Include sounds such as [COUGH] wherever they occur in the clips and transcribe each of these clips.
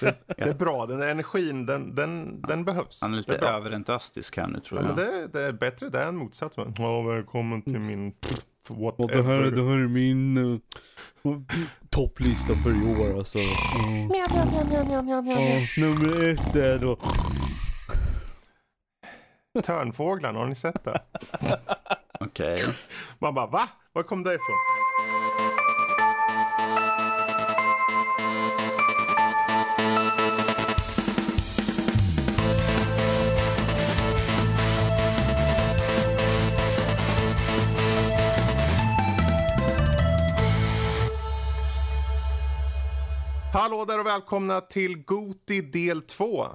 det, det, är bra, den energin, den, den, den behövs. Han är lite överentusiastisk här nu tror jag. Ja, men det, det, är bättre det än motsatsen. Ja, välkommen till min whatever. Det här, det här är min uh, topplista för i år alltså. Uh. nummer ett är då Törnfåglarna, har ni sett det? [LAUGHS] Okej. Okay. Man bara, va? Var kom det ifrån? Hallå där och välkomna till Goti del 2.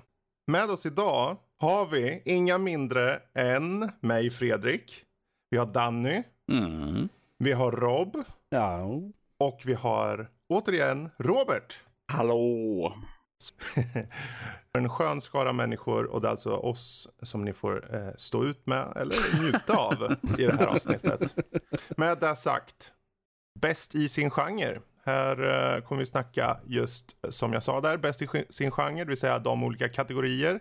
Med oss idag har vi inga mindre än mig Fredrik. Vi har Danny. Mm. Vi har Rob. Ja. Och vi har återigen Robert. Hallå. [LAUGHS] en skön skara människor och det är alltså oss som ni får eh, stå ut med eller njuta av i det här avsnittet. [LAUGHS] Med det sagt, bäst i sin genre. Här eh, kommer vi snacka just som jag sa där, bäst i sin genre, det vill säga de olika kategorier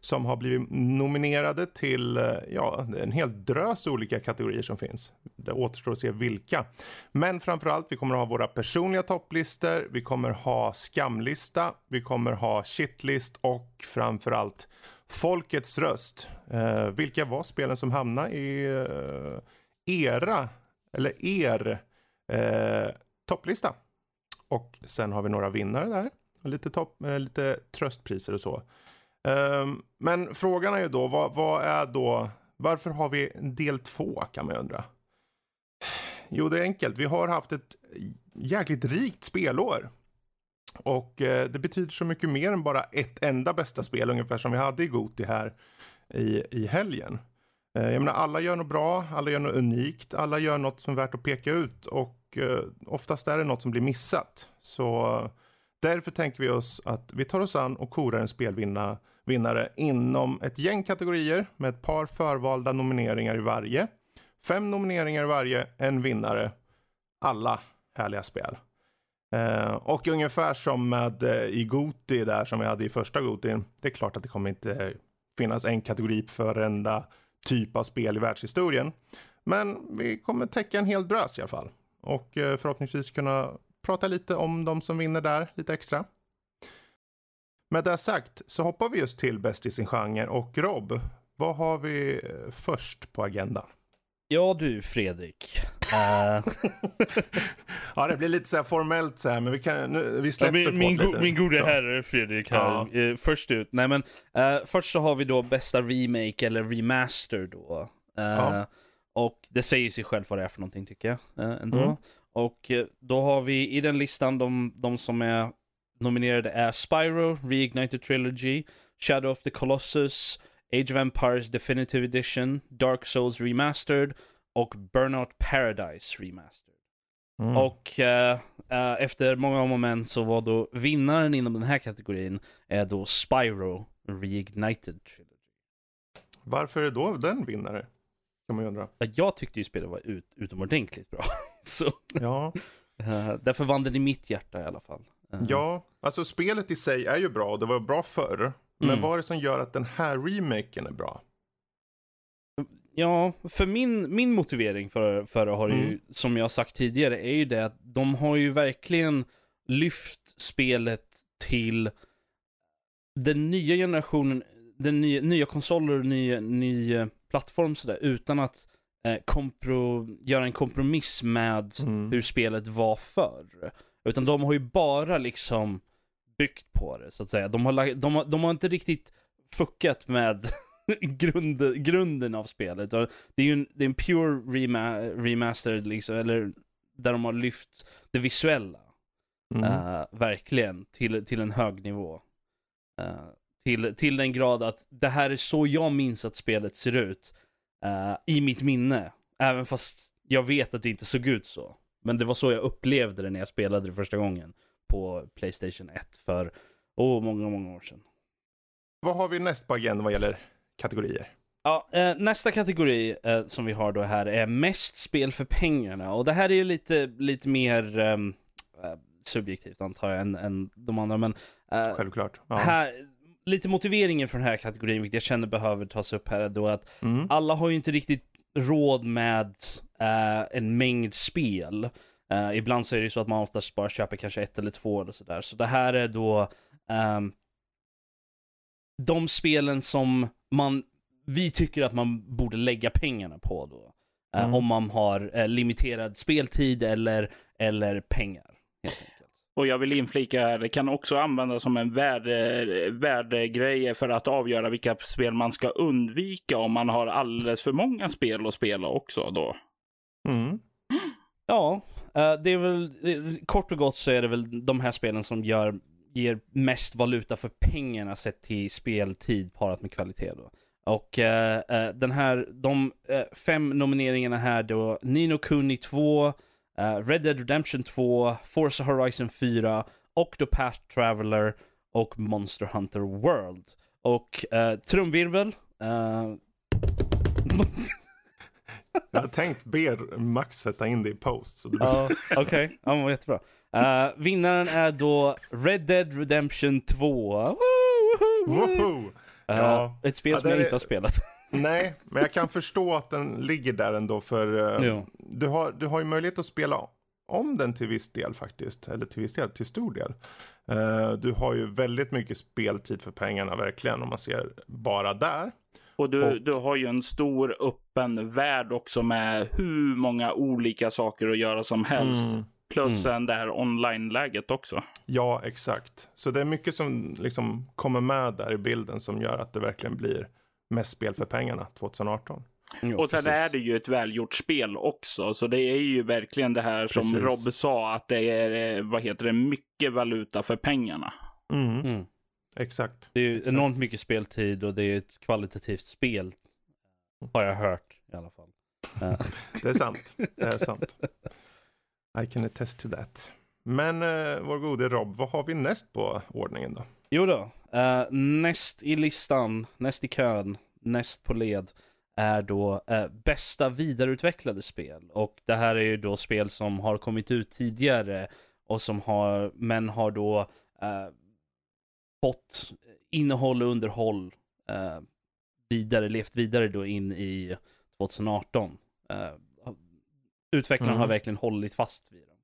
som har blivit nominerade till, eh, ja, en hel drös olika kategorier som finns. Det återstår att se vilka. Men framförallt, vi kommer att ha våra personliga topplistor, vi kommer ha skamlista, vi kommer ha shitlist och framförallt folkets röst. Eh, vilka var spelen som hamnade i eh, era, eller er, topplista. Och sen har vi några vinnare där. Lite, topp, eh, lite tröstpriser och så. Um, men frågan är ju då, vad, vad, är då, varför har vi del två kan man undra. Jo, det är enkelt. Vi har haft ett jäkligt rikt spelår. Och eh, det betyder så mycket mer än bara ett enda bästa spel, ungefär som vi hade i Goti här i, i helgen. Eh, jag menar, alla gör något bra, alla gör något unikt, alla gör något som är värt att peka ut. Och Eh, oftast är det något som blir missat. Så eh, därför tänker vi oss att vi tar oss an och korar en spelvinnare inom ett gäng kategorier med ett par förvalda nomineringar i varje. Fem nomineringar i varje, en vinnare. Alla härliga spel. Eh, och ungefär som med eh, i Goti där som vi hade i första Goti. Det är klart att det kommer inte finnas en kategori för varenda typ av spel i världshistorien. Men vi kommer täcka en hel drös i alla fall och eh, förhoppningsvis kunna prata lite om de som vinner där lite extra. Med det sagt så hoppar vi just till bäst i sin genre och Rob, vad har vi eh, först på agendan? Ja du Fredrik. Uh... [LAUGHS] ja det blir lite så här formellt så här men vi kan, nu, vi släpper ja, min, min, go min gode herre Fredrik här, ja. uh, först ut. Nej men uh, först så har vi då bästa remake eller remaster då. Ja. Och det säger sig själv vad det är för någonting tycker jag eh, ändå. Mm. Och eh, då har vi i den listan de, de som är nominerade är Spyro, Reignited Trilogy, Shadow of the Colossus, Age of Empires Definitive Edition, Dark Souls Remastered och Burnout Paradise Remastered. Mm. Och uh, uh, efter många moment så var då vinnaren inom den här kategorin är då Spyro Reignited Trilogy. Varför är då den vinnare? Kan man ju undra. Jag tyckte ju spelet var ut, utomordentligt bra. [LAUGHS] Så. Ja. Uh, [LAUGHS] därför vann den i mitt hjärta i alla fall. Uh. Ja, alltså spelet i sig är ju bra. Det var bra förr. Men mm. vad är det som gör att den här remaken är bra? Ja, för min, min motivering för, för det har mm. ju, som jag sagt tidigare, är ju det att de har ju verkligen lyft spelet till den nya generationen, den nya, nya konsoler och nya, nya plattform sådär utan att eh, kompro, göra en kompromiss med mm. hur spelet var förr. Utan de har ju bara liksom byggt på det så att säga. De har, de har, de har inte riktigt fuckat med [LAUGHS] grund, grunden av spelet. Det är ju en, det är en pure rema, remastered liksom, eller där de har lyft det visuella. Mm. Uh, verkligen till, till en hög nivå. Uh, till, till den grad att det här är så jag minns att spelet ser ut. Uh, I mitt minne. Även fast jag vet att det inte såg ut så. Men det var så jag upplevde det när jag spelade det första gången. På Playstation 1 för, oh, många, många år sedan. Vad har vi näst på agendan vad gäller kategorier? Ja, eh, nästa kategori eh, som vi har då här är mest spel för pengarna. Och det här är lite, lite mer, ehm, eh, subjektivt antar jag än, än de andra. Men eh, Självklart. Ja. här, lite motiveringen för den här kategorin, vilket jag känner behöver tas upp här, är då att Mm. alla har ju inte riktigt råd med eh, en mängd spel. Eh, ibland så är det ju så att man oftast bara köper kanske ett eller två eller sådär. Så det här är då ehm, de spelen som man, vi tycker att man borde lägga pengarna på då. Eh, Mm. Om man har limiterad speltid eller, eller pengar. Och jag vill inflika, det kan också användas som en värde, värdegrej för att avgöra vilka spel man ska undvika om man har alldeles för många spel att spela också då. Mm. Ja, eh, det är väl eh, kort och gott så är det väl de här spelen som gör, ger mest valuta för pengarna sett till speltid parat med kvalitet då. Och eh, den här, de fem nomineringarna här då, Nino Kuni 2, eh, Red Dead Redemption 2, Forza Horizon 4, Octopath Traveler och Monster Hunter World. Och eh, trumvirvel. Eh, [LAUGHS] Jag har tänkt be Max sätta in det i post. Så blir... Ja, okej. Ja, men jättebra. Uh, vinnaren är då Red Dead Redemption 2. Woo, woohoo, woo. Woho! Uh, Ja. Ett spel Ja, som jag är- inte har spelat. Nej, men jag kan förstå att den ligger där ändå för eh, Jo. du, har, du har ju möjlighet att spela om den till viss del faktiskt. Eller till viss del, till stor del. Eh, du har ju väldigt mycket speltid för pengarna verkligen om man ser bara där. Och du, Och- du har ju en stor öppen värld också med hur många olika saker att göra som helst. Mm. Plus mm. det här online-läget också. Ja, exakt. Så det är mycket som liksom kommer med där i bilden som gör att det verkligen blir mest spel för pengarna 2018. Jo, och sen precis. är det ju ett välgjort spel också. Så det är ju verkligen det här som Precis. Rob sa, att det är, eh, vad heter det, mycket valuta för pengarna. Mm, Mm. exakt. Det är ju Exakt. enormt mycket speltid och det är ett kvalitativt spel. Har jag hört i alla fall. [LAUGHS] Eh, Det är sant. Det är sant. I can attest to that. Men eh, vår gode Rob, vad har vi näst på ordningen då? Jo då. Eh, näst i listan, näst i kön, näst på led är då eh, bästa vidareutvecklade spel. Och det här är ju då spel som har kommit ut tidigare och som har, men har då eh, fått innehåll och underhåll vidare, levt vidare då in i 2018. Eh, utvecklarna Mm. har verkligen hållit fast vid dem.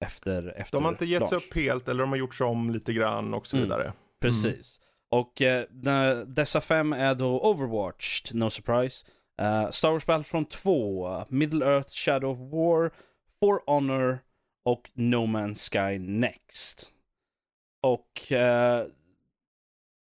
Efter, efter De har inte gett sig upp helt eller de har gjorts om lite grann och så Mm. Vidare. Precis. Och eh, de- dessa fem är då Overwatch, no surprise. eh, Star Wars Battlefront 2, Middle Earth Shadow of War, For Honor och No Man's Sky Next. Och eh,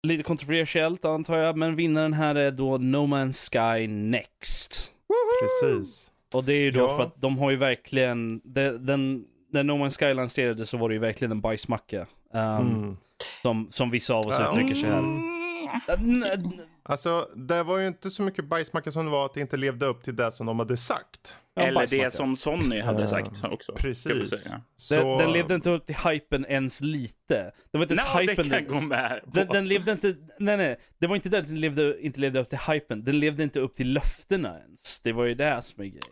lite kontroversiellt antar jag, men vinnaren här är då No Man's Sky Next. Precis. Och det är ju då Ja. för att de har ju verkligen, det, den, när No Man's Sky lanserades så var det ju verkligen en bajsmacka. Um, Mm. som, som vissa av oss uttrycker sig här. Mm. Alltså, det var ju inte så mycket bajsmacka som det var att det inte levde upp till det som de hade sagt. Eller det som Sonny hade Ja. sagt också. Precis. Så... Den, den levde inte upp till hypen ens lite. Det var inte ens Nej, det hypen. kan jag gå med på. den, den levde inte, nej nej, det var inte det att den levde, inte levde upp till hypen. Den levde inte upp till löftena ens. Det var ju det som är grejen.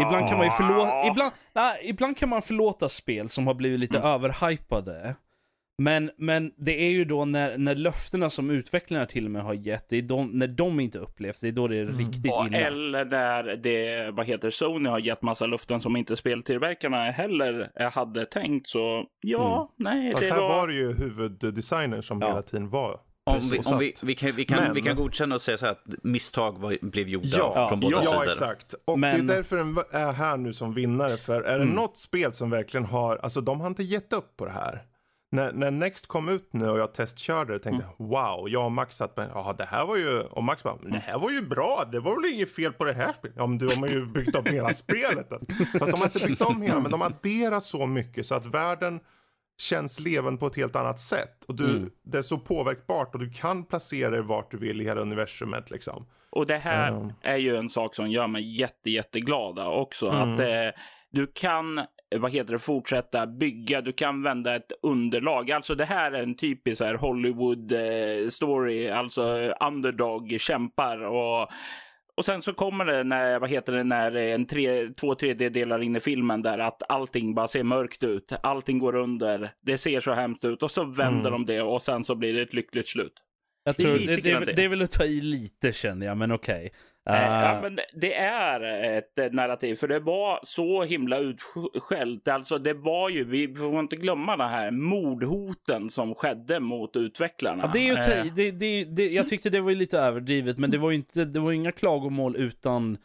Ibland kan man ju förlåta, ibland, nej, ibland kan man förlåta spel som har blivit lite överhypade. Men, men det är ju då när, när löftena som utvecklarna till och med har gett, det är de, när de inte upplevs, det är då det är riktigt Ja, illa. eller där det, vad heter Sony har gett massa luften som inte speltillverkarna heller eh, hade tänkt. Så ja, nej, Fast det här var... var det ju huvuddesignern som Ja. hela tiden var. Om vi, om vi, vi, kan, vi, kan, Men- vi kan godkänna och säga så här att misstag var, blev gjorda Ja, från båda ja, sidor. Ja, exakt. Och Men- det är därför den är här nu som vinnare. För är det Mm. något spel som verkligen har, alltså de har inte gett upp på det här. När, när Next kom ut nu och jag testkörde det tänkte jag wow, jag och Max satt med, ja det här var ju, och Max bara, det här var ju bra, det var väl inget fel på det här spelet. Ja men du, de har ju byggt om hela spelet. Fast de har inte byggt om hela, men de adderar så mycket så att världen känns levande på ett helt annat sätt. Och du, Mm. det är så påverkbart och du kan placera dig vart du vill i hela universumet liksom. Och det här Mm. är ju en sak som gör mig jätte, jätteglada också. Mm. Att eh, du kan, vad heter det, fortsätta bygga. Du kan vända ett underlag. Alltså det här är en typisk så här Hollywood eh, story. Alltså eh, underdog kämpar och och sen så kommer det när, vad heter det, när en tre, två tredjedelar in i filmen där att allting bara ser mörkt ut. Allting går under. Det ser så hemskt ut och så vänder Mm. de det och sen så blir det ett lyckligt slut. Jag tror, det, det, det. det är väl att ta i lite känner jag, men okej. Eh, Eh, ja, men det är ett eh, narrativ, för det var så himla utskällt. Alltså, det var ju, vi får inte glömma det här mordhoten som skedde mot utvecklarna. Ja, det är ju. Eh, det, det, det, Jag tyckte det var lite överdrivet, men det var ju inte, det var inga klagomål utan,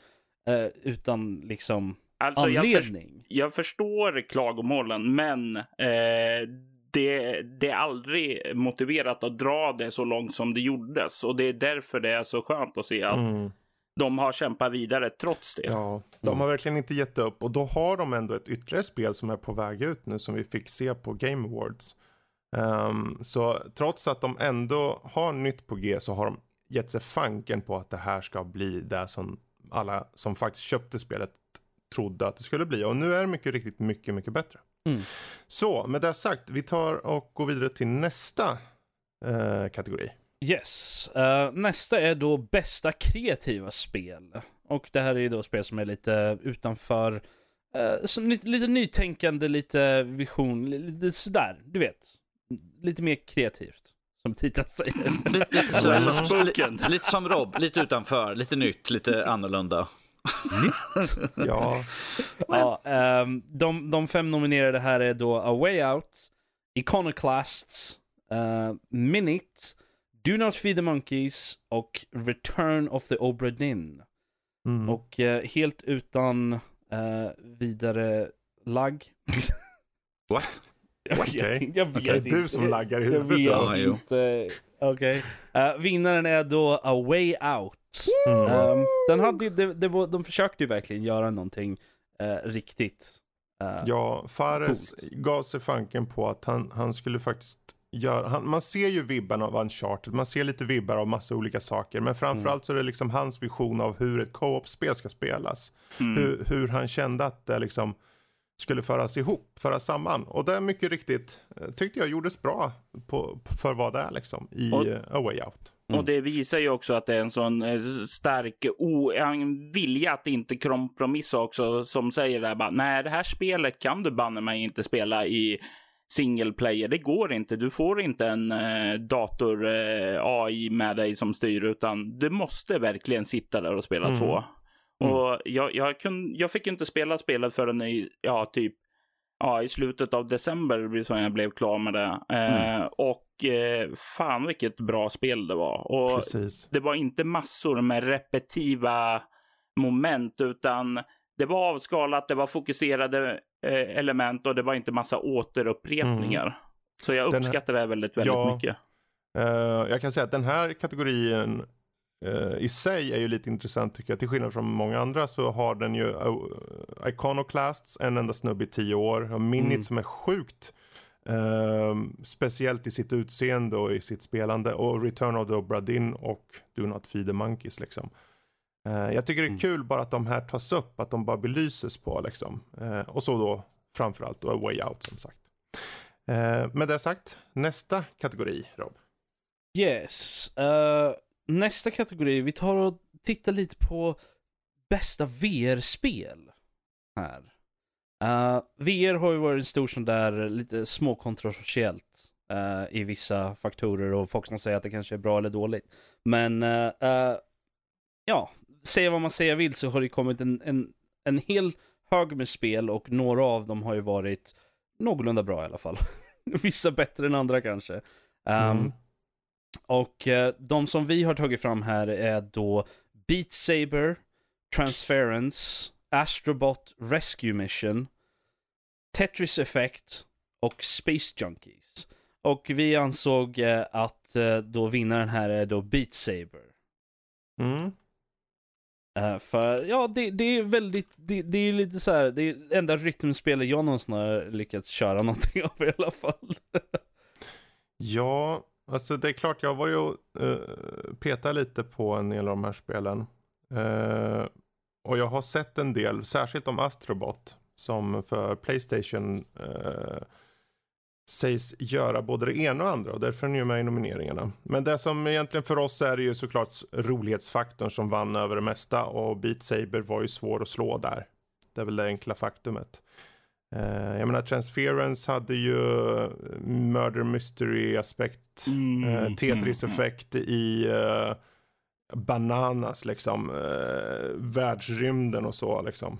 eh, utan liksom alltså, jag, för, anledning. jag förstår klagomålen, men eh, det, det är aldrig motiverat att dra det så långt som det gjordes. Och det är därför det är så skönt att se att Mm. De har kämpat vidare trots det. Ja, de har verkligen inte gett upp och då har de ändå ett ytterligare spel som är på väg ut nu som vi fick se på Game Awards. Ehm, så trots att de ändå har nytt på G så har de gett sig fanken på att det här ska bli det som alla som faktiskt köpte spelet trodde att det skulle bli och nu är det mycket riktigt mycket, mycket bättre. Mm. Så med det sagt, vi tar och går vidare till nästa eh, kategori. Yes. Eh, nästa är då bästa kreativa spel. Och det här är ju då spel som är lite utanför, eh, som lite, lite nytänkande, lite vision, li- lite sådär, du vet. Lite mer kreativt, som titeln säger. [LAUGHS] Lite, lite, så, Mm. lite, lite som Rob, lite utanför, lite nytt, lite annorlunda. Ja, [LAUGHS] ja, ehm, de, de fem nominerade här är då A Way Out, Iconoclasts, uh, Minute, Do Not Feed the Monkeys och Return of the Obra Dinn. mm. Och eh, helt utan eh, vidare lagg. [LAUGHS] What? Jag vet Okej. Jag vet Okej, inte. du som laggar i Jag huvudet vet då. Inte. Okej. Eh, vinnaren är då A Way Out. Mm. Ehm, den hade, det, det var, de försökte ju verkligen göra någonting eh, riktigt. Eh, Ja, Fares gav sig fanken på att han, han skulle faktiskt göra, han, man ser ju vibbarna av Uncharted, man ser lite vibbar av massa olika saker, men framförallt så är det liksom hans vision av hur ett co-op-spel ska spelas. Mm. Hur, hur han kände att det liksom skulle föras ihop, föras samman. Och det är mycket riktigt, eh, tyckte jag gjordes bra på, för vad det är liksom i Och- eh, A Way Out. Mm. Och det visar ju också att det är en sån eh, stark o, en vilja att inte kompromissa också som säger där bara nej det här spelet kan du banne mig inte spela i single player. Det går inte. Du får inte en eh, dator eh, AI med dig som styr utan du måste verkligen sitta där och spela Mm. två. Mm. Och jag, jag, kun, jag fick inte spela spelet förrän i, ja, typ ja, i slutet av december så jag blev klar med det. Eh, och eh, fan vilket bra spel det var. Och Precis. det var inte massor med repetitiva moment utan det var avskalat, det var fokuserade eh, element och det var inte massa återupprepningar. Så jag Den här- uppskattar det här väldigt, väldigt Ja. mycket. Eh, jag kan säga att den här kategorin eh, i sig är ju lite intressant tycker jag. Till skillnad från många andra så har den ju uh, Iconoclasts, en enda snubbe i tio år. Och Minit Mm. som är sjukt eh, speciellt i sitt utseende och i sitt spelande. Och Return of the Obra Dinn och Do Not Feed the Monkeys liksom. Eh, jag tycker det är Mm. kul bara att de här tas upp, att de bara belyses på liksom. Eh, och så då framförallt då A Way Out som sagt. Eh, med det sagt, nästa kategori Rob. Yes. Eh, nästa kategori, vi tar och tittar lite på bästa VR-spel. Här. Eh, VR har ju varit en stor sån där lite småkontroversiellt eh, i vissa faktorer och folk som säger att det kanske är bra eller dåligt. Men ja, säga vad man säger vill så har det kommit en, en, en hel hög med spel och några av dem har ju varit någorlunda bra i alla fall. [LAUGHS] Vissa bättre än andra kanske. Um, Mm. och eh, de som vi har tagit fram här är då Beat Saber, Transference, Astrobot Rescue Mission, Tetris Effect och Space Junkies. Och vi ansåg eh, att eh, då vinnaren här är då Beat Saber. Mm. Uh, för ja, det, det är väldigt, det, det är lite så här, det är det enda rytmspelet jag någonsin har lyckats köra [LAUGHS] någonting av i alla fall. Ja, alltså det är klart jag har varit och eh, uh, petat lite på en del av de här spelen. Uh, och jag har sett en del, särskilt om Astrobot. Som för Playstation uh, sägs göra både det ena och andra och därför är den ju med i nomineringarna. Men det som egentligen för oss är ju såklart rolighetsfaktorn som vann över det mesta och Beat Saber var ju svår att slå där. Det är väl det enkla faktumet. Uh, jag menar Transference hade ju Murder Mystery aspekt, mm, uh, Tetris effekt mm, i uh, Bananas liksom, uh, världsrymden och så liksom.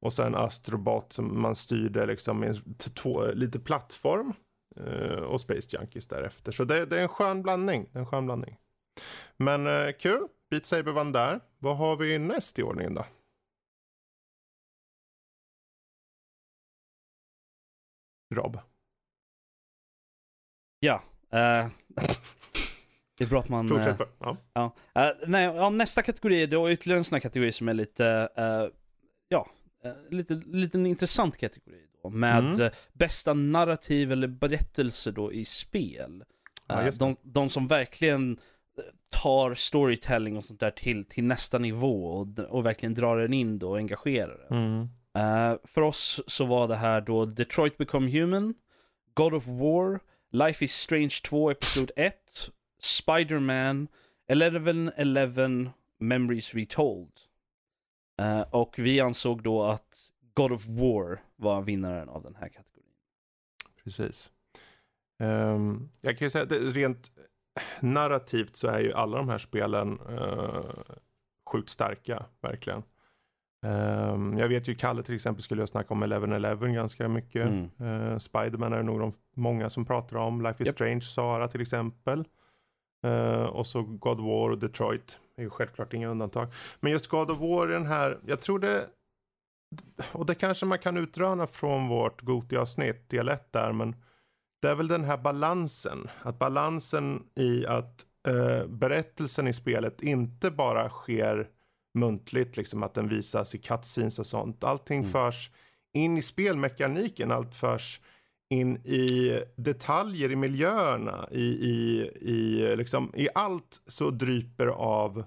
Och sen Astrobot som man styrde liksom i två, lite plattform. Uh, och Space Junkies därefter. Så det, det, är en skön blandning. En skön blandning. Men uh, kul. Beat Saber vann där. Vad har vi näst i ordningen då? Rob. Ja. Uh, det är bra att man... Fortsätt Ja. ja. Uh, nej, ja, nästa kategori, det är ytterligare en sån här kategori som är lite, ja, lite, lite en intressant kategori då. Med mm. bästa narrativ eller berättelse då i spel. Ja, de, de som verkligen tar storytelling och sånt där till, till nästa nivå och, och verkligen drar den in då och engagerar den. Mm. Uh, för oss så var det här då Detroit Become Human, God of War, Life is Strange 2 Episod 1, Spider-Man, 11-11 Memories Retold. Uh, och vi ansåg då att God of War var vinnaren av den här kategorin. Precis. Um, jag kan ju säga att rent narrativt så är ju alla de här spelen uh, sjukt starka, verkligen. Um, jag vet ju Kalle till exempel skulle jag snacka om 11-11 ganska mycket. Mm. Uh, Spiderman är nog de många som pratar om. Life is yep. Strange, Sara till exempel. Uh, och så God War och Detroit. Det är ju självklart inga undantag. Men just God of War, den här, jag tror det, och det kanske man kan utröna från vårt Goti-avsnitt, del 1 där, men det är väl den här balansen. Att balansen i att uh, berättelsen i spelet inte bara sker muntligt, liksom att den visas i cutscenes och sånt. Allting mm. förs in i spelmekaniken, allt förs in i detaljer i miljöerna, i, i, i, liksom, i allt så dryper av,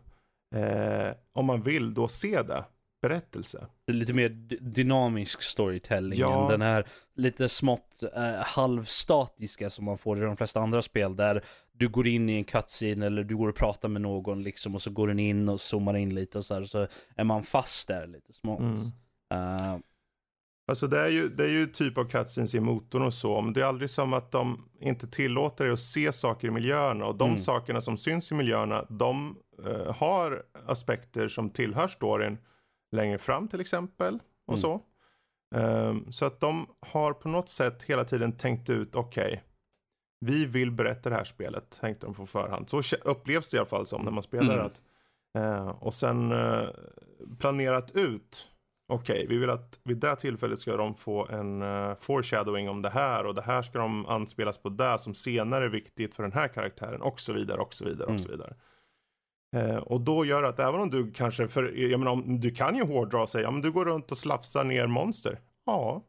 eh, om man vill då se det, berättelse. Lite mer dynamisk storytelling ja. än den här lite smått eh, halvstatiska som man får i de flesta andra spel där du går in i en cutscene eller du går och pratar med någon liksom och så går den in och zoomar in lite och så här, så är man fast där lite smått. Mm. Uh, Alltså det är, ju, det är ju typ av cutscenes i motorn och så, men det är aldrig som att de inte tillåter dig att se saker i miljöerna. Och de mm. sakerna som syns i miljöerna, de uh, har aspekter som tillhör storyn längre fram till exempel. Och mm. så. Um, så att de har på något sätt hela tiden tänkt ut, okej, okay, vi vill berätta det här spelet, tänkte de på förhand. Så upplevs det i alla fall som när man spelar mm. det. Uh, och sen uh, planerat ut, okej, okay, vi vill att vid det tillfället ska de få en uh, foreshadowing om det här och det här ska de anspelas på det som senare är viktigt för den här karaktären och så vidare och så vidare mm. och så mm. vidare. Eh, och då gör det att även om du kanske, för jag menar, om, du kan ju hårdra och säga, ja men du går runt och slafsar ner monster. Ja,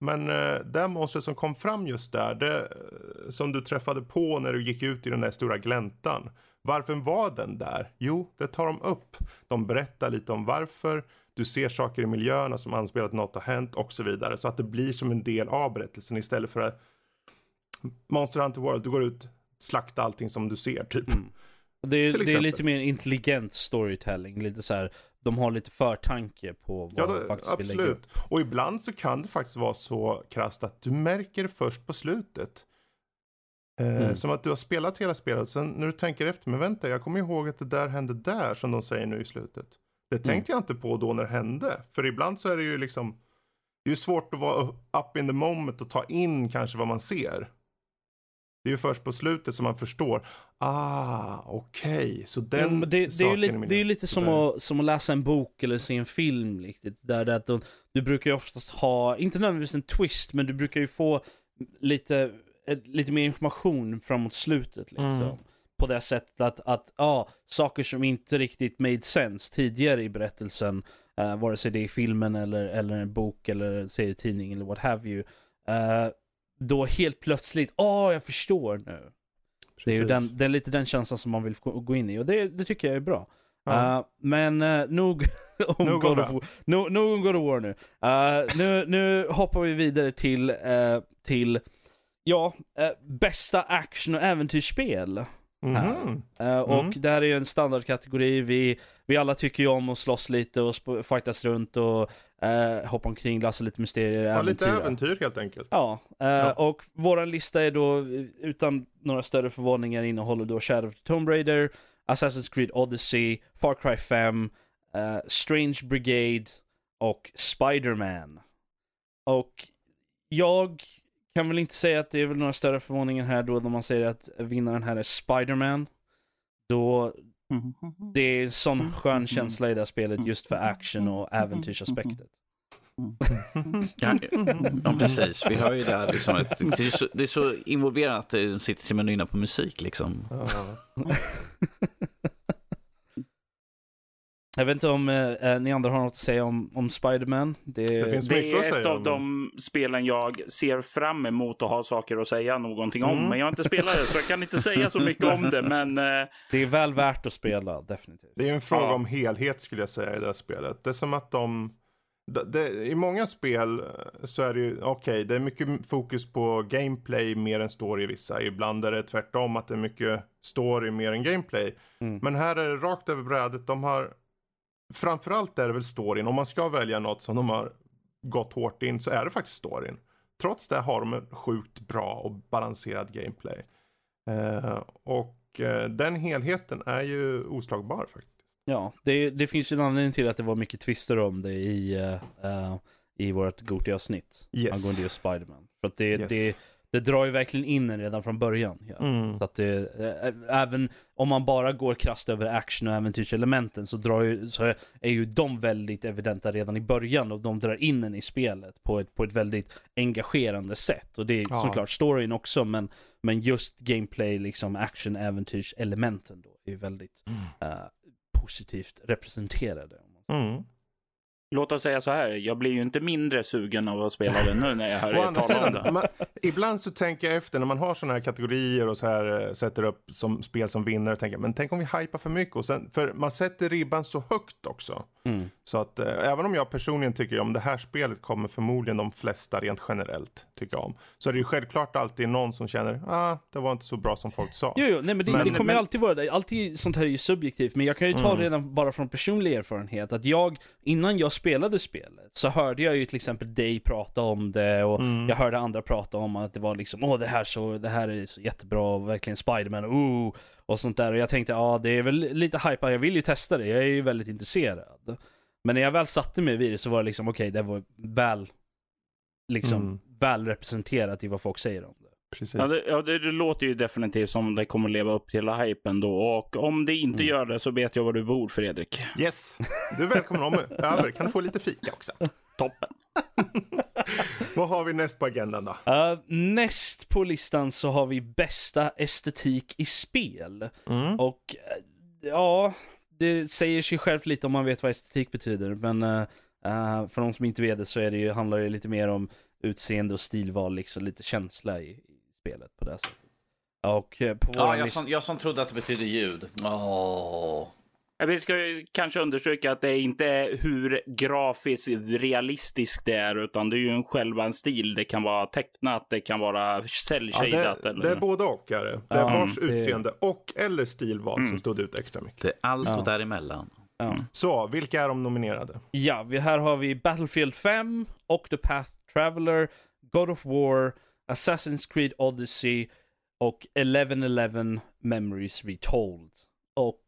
men eh, det monster som kom fram just där, det eh, som du träffade på när du gick ut i den där stora gläntan. Varför var den där? Jo, det tar de upp. De berättar lite om varför. Du ser saker i miljöerna som anspelar att något har hänt och så vidare. Så att det blir som en del av berättelsen istället för att Monster Hunter World, du går ut, slakta allting som du ser typ. Mm. Det är, det är lite mer intelligent storytelling, lite så här, de har lite förtanke på vad ja, de faktiskt absolut. vill lägga upp. Och ibland så kan det faktiskt vara så krasst att du märker det först på slutet. Eh, mm. Som att du har spelat hela spelet, sen när du tänker efter, men vänta, jag kommer ihåg att det där hände där, som de säger nu i slutet. Det tänkte mm. jag inte på då när det hände. För ibland så är det ju liksom, det är ju svårt att vara up in the moment och ta in kanske vad man ser. Det är ju först på slutet som man förstår. Ah, okej. Okay. Så den ja, det, det, är ju lite, det är ju lite som att, som att läsa en bok eller se en film. Riktigt, där det att de, du brukar ju oftast ha, inte nödvändigtvis en twist, men du brukar ju få lite, lite mer information framåt slutet. Liksom. Mm. På det sättet att, att ja, saker som inte riktigt made sense tidigare i berättelsen, uh, vare sig det är filmen eller, eller en bok eller serietidning eller what have you. Uh, då helt plötsligt, åh, oh, jag förstår nu. Precis. Det är ju den, är lite den känslan som man vill gå in i och det, det tycker jag är bra. Ja. Uh, men uh, [LAUGHS] nog om nog God of War. No, nog om God of War nu. Uh, nu. Nu hoppar vi vidare till, till ja, bästa action och äventyrsspel. Mhm. Eh, och Mm. det här är ju en standardkategori. Vi, vi alla tycker ju om att slåss lite och sp- fightas runt och eh, hoppa omkring, lösa lite mysterier, Ja, lite äventyra. äventyr helt enkelt. Ja, eh, Ja. och våran lista är då utan några större förvåningar innehåller då Shadow of the Tomb Raider, Assassin's Creed Odyssey, Far Cry 5, eh, Strange Brigade och Spider-Man. Och jag kan väl inte säga att det är väl några större förvåningar här då när man säger att vinnaren här är Spider-Man. Då det är sån skön känsla i det här spelet just för action och äventyrsaspektet. Ja, ja, precis. Vi har ju det här liksom, det, är så, det är så involverande att de sitter till och nynnar på musik liksom. Ja. [LAUGHS] Jag vet inte om eh, ni andra har något att säga om, om Spider-Man. Det, Det finns Det mycket att är ett av om. de spelen jag ser fram emot att ha saker att säga någonting om. Mm. Men jag har inte spelat det, så jag kan inte säga så mycket om det. Men eh, det är väl värt att spela, definitivt. Det är en fråga Ja. om helhet skulle jag säga i det här spelet. Det är som att de... Det, det, I många spel eh, så är det ju, okej, det är mycket fokus på gameplay mer än story i vissa. Ibland är det tvärtom, att det är mycket story mer än gameplay. Mm. Men här är det rakt över brädet. De har, framförallt är det väl storyn. Om man ska välja något som de har gått hårt in så är det faktiskt storyn. Trots det har de en sjukt bra och balanserad gameplay. Eh, och eh, den helheten är ju oslagbar faktiskt. Ja, det, det finns ju en anledning till att det var mycket twister om det i, eh, eh, i vårt Goty-avsnitt. Yes. Angående just Spider-Man. För att det, Yes. det, det drar ju verkligen in en redan från början. Ja. Mm. Så att det, eh, även om man bara går krasst över action och äventyrselementen så, drar ju, så är ju de väldigt evidenta redan i början och de drar in en i spelet på ett, på ett väldigt engagerande sätt. Och det är Ja. såklart storyn också men, men just gameplay, liksom action, äventyrselementen då är ju väldigt eh, positivt representerade. om man säger. Mm. Låt oss säga så här, jag blir ju inte mindre sugen av att spela det nu när jag hör er tala om det. man, ibland så tänker jag efter när man har sådana här kategorier och så här eh, sätter upp som spel som vinnare. Tänker, jag, men tänk om vi hypar för mycket och sen, för man sätter ribban så högt också. Mm. Så att eh, även om jag personligen tycker om det här spelet kommer förmodligen de flesta rent generellt tycka om. Så är det ju självklart alltid någon som känner, ah, det var inte så bra som folk sa. Jo, jo, nej men det, Men- det kommer men- alltid vara det. Alltid sånt här är ju subjektivt, men jag kan ju ta Mm. redan bara från personlig erfarenhet att jag, innan jag spelade spelet, så hörde jag ju till exempel dig prata om det och Mm. jag hörde andra prata om att det var liksom, åh det här så, det här är så jättebra, och verkligen Spiderman, ooh, och sånt där. Och jag tänkte, ja det är väl lite hype, jag vill ju testa det, jag är ju väldigt intresserad. Men när jag väl satte mig vid det så var det liksom, okej, det var väl, liksom, Mm. väl representerat i vad folk säger om det. Precis. Ja, det, ja det, det låter ju definitivt som det kommer leva upp till hypen då. Och om det inte Mm. gör det så vet jag var du bor, Fredrik. Yes, du är välkommen om över. Kan du få lite fika också? Toppen. [LAUGHS] Vad har vi näst på agendan då? Uh, näst på listan så har vi bästa estetik i spel. Mm. Och eh, ja, det säger sig självt lite om man vet vad estetik betyder. Men eh, för de som inte vet det så är det ju, handlar det lite mer om utseende och stilval, liksom lite känsla i, i spelet på det sättet. Och eh, på Ja, jag som, jag som trodde att det betydde ljud. Ja, Vi ska ju kanske understryka att det inte är hur grafiskt realistiskt det är, utan det är ju en själva en stil. Det kan vara tecknat, det kan vara Ja, cell-shadat. det, eller... det är både och. Är det. det är Ja, vars det- utseende och eller stilval Mm. som stod ut extra mycket. Det är allt Ja. och däremellan. ja. Så, vilka är de nominerade? ja, vi, här har vi Battlefield 5, Octopath Traveler, God of War, Assassin's Creed Odyssey och 1111 Memories Retold. Och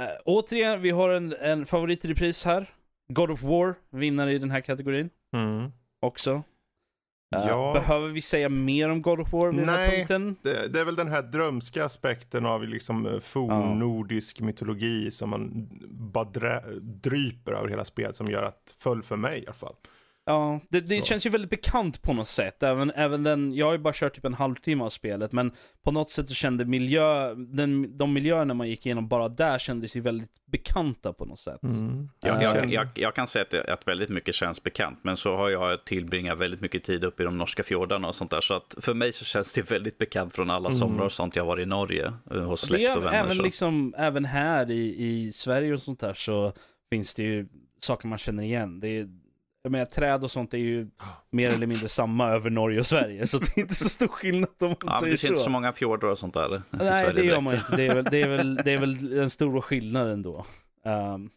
äh, återigen, vi har en, en favorit i repris här. God of War, vinnare i den här kategorin Mm. också. Äh, Ja. Behöver vi säga mer om God of War vid den här Nej. punkten? Det, det är väl den här drömska aspekten av liksom eh, fornnordisk mytologi som man bara dryper över hela spelet som gör att föll för mig i alla fall. Ja, det, det känns ju väldigt bekant på något sätt. Även, även den, jag har ju bara kört typ en halvtimme av spelet, men på något sätt så kände miljö, den, de miljöerna man gick igenom bara där kändes ju väldigt bekanta på något sätt. Mm. Jag, Ja. jag, jag, jag kan säga att, det, att väldigt mycket känns bekant, men så har jag tillbringat väldigt mycket tid uppe i de norska fjordarna och sånt där. Så att för mig så känns det väldigt bekant från alla Mm. somrar och sånt jag var i Norge eh, hos släkt och vänner. även, så. liksom, även här i, i Sverige och sånt där så finns det ju saker man känner igen. Det är, jag menar, träd och sånt är ju mer eller mindre samma över Norge och Sverige. Så det är inte så stor skillnad om man Ja, men säger det ser så. inte så många fjorder och sånt där. i Nej, Sverige det gör man inte. Det är väl, det är väl, det är väl den stora skillnaden då. Um,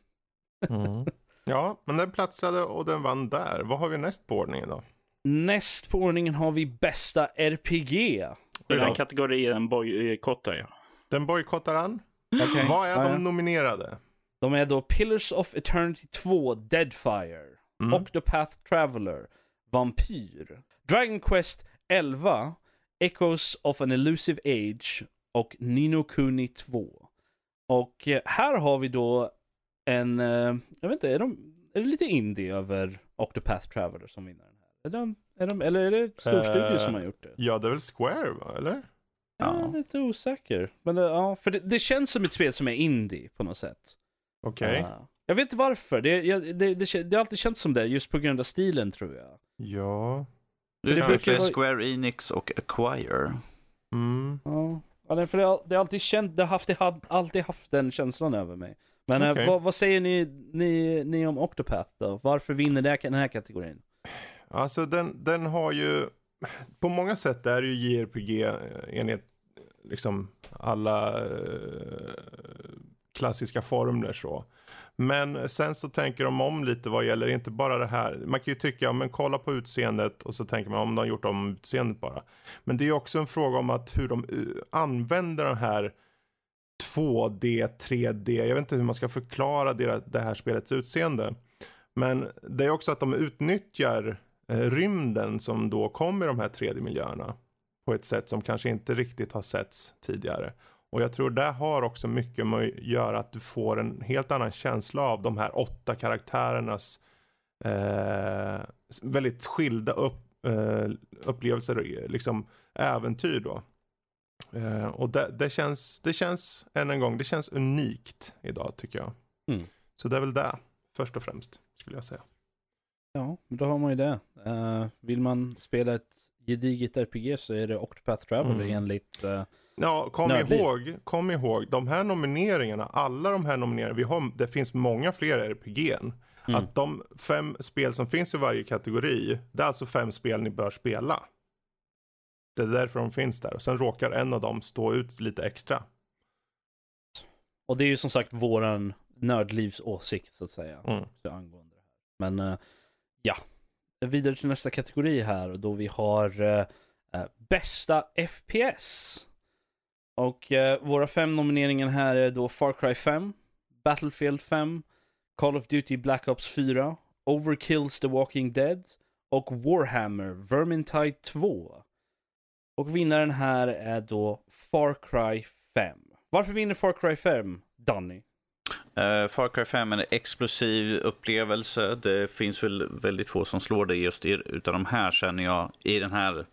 Mm. Ja, men den platsade och den vann där. Vad har vi näst på ordningen då? näst på ordningen har vi bästa RPG. I den då. kategorin bojkottar jag. Den bojkottar han. Okej. Vad är Ja, de nominerade? De är då Pillars of Eternity 2, Deadfire, Mm. Octopath Traveler, Vampyr, Dragon Quest 11, Echoes of an Elusive Age och Nino Kuni 2. Och eh, här har vi då en, eh, jag vet inte, är, de, är det lite indie över Octopath Traveler som vinner den här? Är de, är de, eller är det stor studio Eh, som har gjort det? Ja, det är väl Square, va? Eller? Jag är Ja. lite osäker. Men ja, för det, det känns som ett spel som är indie på något sätt. Okej. Ja. Jag vet inte varför. Det, jag, det, det, det har alltid känts som det, just på grund av stilen tror jag. Ja. Du det brukar vara- Square Enix och Acquire. Mm. Ja, ja för det, har- det har alltid känt, det har haft, det har alltid haft den känslan över mig. Men eh, Okej. vad, vad säger ni, ni, ni om Octopath då? Varför vinner det, den här kategorin? Alltså den, den har ju, på många sätt är det ju JRPG eh, enligt liksom alla eh, klassiska formler så. Men sen så tänker de om lite vad gäller inte bara det här. Man kan ju tycka, ja, men kolla på utseendet och så tänker man om de har gjort om utseendet bara. Men det är ju också en fråga om att hur de eh, använder den här 2D, 3D. Jag vet inte hur man ska förklara det, här spelets utseende. Men det är också att de utnyttjar eh, rymden som då kommer i de här 3D-miljöerna på ett sätt som kanske inte riktigt har setts tidigare. Och jag tror det har också mycket med att göra att du får en helt annan känsla av de här åtta karaktärernas eh, väldigt skilda upp, eh, upplevelser och eh, liksom äventyr då. Eh, och det, det, känns, det känns, än en gång, det känns unikt idag tycker jag. Mm. Så det är väl det, först och främst, skulle jag säga. Ja, då har man ju det. Eh, vill man spela ett gediget RPG så är det Octopath Traveler Mm. enligt... eh, Ja, kom Nördliv. ihåg, kom ihåg, de här nomineringarna, alla de här nomineringarna, vi har, det finns många fler RPG. Mm. Att de fem spel som finns i varje kategori, det är alltså fem spel ni bör spela. Det är därför de finns där. Och sen råkar en av dem stå ut lite extra. Och det är ju som sagt våran nördlivs åsikt så att säga. Mm. Så angående det här. Men eh, ja, vidare till nästa kategori här då vi har eh, eh, bästa FPS. Och eh, våra fem nomineringar här är då Far Cry 5, Battlefield 5, Call of Duty Black Ops 4, Overkills The Walking Dead och Warhammer Vermintide 2. Och vinnaren här är då Far Cry 5. Varför vinner Far Cry 5, Danny? Uh, Far Cry 5 är en explosiv upplevelse. Det finns väl väldigt få som slår det just i, utav de här känner jag i den här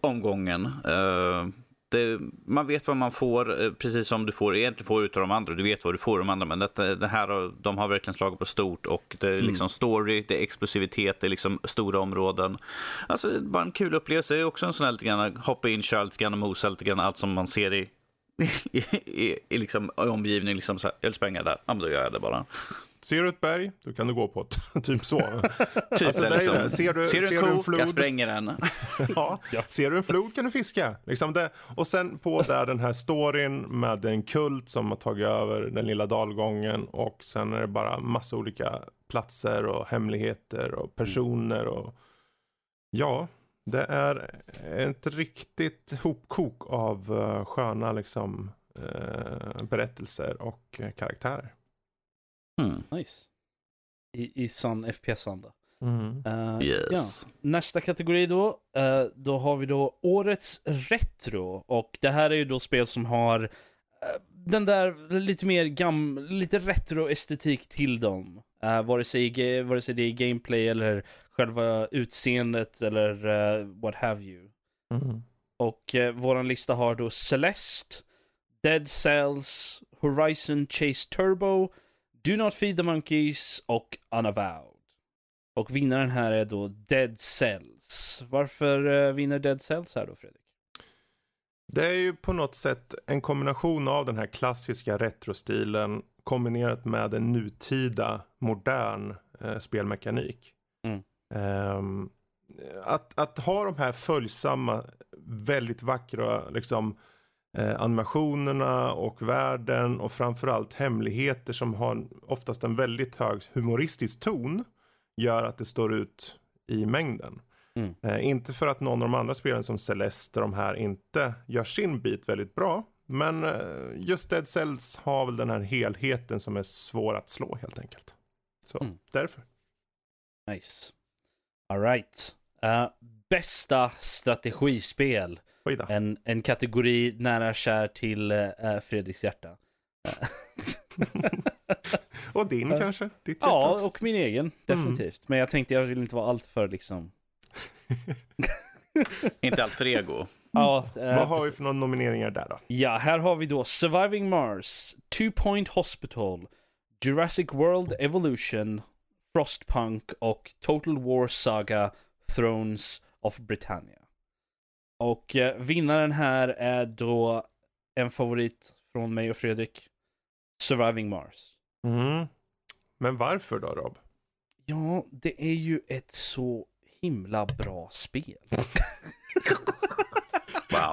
omgången. Uh, det, man vet vad man får, eh, precis som du får, egentligen får utav de andra. Du vet vad du får av de andra, men detta, det här de har verkligen slagit på stort. Och det är Mm. liksom story, det är explosivitet, det är liksom stora områden. Alltså bara en kul upplevelse. Det är också en sån här lite grann, hoppa in, köra lite grann och mosa lite grann, allt som man ser i [LAUGHS] i, i, i liksom omgivning, liksom så här, jag vill spränga där, ja men då gör jag det bara. Ser du ett berg, då kan du gå på det. [LAUGHS] typ så. Typ, Alltså, liksom. Ser du- ser du ser en en ko, flod? jag spränger den. [LAUGHS] Ja. Ser du en flod kan du fiska. Liksom det. Och sen på där den här storyn med en kult som har tagit över den lilla dalgången. Och sen är det bara massa olika platser och hemligheter och personer. Och... Ja, det är ett riktigt hopkok av uh, sköna liksom, eh, berättelser och eh, karaktärer. Mm. Nice. I, i sann FPS-anda. Mm. Eh, Yes. ja. Nästa kategori då, eh, då har vi då årets retro. Och det här är ju då spel som har eh, den där lite mer gam, lite retro-estetik till dem. Uh, vare, sig, vare sig det är gameplay eller själva utseendet eller what have you. Mm. Och våran lista har då Celeste, Dead Cells, Horizon Chase Turbo, Do Not Feed the Monkeys och Unavowed. Och vinnaren här är då Dead Cells. Varför eh, vinner Dead Cells här då Fredrik? Det är ju på något sätt en kombination av den här klassiska retrostilen kombinerat med en nutida modern eh, spelmekanik. Mm. Ehm, att, att ha de här följsamma, väldigt vackra liksom, eh, animationerna och världen och framförallt hemligheter som har oftast en väldigt hög humoristisk ton gör att det står ut i mängden. Mm. Eh, inte för att någon av de andra spelen som Celeste och de här inte gör sin bit väldigt bra. Men eh, just Dead Cells har väl den här helheten som är svår att slå helt enkelt. Så Mm. därför. Nice. Alright. Uh, bästa strategispel. En, en kategori nära kär till uh, Fredriks hjärta. [LAUGHS] och din kanske? Ditt ja, också? och min egen. Definitivt. Men jag tänkte jag vill inte vara allt för liksom... [LAUGHS] Inte allt för ego. [LAUGHS] Ja, Vad har vi för några nomineringar där då? Ja, här har vi då Surviving Mars, Two Point Hospital, Jurassic World Evolution, Frostpunk och Total War Saga Thrones of Britannia. Och eh, vinnaren här är då en favorit från mig och Fredrik. Surviving Mars. Mm. Men varför då Rob? Ja, det är ju ett så himla bra spel. [LAUGHS]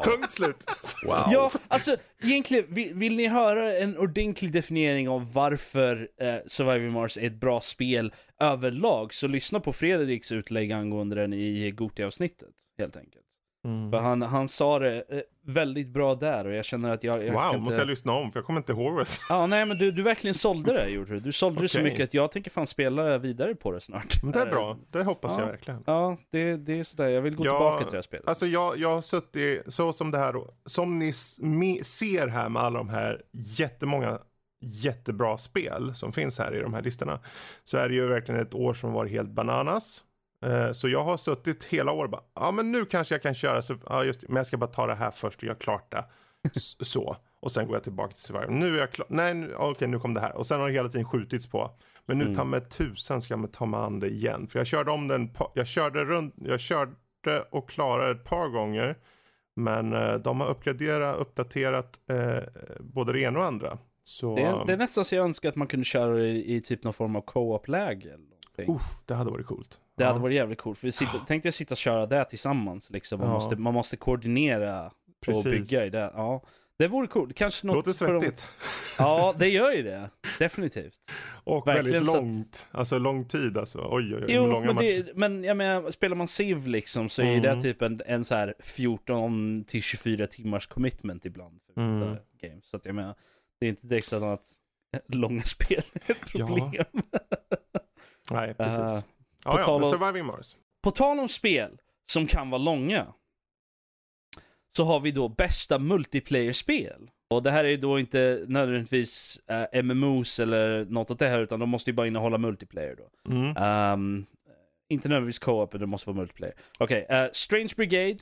Punkt slut. wow. Ja, alltså egentligen, vill, vill ni höra en ordentlig definiering av varför eh, Surviving Mars är ett bra spel överlag, så lyssna på Fredriks utlägg angående den i Gotia-avsnittet, helt enkelt. Mm. För han, han sa det eh, väldigt bra där och jag känner att jag, jag Wow, inte... måste jag lyssna om för jag kommer inte ihåg vad jag sa. Ja, nej men du, du verkligen sålde det, gjorde du. Du sålde det så mycket att jag tänker fan spela vidare på det snart. Men det är bra, det hoppas Ja. jag verkligen. Ja, det, det är sådär. Jag vill gå Ja, tillbaka till det här spelet. Alltså jag, jag har suttit, så som det här, som ni ser här med alla de här jättemånga jättebra spel som finns här i de här listorna. Så är det ju verkligen ett år som var helt bananas. Eh, Så jag har suttit hela året bara, ja men nu kanske jag kan köra, så, ja just men jag ska bara ta det här först och göra klart det. [LAUGHS] Så, och sen går jag tillbaka till Survivor. Nu är jag klar, nej nu- okej nu kom det här. Och sen har det hela tiden skjutits på. Men nu Mm. ta med tusan ska jag ta mig an det igen. För jag körde om den, jag körde runt, jag körde och klarade ett par gånger. Men eh, de har uppgraderat, uppdaterat eh, både det ena och andra. Så, Det är, det är nästan så jag önskar att man kunde köra i, i typ någon form av co-op-läge. uff, det hade varit coolt. Det Ja. hade varit jävligt coolt. För vi sitter, tänkte jag sitta och köra det tillsammans liksom. Man, Ja. måste, man måste koordinera Precis. och bygga i det. Ja, det vore coolt. Kanske något Låter för de- svettigt. Ja, [LAUGHS] det gör ju det. Definitivt. Och Verkligen väldigt så att- långt. Alltså lång tid alltså. Oj, oj, oj. Jo, långa men, matcher. det, men jag menar, spelar man Civ liksom så är Mm. det typ en, en så här 14 till 24 timmars commitment ibland. För Mm. games. Så att jag menar, det är inte direkt så att [LAUGHS] långa spel är ett Ja. problem. [LAUGHS] Nej, precis. Ja, på ja, tal men om- Surviving Mars. På tal om spel som kan vara långa. Så har vi då bästa multiplayer-spel. Och det här är då inte nödvändigtvis eh, MMOs eller något åt det här, utan de måste ju bara innehålla multiplayer då. Mm. Um, inte nödvändigtvis co-op, det måste vara multiplayer. Okej, eh, Strange Brigade,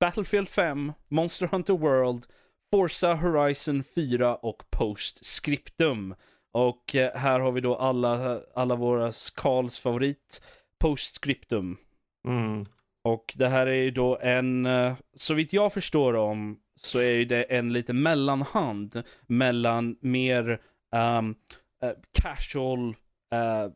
Battlefield 5, Monster Hunter World, Forza Horizon 4 och Postscriptum. Och eh, här har vi då alla, alla våra Karls favorit, Postscriptum. Mm. Och det här är ju då en, eh, så vitt jag förstår om, så är ju det en lite mellanhand mellan mer ehm, eh, casual eh,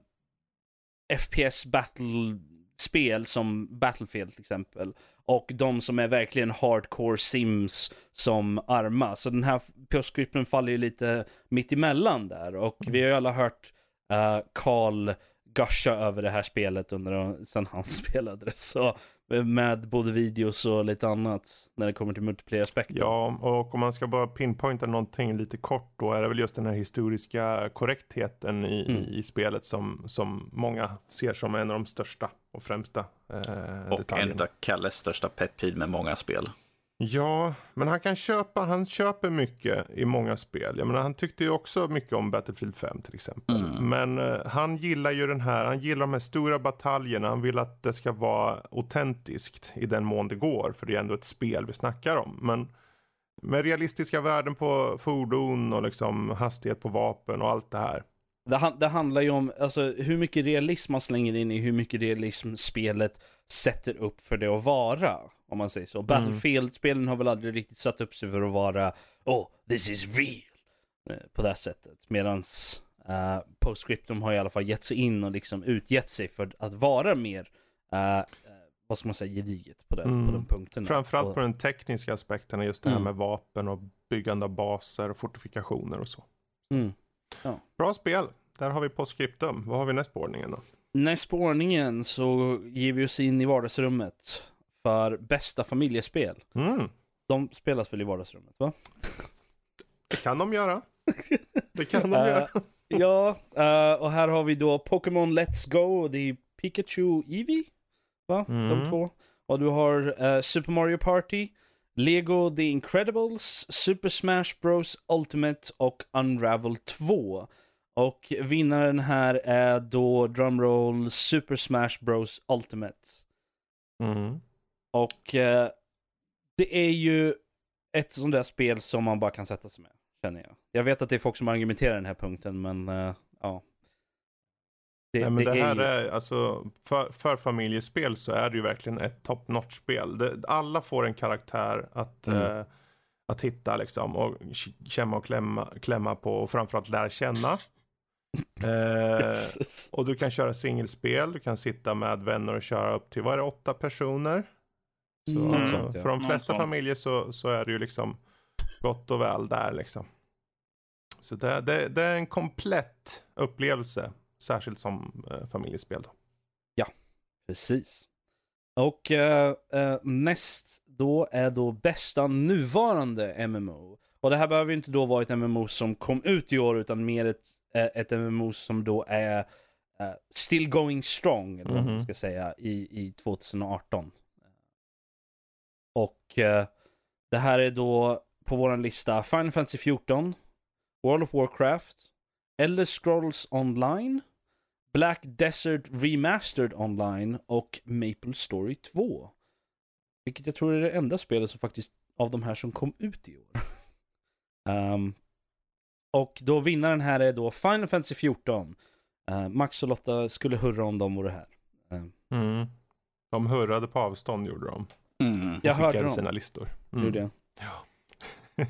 FPS battle-spel som Battlefield till exempel. Och de som är verkligen hardcore sims som Arma. Så den här postscripten faller ju lite mitt emellan där. Och vi har ju alla hört eh, Carl gusha över det här spelet under sen han [LAUGHS] spelade det. Så med både videos och lite annat när det kommer till multiplayer-aspekten. Ja, och om man ska bara pinpointa någonting lite kort då är det väl just den här historiska korrektheten i, Mm. i, spelet som, som många ser som en av de största och främsta eh, Och detaljerna. en av Kalles största peppid med många spel. Ja, men han kan köpa, han köper mycket i många spel. Jag menar, han tyckte ju också mycket om Battlefield 5 till exempel. Mm. Men eh, han gillar ju den här, han gillar de här stora bataljerna. Han vill att det ska vara autentiskt i den mån det går. För det är ändå ett spel vi snackar om. Men med realistiska värden på fordon och liksom hastighet på vapen och allt det här. Det, han- det handlar ju om alltså, hur mycket realism man slänger in i hur mycket realism spelet sätter upp för det att vara. Om man säger så. Battlefield-spelen har väl aldrig riktigt satt upp sig för att vara Oh, this is real. eh, På det här sättet. Medans uh, Postscriptum har i alla fall gett sig in och liksom utgett sig för att vara mer eh, vad ska man säga, gediget på den, Mm. på den punkten. Framförallt Och- på den tekniska aspekten, just det här Mm. med vapen och byggande av baser och fortifikationer och så. Mm. Bra spel. Där har vi på skriptum. Vad har vi näst på ordningen då? Näst på ordningen så ger vi oss in i vardagsrummet för bästa familjespel. Mm, De spelas väl i vardagsrummet, va? det kan de göra. [LAUGHS] Det kan de Eh, göra. Ja, eh, och här har vi då Pokémon Let's Go och det är Pikachu Eevee, va? De Mm. två. Och du har eh, Super Mario Party, Lego The Incredibles, Super Smash Bros Ultimate och Unravel 2. Och vinnaren här är då drumroll Super Smash Bros Ultimate. Mm. Och eh, det är ju ett sånt där spel som man bara kan sätta sig med, känner jag. Jag vet att det är folk som argumenterar den här punkten, men eh, ja. Det, Nej, men det, här ju... är, alltså, för, för familjespel så är det ju verkligen ett top notch spel. Det, alla får en karaktär att, Mm. eh, att hitta liksom och känna och klämma, klämma på och framförallt lära känna. [LAUGHS] Eh, och du kan köra singelspel, du kan sitta med vänner och köra upp till, vad är det, åtta personer? Så, Mm, så något sånt, ja. För de flesta sånt. familjer så, så är det ju liksom gott och väl där liksom. Så det, det, det är en komplett upplevelse, särskilt som eh, familjespel då. Precis. Och eh, eh, näst då är då bästa nuvarande MMO. Och det här behöver ju inte då vara ett MMO som kom ut i år, utan mer ett, eh, ett MMO som då är eh, still going strong, eller vad man Mhm. ska säga, i, i 2018. Och eh, det här är då på våran lista Final Fantasy 14, World of Warcraft, Elder Scrolls Online, Black Desert Remastered Online och Maple Story 2. Vilket jag tror är det enda spelet som faktiskt av de här som kom ut i år. um, [LAUGHS] och då vinnaren här är då Final Fantasy 14. Uh, ehm, Max och Lotta skulle hurra om de vore här. Uh. Mm. De hurrade på avstånd gjorde de. Mm. jag hörde dem. sina listor. Mm. Gjorde jag. [LAUGHS]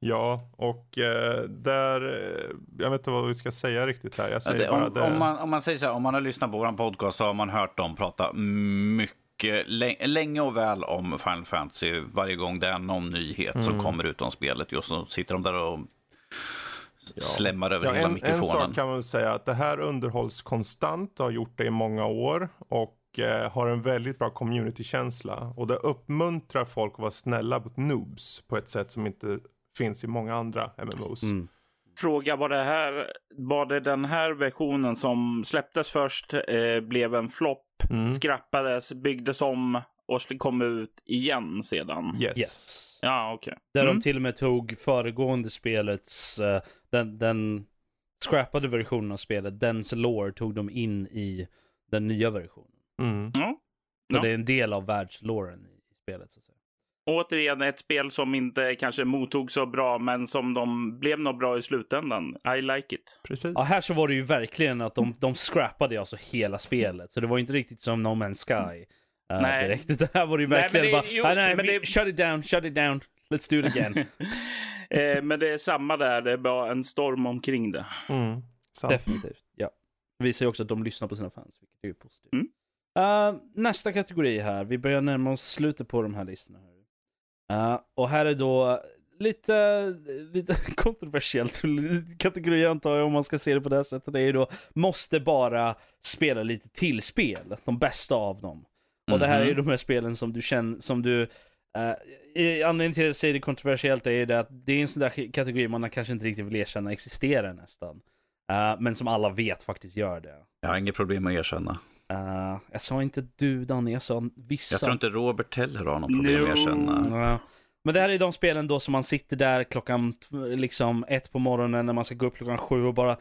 ja, och eh, där, eh, jag vet inte vad vi ska säga riktigt här. Jag Ja, säger det, bara om, det. om, man, om man säger så här, om man har lyssnat på vår podcast så har man hört dem prata mycket, lä- länge och väl om Final Fantasy varje gång det är någon nyhet som Mm. kommer ut om spelet. Just så sitter de där och Ja. slämmar över Ja, hela en, en mikrofonen. sak kan man väl säga att det här underhålls konstant och har gjort det i många år och har en väldigt bra communitykänsla och det uppmuntrar folk att vara snälla mot noobs på ett sätt som inte finns i många andra MMOs. Mm. Fråga var det här, var det den här versionen som släpptes först, eh, blev en flopp, Mm. skrappades, byggdes om och kom ut igen sedan? Yes. Yes. Ja, okej. Där Mm. de till och med tog föregående spelets, eh, den, den scrappade versionen av spelet, dens lore tog de in i den nya versionen. Mm. Ja. Så Ja. det är en del av världsloren i spelet. Så att säga. Återigen ett spel som inte kanske mottog så bra, men som de blev nog bra i slutändan. I like it. Precis. Ja, här så var det ju verkligen att de, de scrappade alltså hela spelet. Så det var inte riktigt som No Man's Sky. Uh, Nej. Direkt. [LAUGHS] Det här var det ju Nej, verkligen men det- bara, jo, "Ah, nej, men vi, det- shut it down, shut it down, let's do it again. [LAUGHS] eh, men det är samma där, det är bara en storm omkring det. Mm. Definitivt, ja. Det visar ju också att de lyssnar på sina fans, vilket är ju positivt. Mm. Uh, nästa kategori här, vi börjar närma oss slutet på de här listorna. Uh, och här är då lite, lite [LAUGHS] kontroversiellt kategori antar jag om man ska se det på det här sättet. Det är ju då, måste bara spela lite till spel, de bästa av dem. Och det här är ju de här spelen som du känner, som du Uh, anledningen till att jag säger det kontroversiellt är ju det att det är en sån där kategori man kanske inte riktigt vill erkänna existerar nästan. Uh, men som alla vet faktiskt gör det. Jag har inget problem att erkänna. Uh, jag sa inte du Danne, jag sa vissa. Jag tror inte Robert heller har något problem med att erkänna. Ja. Men det här är de spelen då som man sitter där klockan liksom ett på morgonen när man ska gå upp klockan sju och bara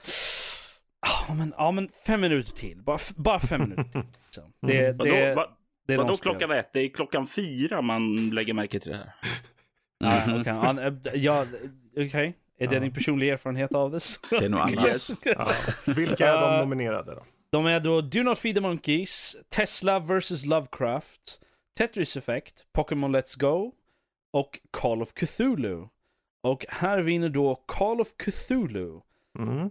Ja men, ja, men fem minuter till. Bara, bara fem minuter till. [LAUGHS] Liksom. Det, Mm. det, Vadå, va, det är vadå klockan ett? Det är klockan fyra man lägger märke till det här. [LAUGHS] Ja, okej. Ja, eh, ja, okej. Är det Ja. din personliga erfarenhet av det? Det är nog [LAUGHS] annat. Yes. Ja. Vilka är de Uh, nominerade då? De är då Do Not Feed the Monkeys, Tesla vs Lovecraft, Tetris Effect, Pokémon Let's Go och Call of Cthulhu. Och här vinner då Call of Cthulhu. Mm.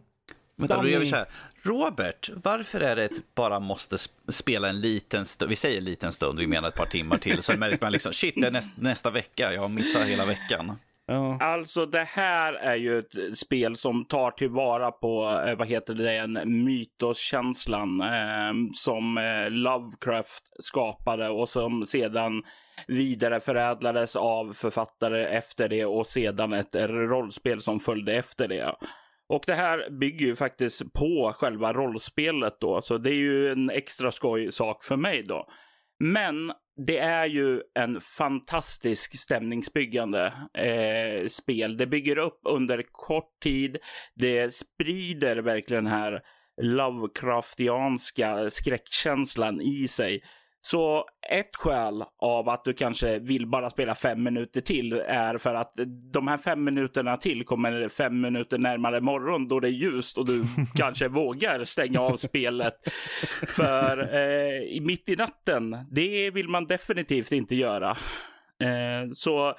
Vänta, då gör vi så här. Robert, varför är det att bara måste sp- spela en liten stund? Vi säger liten stund, vi menar ett par timmar till. Så märker man liksom, shit, det är näst, nästa vecka. Jag har missat hela veckan. Ja. Alltså det här är ju ett spel som tar tillvara på, eh, vad heter det, en mytoskänslan eh, som eh, Lovecraft skapade och som sedan vidareförädlades av författare efter det och sedan ett rollspel som följde efter det. Och det här bygger ju faktiskt på själva rollspelet då, så det är ju en extra skoj sak för mig då. Men det är ju en fantastisk stämningsbyggande eh, spel. Det bygger upp under kort tid. Det sprider verkligen den här Lovecraftianska skräckkänslan i sig. Så ett skäl av att du kanske vill bara spela fem minuter till är för att de här fem minuterna till kommer fem minuter närmare morgon då det är ljust och du [LAUGHS] kanske vågar stänga av spelet. För eh, mitt i natten, det vill man definitivt inte göra. Eh, så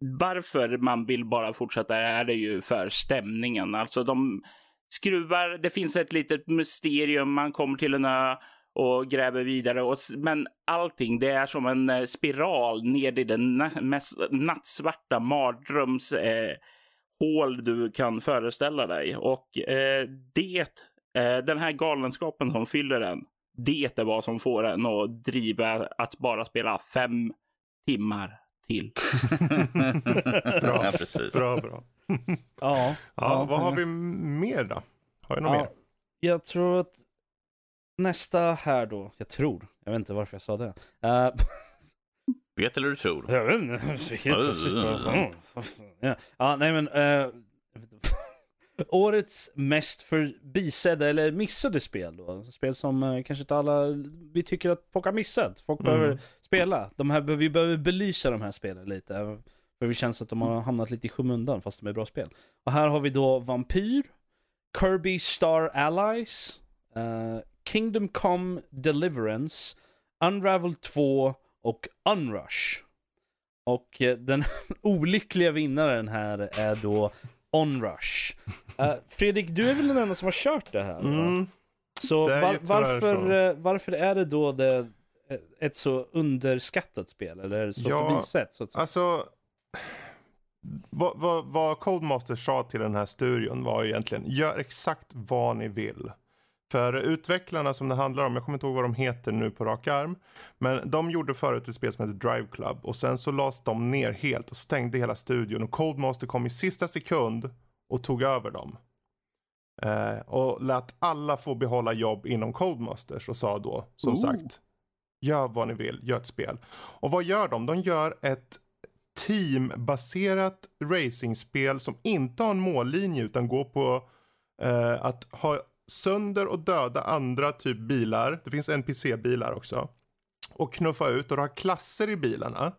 varför man vill bara fortsätta är det ju för stämningen. Alltså de skruvar, det finns ett litet mysterium, man kommer till en ö och gräver vidare. Och, men allting, det är som en eh, spiral ner i den na- mest nattsvarta mardröms eh, hål du kan föreställa dig. Och eh, det, eh, den här galenskapen som fyller den, det är vad som får en att driva att bara spela fem timmar till. [LAUGHS] Bra. Ja, precis. Bra, bra. Ja. Ja, vad har vi mer då? Har vi något Ja, mer? jag tror att nästa här då, jag tror, jag vet inte varför jag sa det. Uh, [LAUGHS] Vet eller du tror? jag vet inte, helt plötsligt bara, ja. nej men. inte. [LAUGHS] Årets mest förbisedda eller missade spel då. Spel som eh, kanske inte alla, vi tycker att folk har missat. Folk Mm. behöver spela. De här, vi behöver belysa de här spelen lite. För vi känns att de har hamnat lite i skymundan fast de är bra spel. Och här har vi då Vampyr, Kirby Star Allies, eh, Kingdom Come Deliverance, Unravel 2 och Unrush. Och eh, den [LAUGHS] olyckliga vinnaren här är då Onrush. Uh, Fredrik, du är väl den enda som har kört det här? Mm. Så, det var, varför, så. eh, varför är det då det, ett så underskattat spel? Eller så Ja, förbisett? Så att säga? Alltså, vad, vad, vad Codemaster sa till den här studion var egentligen, gör exakt vad ni vill. För utvecklarna som det handlar om, jag kommer inte ihåg vad de heter nu på rak arm. Men de gjorde förut ett spel som heter Drive Club och sen så lades de ner helt och stängde hela studion och Codemaster kom i sista sekund och tog över dem. Eh, och lät alla få behålla jobb inom Codemasters och sa då, som Ooh. sagt, gör vad ni vill, gör ett spel. Och vad gör de? De gör ett teambaserat racingspel som inte har en mållinje utan går på eh, att ha sönder och döda andra typ bilar. Det finns NPC-bilar också. Och knuffa ut och du har klasser i bilarna.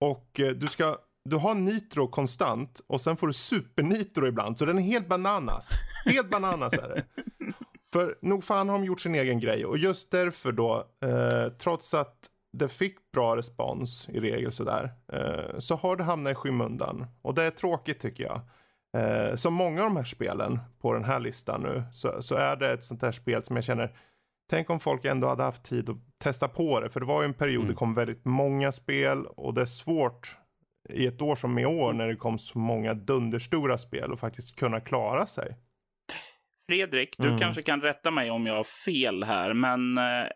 Och eh, du ska du har nitro konstant och sen får du supernitro ibland. Så den är helt bananas. Helt bananas är det. [LAUGHS] För nog fan har de gjort sin egen grej och just därför då, eh, trots att det fick bra respons i regel sådär, eh, så har det hamnat i skymundan. Och det är tråkigt tycker jag. Eh, som många av de här spelen på den här listan nu, så, så är det ett sånt här spel som jag känner, tänk om folk ändå hade haft tid att testa på det. För det var ju en period det kom väldigt många spel och det är svårt i ett år som i år när det kom så många dunderstora spel och faktiskt kunna klara sig. Fredrik, du Mm. kanske kan rätta mig om jag har fel här, men eh,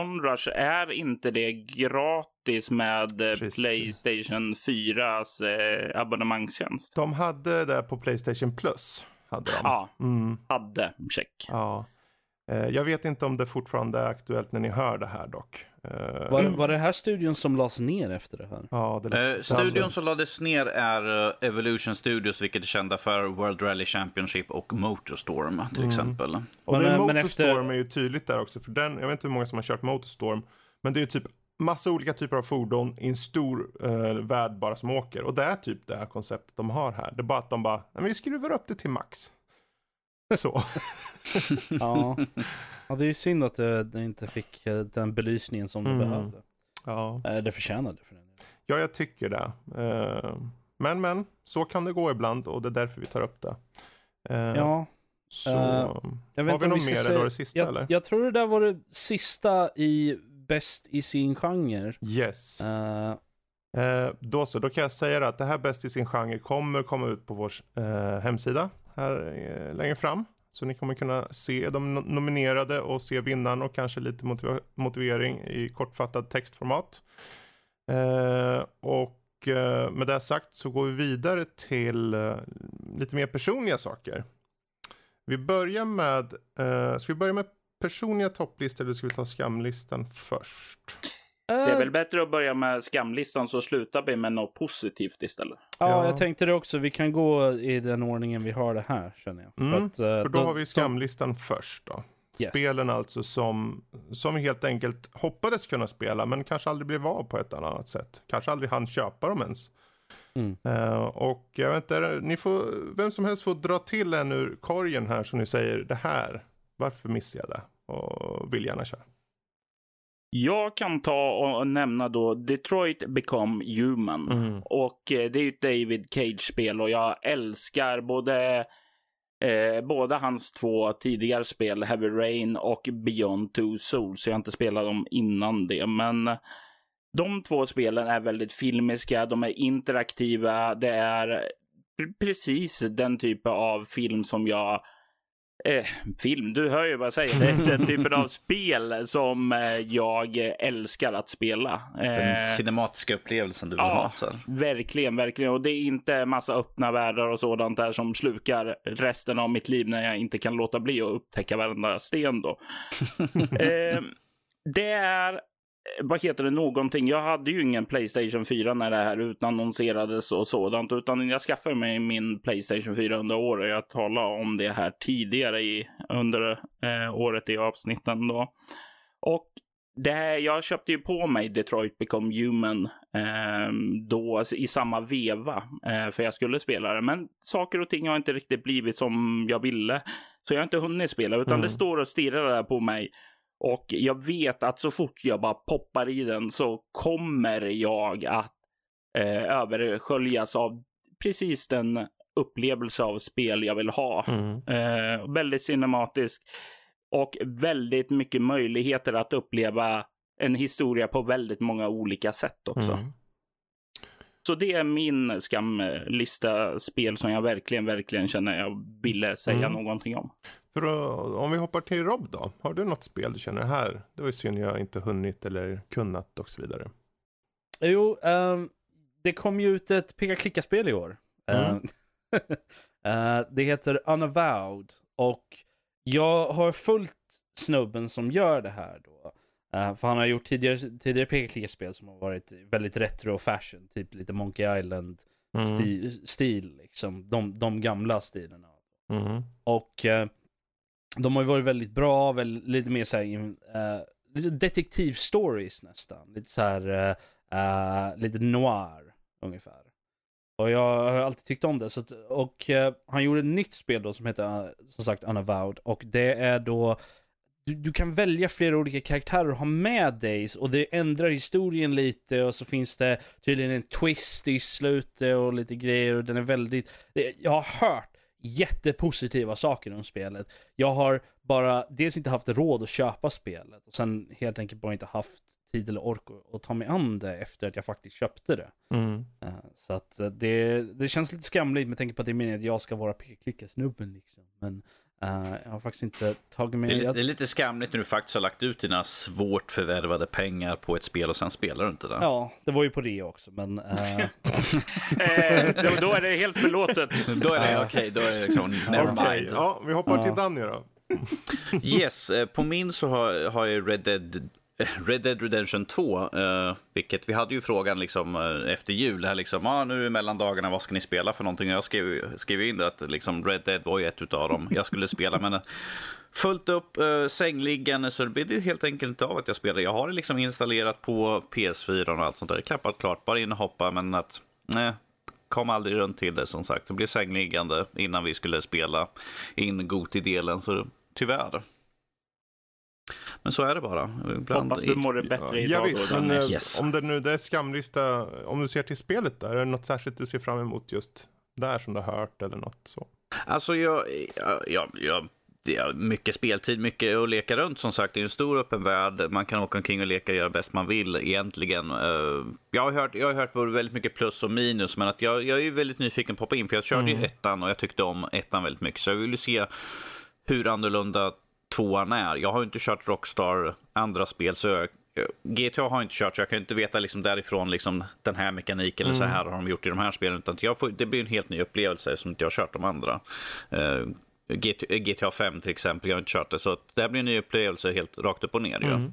Onrush, är inte det gratis med eh, Precis. Playstation 4s eh, abonnemangstjänst? De hade det på Playstation Plus. Hade de. Ja, Mm, hade. Check. ja. Eh, Jag vet inte om det fortfarande är aktuellt när ni hör det här dock. Eh, Var, var det här studion som lades ner efter det här? Ja, det Eh, studion som lades ner är eh, Evolution Studios, vilket är kända för World Rally Championship och Motorstorm till Mm. exempel. Och Men, det Motorstorm efter- är ju tydligt där också. För den, jag vet inte hur många som har kört Motorstorm. Men det är ju typ massa olika typer av fordon i en stor eh, värld bara som åker. Och det är typ det här konceptet de har här. Det är bara att de bara, "Nej, men vi skruvar upp det till max. Så. [LAUGHS] Ja. ja, det är ju synd att det, inte fick eh, den belysningen som det Mm. behövde. ja. Eh, Det förtjänade för den ja, jag tycker det. Eh, men, men, så kan det gå ibland och det är därför vi tar upp det. Ja, Så, Uh, har vi något mer säga- var det sista jag, eller? jag tror det där var det sista i bäst i sin genre. Yes. Eh, Eh, då så, då kan jag säga att det här Bäst i sin genre kommer komma ut på vår hemsida här eh, längre fram. Så ni kommer kunna se de nominerade och se vinnaren och kanske lite motiv motivering i kortfattad textformat. Eh, och eh, med det sagt så går vi vidare till eh, lite mer personliga saker. Vi börjar med, eh, ska vi börja med personliga topplistor eller ska vi ta skamlistan först? Det är eh, väl bättre att börja med skamlistan så slutar vi med något positivt istället. Ja, Ja. jag tänkte det också. Vi kan gå i den ordningen vi har det här, känner jag. Mm, att, eh, För då de- har vi skamlistan först då. Yes. Spelen alltså som, som vi helt enkelt hoppades kunna spela men kanske aldrig blev av på ett eller annat sätt. Kanske aldrig hann köpa dem ens. Mm. Eh, och jag vet inte, ni får, vem som helst får dra till en ur korgen här som ni säger det här. Varför missade jag det? Och vill gärna köra. Jag kan ta och nämna då Detroit Become Human. Mm. Och eh, det är ju ett David Cage-spel och jag älskar både eh, båda hans två tidigare spel, Heavy Rain och Beyond Two Souls. Jag har inte spelat dem innan det, men de två spelen är väldigt filmiska, de är interaktiva, det är pre- precis den typen av film som jag Eh, film, du hör ju vad jag säger. Det är den typen av spel som eh, jag älskar att spela. Den Eh, cinematiska upplevelsen du vill ja. ha. Så. Verkligen, verkligen. Och det är inte massa öppna världar och sådant där som slukar resten av mitt liv när jag inte kan låta bli att upptäcka varenda sten då. [LAUGHS] eh, det är, vad heter det, någonting. Jag hade ju ingen Playstation 4 när det här utannonserades och sådant, utan jag skaffade mig min Playstation 4 under året. Jag talade om det här tidigare i, under eh, året i avsnitten då. Och det här, jag köpte ju på mig Detroit Become Human eh, då i samma veva eh, för jag skulle spela det. Men saker och ting har inte riktigt blivit som jag ville. Så jag har inte hunnit spela utan Mm. det står och stirrar där på mig. Och jag vet att så fort jag bara poppar i den så kommer jag att eh, översköljas av precis den upplevelse av spel jag vill ha. Mm. Eh, väldigt cinematisk och väldigt mycket möjligheter att uppleva en historia på väldigt många olika sätt också. Mm. Så det är min skamlista spel som jag verkligen, verkligen känner jag ville säga Mm. någonting om. För att, om vi hoppar till Rob då. Har du något spel du känner här? Det var ju synd jag inte hunnit eller kunnat och så vidare. Jo, ehm, det kom ju ut ett peka-klicka-spel i år. Mm. [LAUGHS] Eh, det heter Unavowed och jag har följt snubben som gör det här då. Eh, för han har gjort tidigare, tidigare peka-klicka-spel som har varit väldigt retro fashion, typ lite Monkey Island Mm. stil, stil liksom. De, de gamla stilarna. Mm. Och eh, de har ju varit väldigt bra, väl, lite mer såhär, uh, lite detektivstories nästan. Lite så här, eh, eh, lite noir ungefär. Och jag har alltid tyckt om det. Så att, och eh, han gjorde ett nytt spel då som heter, eh, som sagt, Unavowed. Och det är då, du, du kan välja flera olika karaktärer och ha med dig. Och det ändrar historien lite och så finns det tydligen en twist i slutet och lite grejer. Och den är väldigt, jag har hört jättepositiva saker om spelet. Jag har bara dels inte haft råd att köpa spelet och sen helt enkelt bara inte haft tid eller ork att- ta mig an det efter att jag faktiskt köpte det. Mm. Eh, Så att eh, det, det känns lite skamligt med tanke på att det är meningen att jag ska vara peka-klicka-snubben liksom. Men eh, jag har faktiskt inte tagit Det, är, lite- jag, det är lite skamligt när du faktiskt har lagt ut dina svårt förvärvade pengar på ett spel och sen spelar du inte det. Ja, det var ju på det också men... eh, [LAUGHS] Eh, då, då är det helt förlåtet. [LAUGHS] Då är det okej, då är det liksom [LAUGHS] never Okej, mind. ja, vi hoppar till. Danny då. Yes, eh, på min så har, har jag Red Dead, [LAUGHS] Red Dead Redemption 2, eh, vilket vi hade ju frågan liksom eh, efter jul här liksom, ah, nu är mellandagarna, vad ska ni spela för någonting? Jag skrev, skrev in det att liksom Red Dead var ju ett av dem jag skulle spela, men eh, fullt upp, eh, sängliggande, så det blir det helt enkelt inte av att jag spelar. Jag har det liksom installerat på PS4 och allt sånt där, klappat klart, bara in och hoppa, men att, nej, kom aldrig runt till det som sagt. Det blev sängliggande innan vi skulle spela in Goti-delen, så tyvärr. Men så är det bara. Ibland Hoppas du mår bättre Ja, idag visst, då. men eh, Yes. om det nu det är skamlista, om du ser till spelet där, är det något särskilt du ser fram emot just där som du har hört eller något så? Alltså jag, jag, jag, jag det är mycket speltid, mycket att leka runt som sagt. Det är en stor öppen värld. Man kan åka omkring och leka och göra bäst man vill egentligen. Eh, jag har hört, jag har hört både väldigt mycket plus och minus, men att jag, jag är väldigt nyfiken på att hoppa in, för jag körde Mm. ju ettan och jag tyckte om ettan väldigt mycket, så jag vill ju se hur annorlunda tvåan är. Jag har ju inte kört Rockstar andra spel, så jag, GTA har jag inte kört, så jag kan ju inte veta liksom därifrån liksom den här mekaniken eller så här har de gjort i de här spelen. Utan jag får, det blir en helt ny upplevelse som inte jag har kört de andra. Uh, GTA 5 till exempel, jag har inte kört det. Så det här blir en ny upplevelse helt rakt upp och ner. ju. Mm.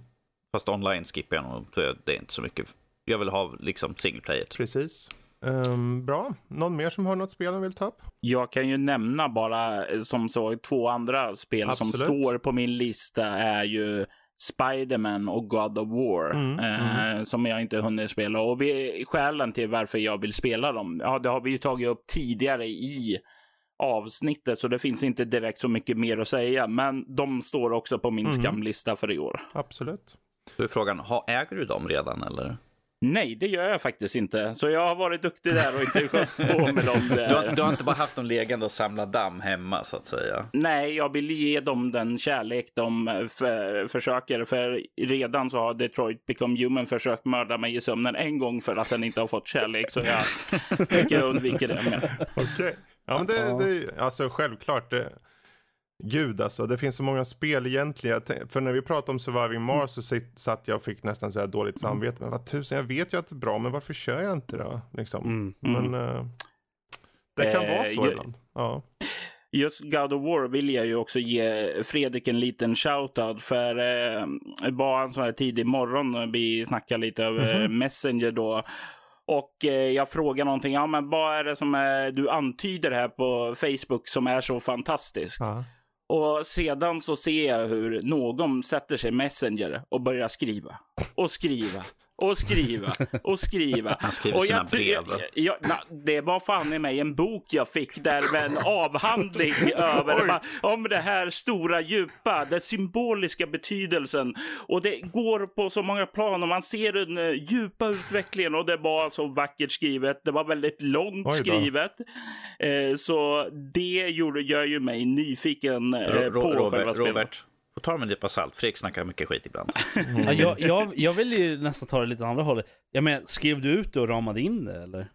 Fast online skippar jag nog, det är inte så mycket. Jag vill ha liksom single player. Precis. Ehm, bra. Någon mer som har något spel de vill ta upp? Jag kan ju nämna bara eh, som så två andra spel Absolut. som står på min lista är ju Spiderman och God of War Mm, eh, som jag inte hunnit spela. Och vi, skälen till varför jag vill spela dem, ja, det har vi ju tagit upp tidigare i avsnittet, så det finns inte direkt så mycket mer att säga. Men de står också på min Mm. skamlista för i år. Absolut. Då är frågan, äger du dem redan eller? Nej, det gör jag faktiskt inte. Så jag har varit duktig där och inte [LAUGHS] skött på med dem. Där. Du har, du har inte bara haft dem liggande och samlat damm hemma så att säga? Nej, jag vill ge dem den kärlek de eh, för, försöker. För redan så har Detroit Become Human försökt mörda mig i sömnen en gång för att den inte har fått kärlek. Så jag [LAUGHS] tycker jag undviker det. Okej. Ja, men det, det, alltså självklart. Det, gud alltså, det finns så många spel egentligen. För när vi pratade om Surviving Mars så satt jag och fick nästan så här dåligt samvete. Men vad tusen, jag vet ju att det är bra, men varför kör jag inte då? Liksom. Mm. Men eh, det kan Eh, vara så ju- ibland. Ja. Just God of War vill jag ju också ge Fredrik en liten shoutout. För eh, var en sån här tidig morgon vi snackade lite över Messenger då. Och eh, jag frågar någonting, ja men vad är det som är, du antyder här på Facebook som är så fantastiskt? Ja. Och sedan så ser jag hur någon sätter sig i Messenger och börjar skriva. Och skriva. Och skriva. Och skriva. [LAUGHS] Han skriver och sina jag, brev. Jag, jag, na, det var fan i mig en bok jag fick där med en avhandling [LAUGHS] över bara, om det här stora djupa, den symboliska betydelsen. Och det går på så många plan och man ser den eh, djupa utvecklingen och det var så vackert skrivet. Det var väldigt långt skrivet. Eh, så det gjorde, gör ju mig nyfiken Ro- på Ro- själva Robert, spelet. Robert, får ta det med en nypa salt. Fredrik snackar mycket skit ibland. [LAUGHS] Ja, jag, jag, jag vill ju nästan ta det lite andra hållet. Jag menar, skrev du ut det och ramade in det eller?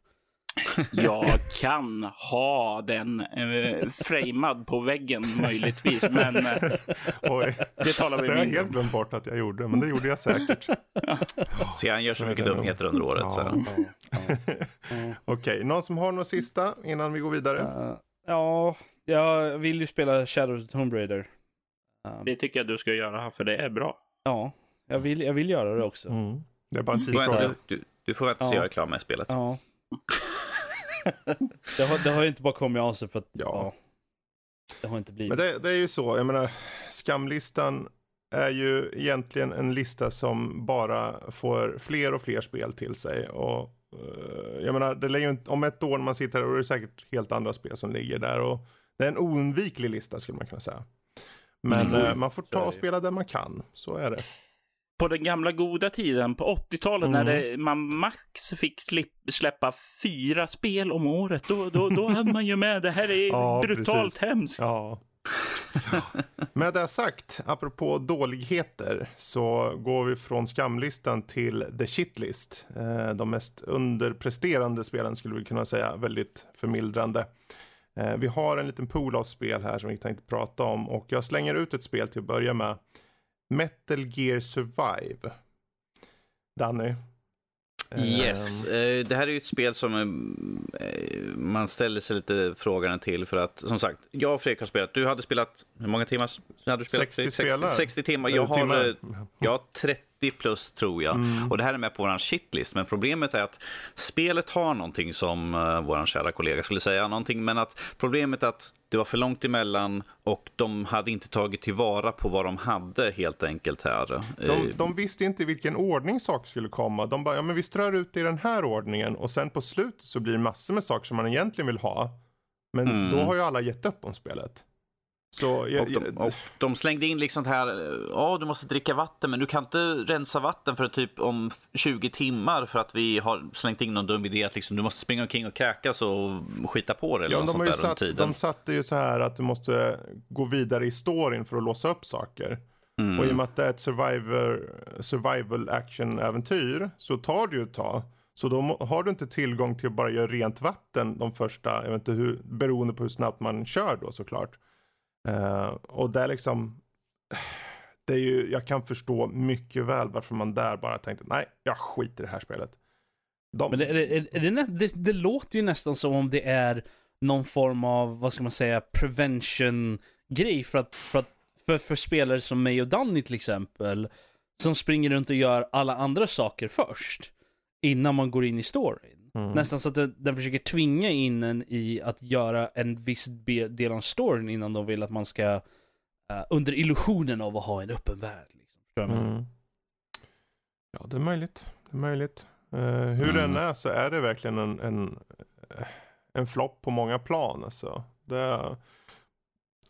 [LAUGHS] Jag kan ha den eh, framad på väggen möjligtvis, men eh, [LAUGHS] Oj. det talar vi Det har jag helt glömt bort att jag gjorde, men det gjorde jag säkert. Så han gör så Så mycket dumheter under året. Ja. Så. Okej, någon som har något sista innan vi går vidare? Uh, ja, jag vill ju spela Shadows of Tomb Raider. Um, Det tycker jag du ska göra, för det är bra. ja, jag vill, jag vill göra det också. Mm. Det är bara en tidsfråga. du, du, du får vänta tills Ja. jag är klar med spelet. Ja. [LAUGHS] det, har, det har ju inte bara kommit av sig för att, Ja. ja. Det har inte blivit. Men det, det är ju så, jag menar, skamlistan är ju egentligen en lista som bara får fler och fler spel till sig. Och eh, jag menar, det ju inte, om ett år när man sitter här, då är det säkert helt andra spel som ligger där. Och det är en oundviklig lista skulle man kunna säga. Men Mm. eh, man får ta och spela där man kan, så är det. På den gamla goda tiden, på 80-talet, när Mm. det, man max fick släppa fyra spel om året, då, då, då hade man ju med. Det här är [LAUGHS] Ja, brutalt precis. hemskt. Ja. [LAUGHS] Med det sagt, apropå dåligheter, så går vi från skamlistan till the shitlist. Eh, de mest underpresterande spelen skulle vi kunna säga, väldigt förmildrande. Eh, vi har en liten pool av spel här som vi tänkte prata om och jag slänger ut ett spel till att börja med. Metal Gear Survive. Danny? Yes, Ehm, eh, det här är ju ett spel som eh, man ställer sig lite frågan till för att som sagt, jag och Fredrik har spelat. Du hade spelat, hur många timmar hade du spelat? 60 spelare. 60 timmar. Jag har, jag har 30 plus tror jag. Mm. Och det här är med på våran shitlist. Men problemet är att spelet har någonting som uh, våran kära kollega skulle säga. Någonting, men att problemet är att det var för långt emellan och de hade inte tagit tillvara på vad de hade helt enkelt här. Eh, De, de visste inte i vilken ordning saker skulle komma. De bara, ja men vi strör ut det i den här ordningen och sen på slutet så blir det massor med saker som man egentligen vill ha. Men Mm. då har ju alla gett upp om spelet. Så jag, Och de, och de slängde in liksom det här, ja du måste dricka vatten men du kan inte rensa vatten för typ om 20 timmar för att vi har slängt in någon dum idé att liksom, du måste springa omkring och kräkas och skita på det. Eller ja, något de, sånt har ju där under satt, tiden. de satte ju så här att du måste gå vidare i storyn för att låsa upp saker. Mm. Och i och med att det är ett survivor, survival action-äventyr så tar det ju ett tag. Så då har du inte tillgång till att bara göra rent vatten de första, jag vet inte hur, beroende på hur snabbt man kör då såklart. Uh, och det är liksom, [SIGHS] det är ju, jag kan förstå mycket väl varför man där bara tänkte nej, jag skiter i det här spelet. De, Men det, är, är, är det, nä- det, det låter ju nästan som om det är någon form av, vad ska man säga, prevention-grej för att, för att för, för spelare som mig och Danny till exempel, som springer runt och gör alla andra saker först, innan man går in i storyn. Mm. Nästan så att den, den försöker tvinga in en i att göra en viss del av storyn innan de vill att man ska, eh, under illusionen av att ha en öppen värld. Liksom. Mm. Ja, det är möjligt. Det är möjligt. Eh, hur Mm. den är så är det verkligen en, en, en flopp på många plan. Alltså. Det,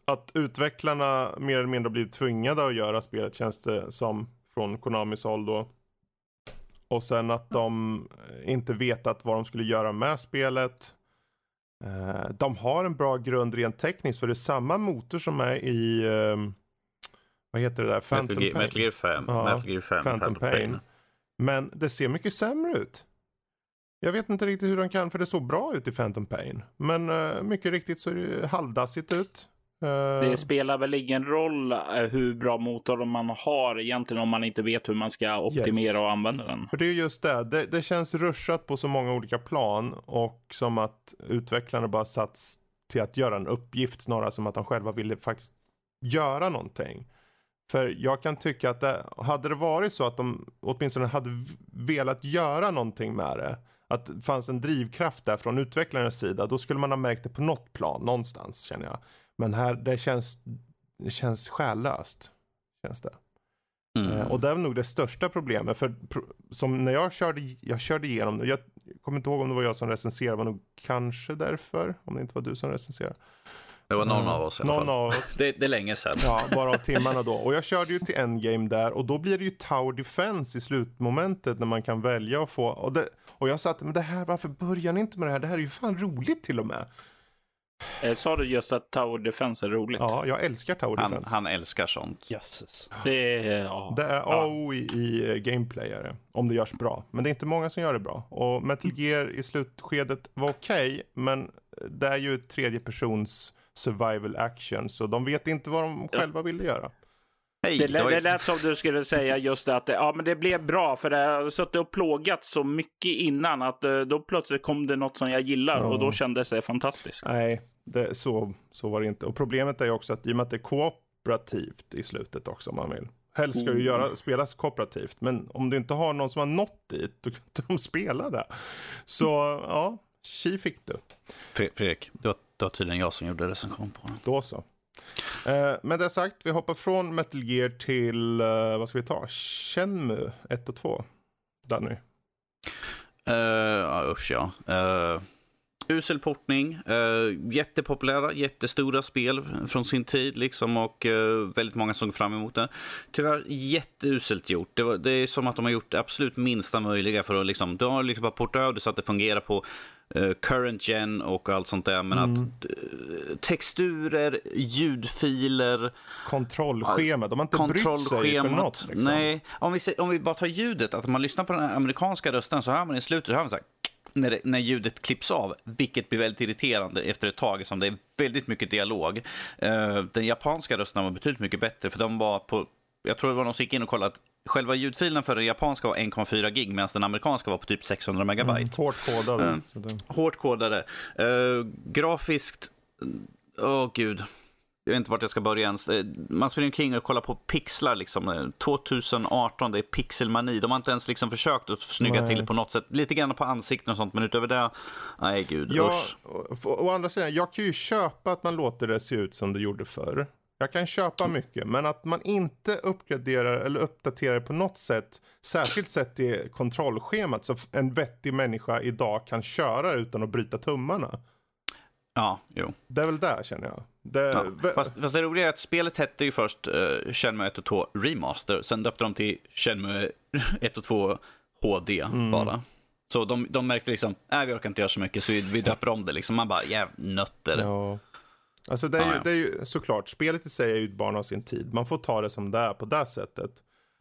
att utvecklarna mer eller mindre blivit tvingade att göra spelet känns det som från Konamis håll då. Och sen att de inte vetat vad de skulle göra med spelet. Eh, de har en bra grund rent tekniskt för det är samma motor som är i ehm, vad heter det där? Metal, Phantom Gear, Pain. Metal Gear 5. Ja, Metal Gear 5 Phantom Pain. Men det ser mycket sämre ut. Jag vet inte riktigt hur de kan, för det såg bra ut i Phantom Pain. Men eh, mycket riktigt så är det halvdassigt ut. Eh, Det spelar väl ingen roll eh, hur bra motor man har egentligen om man inte vet hur man ska optimera Yes. och använda den. För det är just det. det, det känns ruschat på så många olika plan och som att utvecklarna bara satts till att göra en uppgift snarare som att de själva ville faktiskt göra någonting. För jag kan tycka att det, hade det varit så att de åtminstone hade velat göra någonting med det, att det fanns en drivkraft där från utvecklarens sida, då skulle man ha märkt det på något plan någonstans känner jag. Men här, det känns, det känns själlöst. Känns det. Mm. Eh, Och det är nog det största problemet. För som när jag körde, jag körde igenom, jag kommer inte ihåg om det var jag som recenserade, det var nog kanske därför, om det inte var du som recenserade. Det var någon Eh, av oss i alla Någon fall. av oss. Det, det är länge sedan. Ja, bara av timmarna då. Och jag körde ju till endgame där och då blir det ju Tower Defense i slutmomentet när man kan välja att få. Och, det, och jag satt, men det här, varför börjar ni inte med det här? Det här är ju fan roligt till och med. Eh, Sa du just att Tower Defense är roligt? Ja, jag älskar Tower Han, Defense. han älskar sånt. Jösses. Det är, ja. Det är A och O i, i eh, gameplay är det, om det görs bra. Men det är inte många som gör det bra. Och Metal Gear i slutskedet var okej, men det är ju tredje persons survival action, så de vet inte vad de Ja. själva ville göra. Hej, Det, lät- var det lät som du skulle säga just det att ja, men det blev bra för det har suttit och plågat så mycket innan att eh, då plötsligt kom det något som jag gillar Ja. och då kändes det fantastiskt. Nej, det, så, så var det inte. Och problemet är ju också att i och med att det är kooperativt i slutet också om man vill. Helst ska ju Mm. göra, spelas kooperativt, men om du inte har någon som har nått dit, då kan [LAUGHS] inte de spela det. Så ja, tji fick du. Fre- Fredrik, det var, det var tydligen jag som gjorde recension på den. Då så. Eh, med det sagt, vi hoppar från Metal Gear till, eh, vad ska vi ta? Shenmue 1 och 2. Danny. Uh, usch ja. Uh, usel portning, uh, jättepopulära, jättestora spel från sin tid liksom och eh, väldigt många såg fram emot det. Tyvärr jätteuselt gjort. Det, var, det är som att de har gjort det absolut minsta möjliga för att liksom, de har liksom bara portat över det så att det fungerar på eh, current gen och allt sånt där. Men att eh, texturer, ljudfiler, Kontrollschema, de har inte brytt sig för något. Liksom. Nej, om vi, om vi bara tar ljudet, att man lyssnar på den amerikanska rösten så hör man i slutet så hör man så här, när, det, när ljudet klipps av, vilket blir väldigt irriterande efter ett tag eftersom det är väldigt mycket dialog. Eh, den japanska rösten var betydligt mycket bättre för de var på, jag tror det var någon som gick in och kollade att själva ljudfilen för den japanska var 1,4 gig medan den amerikanska var på typ 600 megabyte. Mm, hårt kodade. Mm. Det... Hårt kodade. Uh, grafiskt, åh gud. Jag vet inte vart jag ska börja ens. Eh, Man springer omkring och kollar på pixlar liksom. Eh, 2018, det är pixelmani. De har inte ens liksom försökt att snygga Nej. till på något sätt. Lite grann på ansikten och sånt, men utöver det, nej gud, Ja, usch. å, andra sidan, jag kan ju köpa att man låter det se ut som det gjorde förr. Jag kan köpa mycket, men att man inte uppgraderar eller uppdaterar på något sätt, särskilt sett i kontrollschemat, så en vettig människa idag kan köra utan att bryta tummarna. Ja, jo. Det är väl där känner jag. Det, Ja. Fast, fast det roliga är att spelet hette ju först uh, Shenmue 1 och 2 Remaster. Sen döpte de till Shenmue [LAUGHS] 1 och 2 HD Mm. bara. Så de, de märkte liksom, nej vi orkar inte göra så mycket så vi, vi döper om det liksom. Man bara, jäv nötter. Ja. Alltså det är, ju, Ja, ja. det är ju såklart, spelet i sig är ju ett barn av sin tid. Man får ta det som det är på det sättet.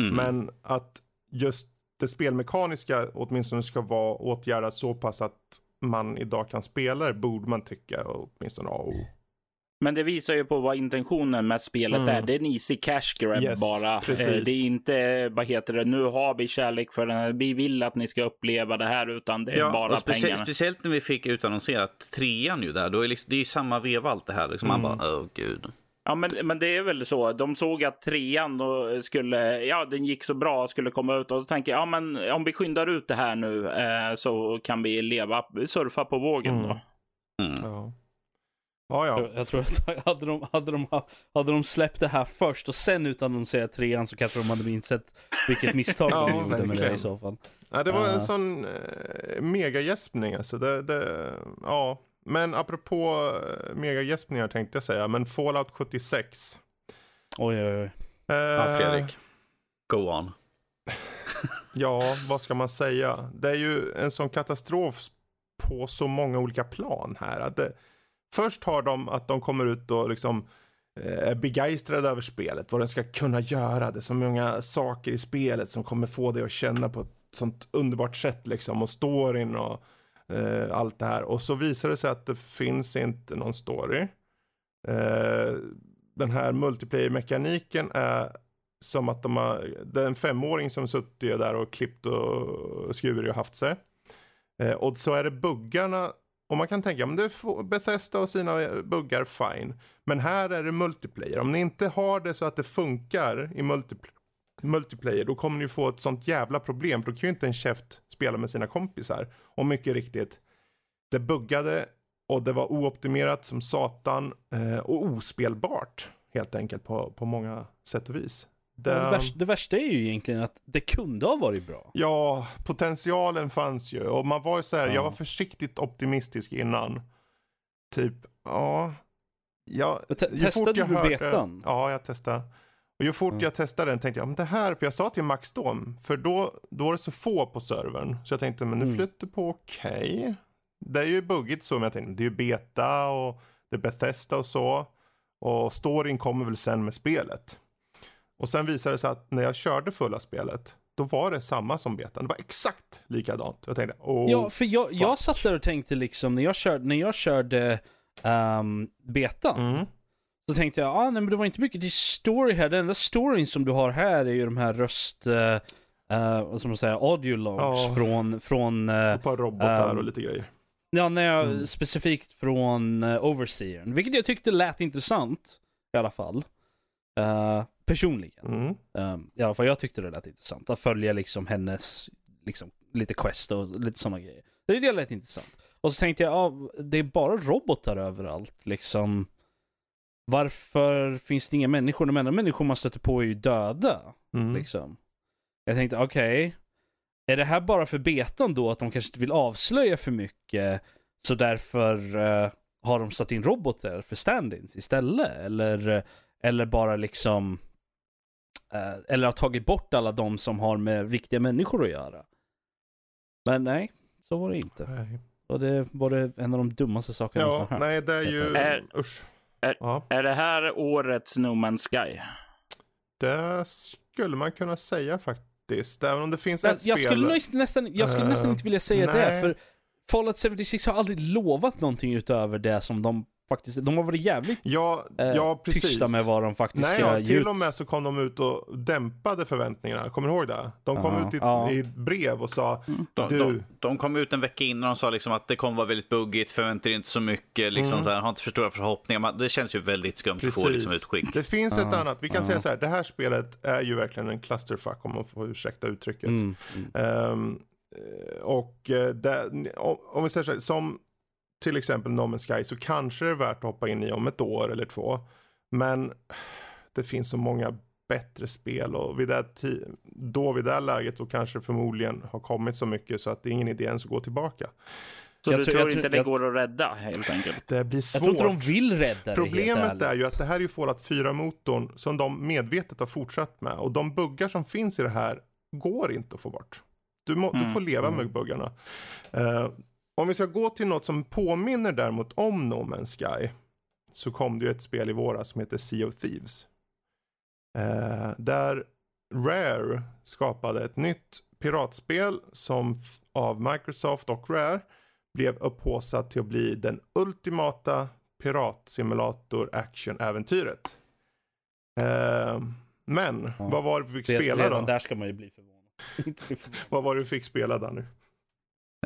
Mm. Men att just det spelmekaniska åtminstone ska vara åtgärdat så pass att man idag kan spela det borde man tycka åtminstone. Oh. Men det visar ju på vad intentionen med spelet Mm. är. Det är en easy cash grab Yes, bara. precis. Eh, Det är inte, vad heter det, nu har vi kärlek för den här, vi vill att ni ska uppleva det här, utan det är Ja, bara specie- pengarna. Speciellt när vi fick utannonserat trean ju där. Då är liksom, det är ju samma veva allt det här. Liksom. Man Mm. bara, åh gud. Ja, men, men det är väl så. De såg att trean då skulle, ja, den gick så bra och skulle komma ut och så tänker jag, ja, men om vi skyndar ut det här nu eh, så kan vi leva, surfa på vågen Mm. då. Mm. Ja. Ja, ja. Jag, tror att [LAUGHS] hade de, hade, de, hade de släppt det här först och sen utannonserat trean så kanske de hade insett vilket misstag Ja, de gjorde med det verkligen. i så fall. ja det var Ja. en sån eh, megagäspning alltså. Det, det, ja. Men apropå eh, megagäspningar tänkte jag säga, men Fallout 76. Oj, oj, oj. Ja, Eh, Fredrik. Go on. [LAUGHS] Ja, vad ska man säga? Det är ju en sån katastrof på så många olika plan här. Att det, först har de att de kommer ut och liksom eh, är begeistrade över spelet, vad den ska kunna göra. Det är så många saker i spelet som kommer få dig att känna på ett sånt underbart sätt liksom. Och storyn och eh, allt det här. Och så visar det sig att det finns inte någon story. Eh, den här multiplayer-mekaniken är som att de har, det är en femåring som suttit där och klippt och skurit och haft sig. Eh, och så är det buggarna, och man kan tänka, men det får Bethesda och sina eh, buggar, fine. Men här är det multiplayer. Om ni inte har det så att det funkar i multipl- multiplayer, då kommer ni få ett sånt jävla problem. För då kan ju inte en käft spela med sina kompisar. Och mycket riktigt, det buggade och det var ooptimerat som satan eh, och ospelbart helt enkelt på, på många sätt och vis. Det, det, värsta, det värsta är ju egentligen att det kunde ha varit bra. Ja, potentialen fanns ju. Och man var ju så här, Ja. jag var försiktigt optimistisk innan. Typ, ja. ja Men te- ju testade jag du hörde- betan? Ja, jag testade. Och ju fort Mm. jag testade den tänkte jag, men det här, för jag sa till Max då, för då, då var det så få på servern. Så jag tänkte, men nu Mm. flyttar på okej. Det är ju buggigt så, men jag tänkte, det är ju beta och det är Bethesda och så. Och storyn kommer väl sen med spelet. Och sen visade det sig att när jag körde fulla spelet, då var det samma som betan. Det var exakt likadant. Jag tänkte, åh, ja, för jag, jag fuck. satt där och tänkte liksom, när jag körde, när jag körde ehm, betan, Mm. så tänkte jag, ah, nej men det var inte mycket till story här. Den enda storyn som du har här är ju de här röst, uh, vad ska man säga, audio logs Ja. från, från eh, Ett par robotar ehm, och lite grejer. Ja, när jag, Mm. specifikt från uh, Overseern. Vilket jag tyckte lät intressant. I alla fall. Eh, personligen. Mm. Um, I alla fall, jag tyckte det lät intressant. Att följa liksom hennes, liksom, lite quest och lite sådana grejer. Det, det lät intressant. Och så tänkte jag, ja, det är bara robotar överallt. Liksom. Varför finns det inga människor? De enda människor man stöter på är ju döda. Mm. Liksom. Jag tänkte, okej. är det här bara för betan då? Att de kanske inte vill avslöja för mycket? Så därför eh, har de satt in robotar för stand-ins istället? Eller, eh, eller bara liksom... eh, eller har tagit bort alla de som har med riktiga människor att göra? Men nej, så var det inte. Nej. Och det var det en av de dummaste sakerna jag Ja, har hört. nej det är ju, Är- usch. är- Ja, Är det här årets No Man's Sky? det skulle man kunna säga faktiskt. Även om det finns Jag, ett jag spel. skulle nästan, jag skulle Eh, nästan inte vilja säga det, nej. för Fallout 76 har aldrig lovat någonting utöver det som de faktiskt, de har varit jävligt Ja, eh, ja precis. tysta med vad de faktiskt Nej, ska ja, till och med så kom de ut och dämpade förväntningarna. Kommer du ihåg det? De kom Ja, ut i, ja. i ett brev och sa De, Du. de, de kom ut en vecka innan och sa liksom att det kommer vara väldigt buggigt, förvänta er inte så mycket, liksom Mm. så här, har inte för stora förhoppningar. Man, det känns ju väldigt skumt att få liksom precis. utskick. Det finns ett annat. Vi kan säga så här. Det här spelet är ju verkligen en clusterfuck om man får ursäkta uttrycket. Mm, mm. Eh, och eh, det, om, om vi säger så här, som till exempel No Man's Sky så kanske det är värt att hoppa in i om ett år eller två. Men det finns så många bättre spel och vid det då vid det här läget då kanske förmodligen har kommit så mycket så att det är ingen idé ens att gå tillbaka. Så Jag du tror- tror, jag inte det jag- går att rädda helt enkelt? Det blir Jag svårt. tror inte de vill rädda det Problemet ärligt. är ju att det här är ju Fallout 4-motorn som de medvetet har fortsatt med. Och de buggar som finns i det här går inte att få bort. Du, må, du Mm. får leva med buggarna. Eh, om vi ska gå till något som påminner däremot om No Man's Sky. Så kom det ju ett spel i våras som heter Sea of Thieves. Eh, där Rare skapade ett nytt piratspel som av Microsoft och Rare blev upphaussat till att bli den ultimata piratsimulator action-äventyret. Eh, men Ja. vad var det vi fick Redan- spela redan då? där ska man ju [LAUGHS] bli förvånad. Vad var det vi fick spela? Eh,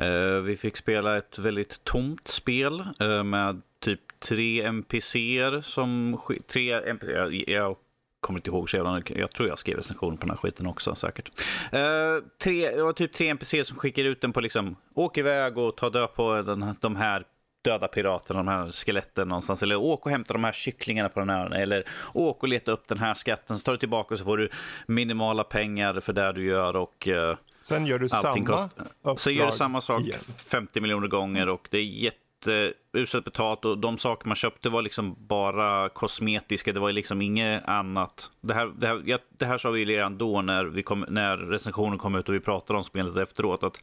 Eh, vi fick spela ett väldigt tomt spel eh, med typ tre NPCer som... Tre NPC, jag, jag kommer inte ihåg så jävla Jag tror jag skrev recension på den här skiten också säkert. Uh, tre, det var typ tre NPCer som skickade ut den på liksom, åk iväg och ta död på den, de här döda piraterna, de här skeletten någonstans. Eller åk och hämta de här kycklingarna på den här. Eller åk och leta upp den här skatten. Så tar du tillbaka och så får du minimala pengar för det du gör. Och Uh, Sen gör du allting samma kost- uppdrag Så gör du samma sak igen. 50 miljoner gånger och det är jätteuselt betalt och de saker man köpte var liksom bara kosmetiska. Det var liksom inget annat. Det här, det här, ja, det här sa vi redan då när, vi kom, när recensionen kom ut och vi pratade om spelet efteråt. Att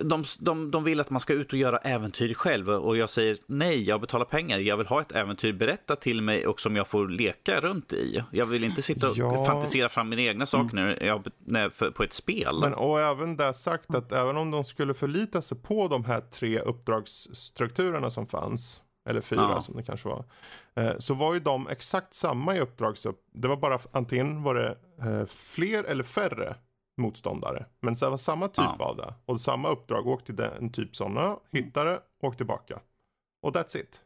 de, de, de vill att man ska ut och göra äventyr själv och jag säger nej, jag betalar pengar. Jag vill ha ett äventyr berättat till mig och som jag får leka runt i. Jag vill inte sitta och Ja. fantisera fram mina egna saker jag, för, på ett spel. Men, och även där sagt att även om de skulle förlita sig på de här tre uppdragsstrukturerna som fanns, eller fyra Ja. som det kanske var, eh, så var ju de exakt samma i uppdragsupp. Det var bara antingen var det eh, fler eller färre motståndare. Men det var samma typ Ja. av det. Och samma uppdrag, åk till den typ sådana, hitta det, åk tillbaka. Och that's it.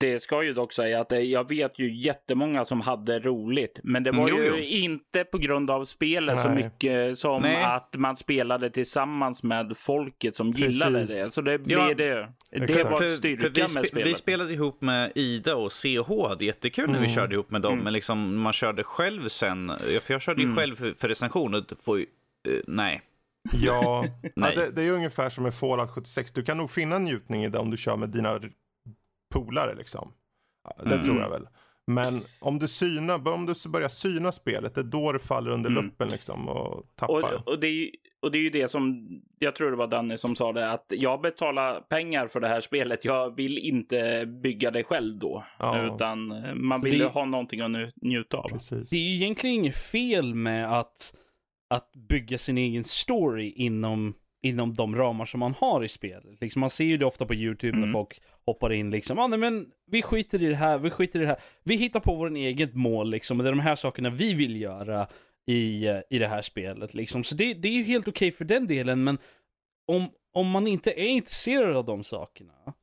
Det ska ju dock säga att eh, jag vet ju jättemånga som hade roligt. Men det var Mm, ju jo. inte på grund av spelet så Nej. mycket som Nej. att man spelade tillsammans med folket som gillade Precis. det. Så det blev Ja. det. Det Exakt. var För- styrkan för vi, med spe- spelet. vi spelade ihop med Ida och CH. Det är jättekul när vi Mm. körde ihop med dem. Mm. Men liksom, man körde själv sen. För jag körde ju Mm. själv för, för recension och får ju, eh, nej. Ja, [LAUGHS] ja det, det är ju ungefär som med Fallout 76. Du kan nog finna njutning i det om du kör med dina polare liksom. Det Mm. tror jag väl. Men om du synar, om du börjar syna spelet, det är då det faller under Mm. luppen liksom och tappar. Och, och, det är, ju- och det är ju det som, jag tror det var Danny som sa det, att jag betalar pengar för det här spelet. Jag vill inte bygga det själv då. Ja. Utan man Så vill ju ha någonting att njuta av. Precis. Det är ju egentligen inget fel med att, att bygga sin egen story inom, inom de ramar som man har i spelet. Liksom man ser ju det ofta på YouTube när Mm. folk hoppar in liksom, ah, nej men vi skiter i det här, vi skiter i det här. Vi hittar på vår eget mål liksom, och det är de här sakerna vi vill göra i, eh, i det här spelet liksom. Så det, det är ju helt okej för den delen, men om, om man inte är intresserad av de sakerna,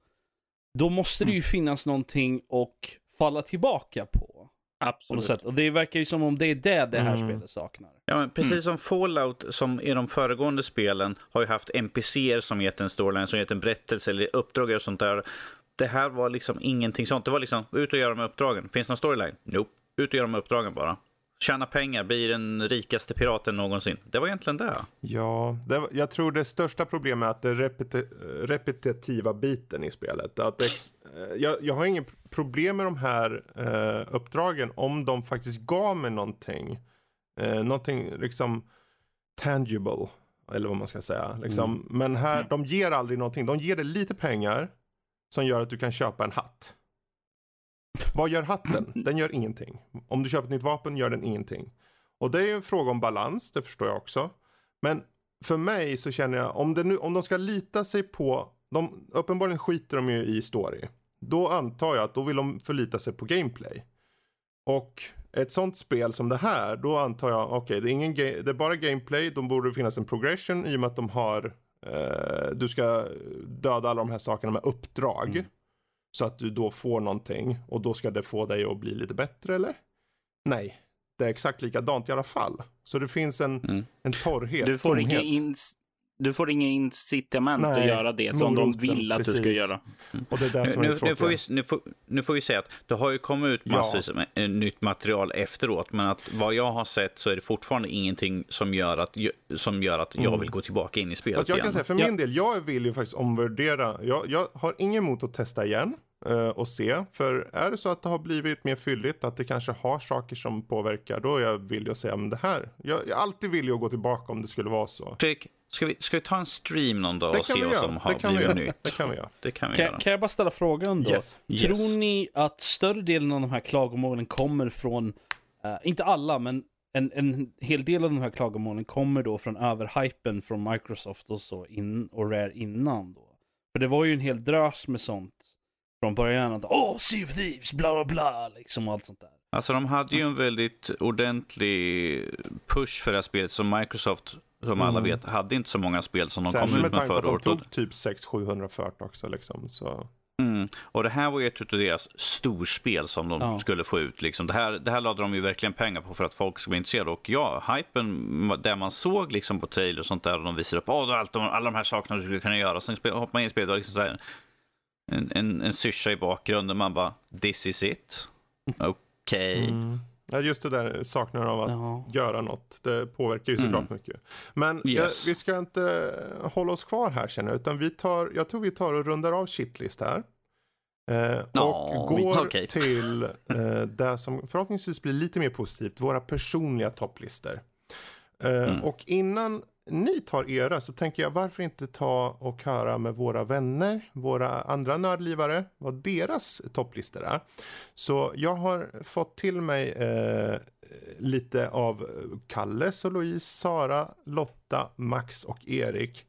då måste det ju finnas någonting att falla tillbaka på. På något Absolut. sätt. Och det verkar ju som om det är det det här Mm. spelet saknar. Ja, men precis Mm. som Fallout, som i de föregående spelen, har ju haft NPCer som gett en storyline, som gett en berättelse eller uppdrag och sånt där. Det här var liksom ingenting sånt. Det var liksom, ut och göra med uppdragen. Finns det någon storyline? Nope. Ut och göra med uppdragen bara. Tjäna pengar, bli den rikaste piraten någonsin. Det var egentligen det. Ja, det, var- jag tror det största problemet är att det repeti repetitiva biten i spelet. Att ex, eh, jag, jag har inget problem med de här eh, uppdragen om de faktiskt gav mig någonting. Eh, någonting liksom tangible. Eller vad man ska säga. Liksom. Men här, de ger aldrig någonting. De ger dig lite pengar som gör att du kan köpa en hatt. Vad gör hatten? Den gör ingenting. Om du köper ett nytt vapen gör den ingenting. Och det är ju en fråga om balans, det förstår jag också. Men för mig så känner jag, om, det nu, om de ska lita sig på, de, uppenbarligen skiter de ju i story. Då antar jag att då vill de förlita sig på gameplay. Och ett sånt spel som det här, då antar jag, okej det, är ingen det är bara gameplay, då borde det finnas en progression i och med att de har, eh, du ska döda alla de här sakerna med uppdrag. Så att du då får någonting och då ska det få dig att bli lite bättre eller? Nej, det är exakt likadant i alla fall. Så det finns en, Mm. en torrhet, Du får, tomhet. ingen ins- du får inga incitament att Nej, göra det som de vill att du ska precis. göra. Och det är det som är Nu, det nu, får vi, nu, får, nu får vi säga att det har ju kommit ut Ja. massor med eh, nytt material efteråt, men att vad jag har sett så är det fortfarande ingenting som gör att, som gör att jag Mm. vill gå tillbaka in i spelet Fast jag igen. kan säga, för Ja. min del, jag vill ju faktiskt omvärdera. Jag, jag har ingen emot att testa igen eh, och se. För är det så att det har blivit mer fylligt, att det kanske har saker som påverkar, då är jag villig att säga, men det här. Jag, jag är alltid villig att gå tillbaka om det skulle vara så. Fredrik, ska vi, ska vi ta en stream någon dag och se vad som har blivit göra. nytt? Det kan vi göra. Det kan vi Kan, göra. kan jag bara ställa frågan då? Yes. Yes. Tror ni att större delen av de här klagomålen kommer från, eh, inte alla, men en, en hel del av de här klagomålen kommer då från överhypen från Microsoft och så in, och Rare innan då? För det var ju en hel drös med sånt från början. Att åh, Sea of Thieves, bla bla bla, liksom och allt sånt där. Alltså de hade ju en väldigt ordentlig push för det här spelet som Microsoft, som alla vet, hade inte så många spel som de kom Mm. Särskilt ut med med tanke på förra att de året. tog typ 600-700 fört också liksom. Så. Mm. Och det här var ju ett av deras storspel som de Ja. skulle få ut. Liksom. Det, här, det här lade de ju verkligen pengar på för att folk skulle bli intresserade. Och ja, hypen, där man såg liksom på trailer och sånt där, och de visade upp oh, allt, alla de här sakerna du skulle kunna göra. Sen hoppade man in i spelet och liksom så här, en, en, en syrsa i bakgrunden. Man bara, this is it. [LAUGHS] Okej. Mm. Ja, just det där saknar av att Ja. göra något. Det påverkar ju såklart mycket. Men Mm. Yes. eh, vi ska inte hålla oss kvar här känner jag. Utan vi tar, jag tror vi tar och rundar av shitlist här. Eh, Ja, och går okej. [LAUGHS] till eh, det som förhoppningsvis blir lite mer positivt. Våra personliga topplistor. Eh, Mm. Och innan ni tar era så tänker jag varför inte ta och höra med våra vänner, våra andra nördlivare, vad deras topplistor är. Så jag har fått till mig eh, lite av Kalles och Louise, Sara, Lotta, Max och Erik.